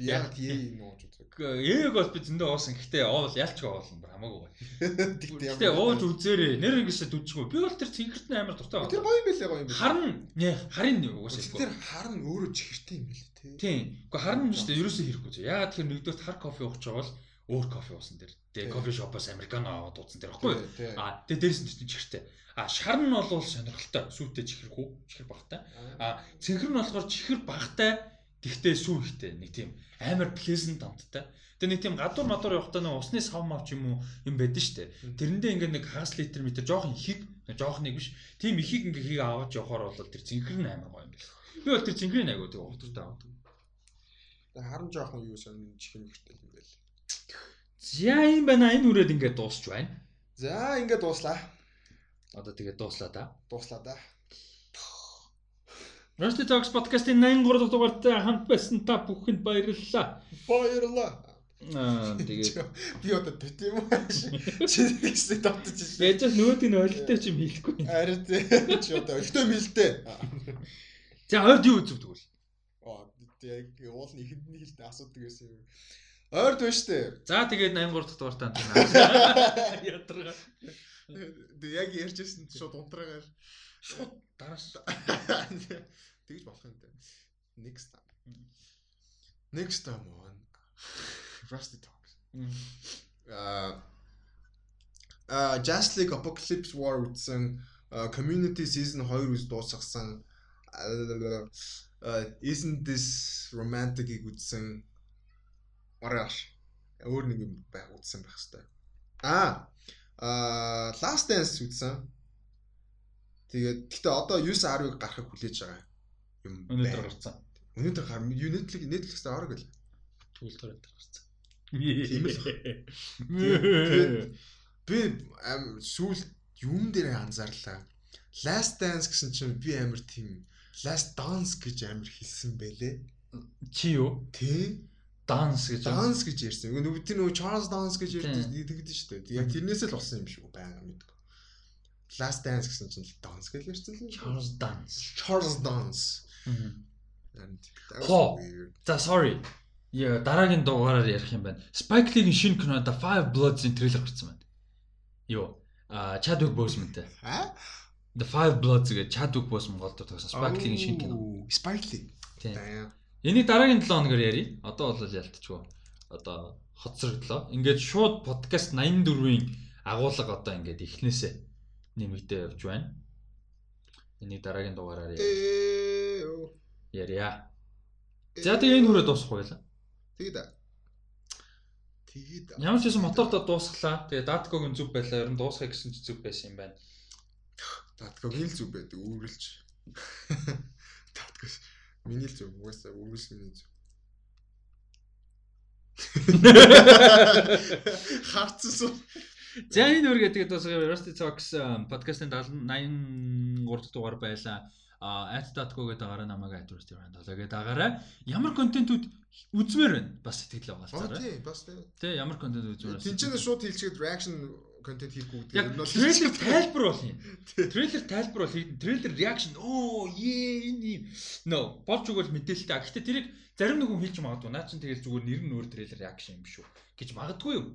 Яг яа нууж үзэг. Яэг бол би зөндөө уусан. Гэхдээ оол ялч уулна бүр хамаагүй гоё. Гэхдээ ууж үзээрэй. Нэр ингэсээ дүжгүй. Би бол тэр цэнхэрт амар дуртай байна. Тэр гоё юм байлээ гоё юм байлээ. Харин нэ харин угаасаа. Тэр харин өөрөө чихэртэй юм билээ тий. Тийм. Гэхдээ харин юм шүү дээ. Ерөөсөө хэрэггүй 啫. Яагаад тэгэхээр нэгдүгээр хар кофе байгаа бол өөр кофе уусан дээр. Тэгээ кофе шопоос американо аваад уусан дээр баггүй. А тэгээ дээрс нь чихэртэй. А шар нь бол сонирхолтой. Сүйтэй чихэрхүү, чихэр багтай. А цэнхэр нь болохоор чихэр багтай. Гэхдээ сүү ихтэй. Нэг тийм амар pleasant амттай. Тэгээ нэг тийм гадуур мадуур явахдаа нэг усны сав мав ч юм уу юм байдэн штэ. Тэрэндээ ингээ нэг хагас литр метр жоохон ихийг, жоохон нэг биш. Тийм ихийг ингээ хийг аваад явахаар бол тэр цэнхэр нь амар гоё юм биш. Би бол тэр цэнхрийн агуу тэг утгартай аваад. Тэгээ харан жоохон юу сонин чихэн ихтэй юм байл. За юм байна. Энэ үрээд ингээ дуусч байна. За ингээ дууслаа. Одоо тэгээ дууслаа да. Дууслаа да. Rusty Talks podcast-ийн 83 дахь дугаартай хамт байсан та бүхэнд баярлалаа. Баярлалаа. Аа тэгээ би одоо төт юм уу? Чи гэсэн давтаж ирсэн. Яаж ч нөгөөдийг нь ойлтой ч юм хэлэхгүй. Ари тий. Чи одоо ойлтой мэлдэ. За ойд юу үзв тэгвэл? Аа яг уулын ихэнд нь хэлдэг асуудаг байсан юм. Ойрд байна штэ. За тэгээд 83 дахь дугаартай хамт. Ядарга. Тэг яг ярьжсэн шууд унтраагаар шууд дараас тэгж болох юм даа. Next time. Next time on Rusty Talks. Аа а Just League Apocalypse War үзсэн Community Season 2 үз дуусгасан Isn't this romantic-ийг үзсэн Маргааш өөр нэг юм байх үзсэн байх хэвээр. Аа Аа Last Dance үзсэн. Тэгээд гэхдээ одоо 9.10-ыг гарахыг хүлээж байгаа юм байна. Өнөөдөр гарсан. Өнөөдөр гар Netflix Netflix-ээр орог л. Тэгвэл төрөнд гарсан. Тийм л. Би ам сүүл юм дээр анзаарлаа. Last Dance гэсэн чинь би амар тийм Last Dance гэж амар хэлсэн байлээ. Чи юу? Тэ? Данс гэж. Dance гэж ярьсан. Нөгөө тэр нөгөө Charles Dance гэж ярьдаг шүү дээ. Яг тэрнээс л болсон юм шүү байнга мэдгүй. Last Dance гэсэн чинь Dance гэж ярьсан л. Мгм. Харин тийм. Хоо. Weird. За sorry. Яа дараагийн дугаараар ярих юм байна. Spike Lee-ийн шинэ кино The Five Bloods-ийн трейлер гарсан байна. Юу? А Chadwick Boseman-тэй. А? The Five Bloods гэдэг Chadwick Boseman гол дуу тогсон Spike Lee-ийн шинэ кино. Spike Lee. Тийм. Энийг дараагийн 7 хоногор ярий. Одоо бол ялтчихгүй. Одоо хоцроглоо. Ингээд шууд подкаст 84-ийн агуулга одоо ингээд эхнээсээ нэмэгдээ явж байна. Энийг дараагийн дугаараар ярья. За тэгээ энэ хүрээ дуусахгүй байлаа. Тэгээд. Тэгээд. Ямар ч байсан мотортой дуусглаа. Тэгээ даткогийн зүв байлаа. Ер нь дуусгах гэсэн ч зүв байсан юм байна. Таткогийн л зүг байдаг үүрэлж. Таткос миний л зүг угаасаа үүрэлж миний зүг. Харцсан. За энэ үргээ тэгээд дуусгая. Rusty Talks подкастын 83 дахь дугаар байлаа. А @datco гэдэг агаар намайг @rusty brand болоо гэдэг агаараа ямар контентууд үзмээр байна. Бас сэтгэлээ Аа угаалцаарай. тий, бас тий. Тэ ямар контент үзмээр. Тинчэнэ шууд хэлчихээд reaction контент хийхгүй гэдэг. Нь бол трейлер тайлбар бол юм. Трейлер тайлбар бол хийх. Трейлер reaction оо е энэ юм. No, болж өгвөл мэдээлэлтэй. Гэхдээ тэрийг зарим нэг хүн хэлж магадгүй. Наа чин тэгэл зүгээр нэр нь өөр трейлер reaction юм шүү гэж магадгүй юу?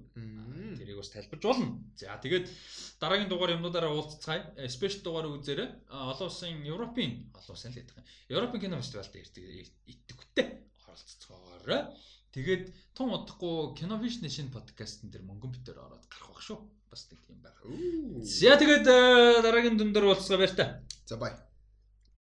Тэрийг бас тайлбарж болно. За тэгээд дараагийн дугаар юмнуудаараа уулзцгаая. Спешиал дугаар үзээрэй. Олон улсын Европын олон улсын л гэдэг юм. Европын кино фестивальд идэвхтэй оролцоогоорой. Тэгээд тун удахгүй Киновиш Nation подкастн дээр мөнгөн битээр ороод гарах бах шүү. Бас нэг тийм. Үу. За тэгээд э, дараагийн дүн дээр уулзгаа баяр та. За бай.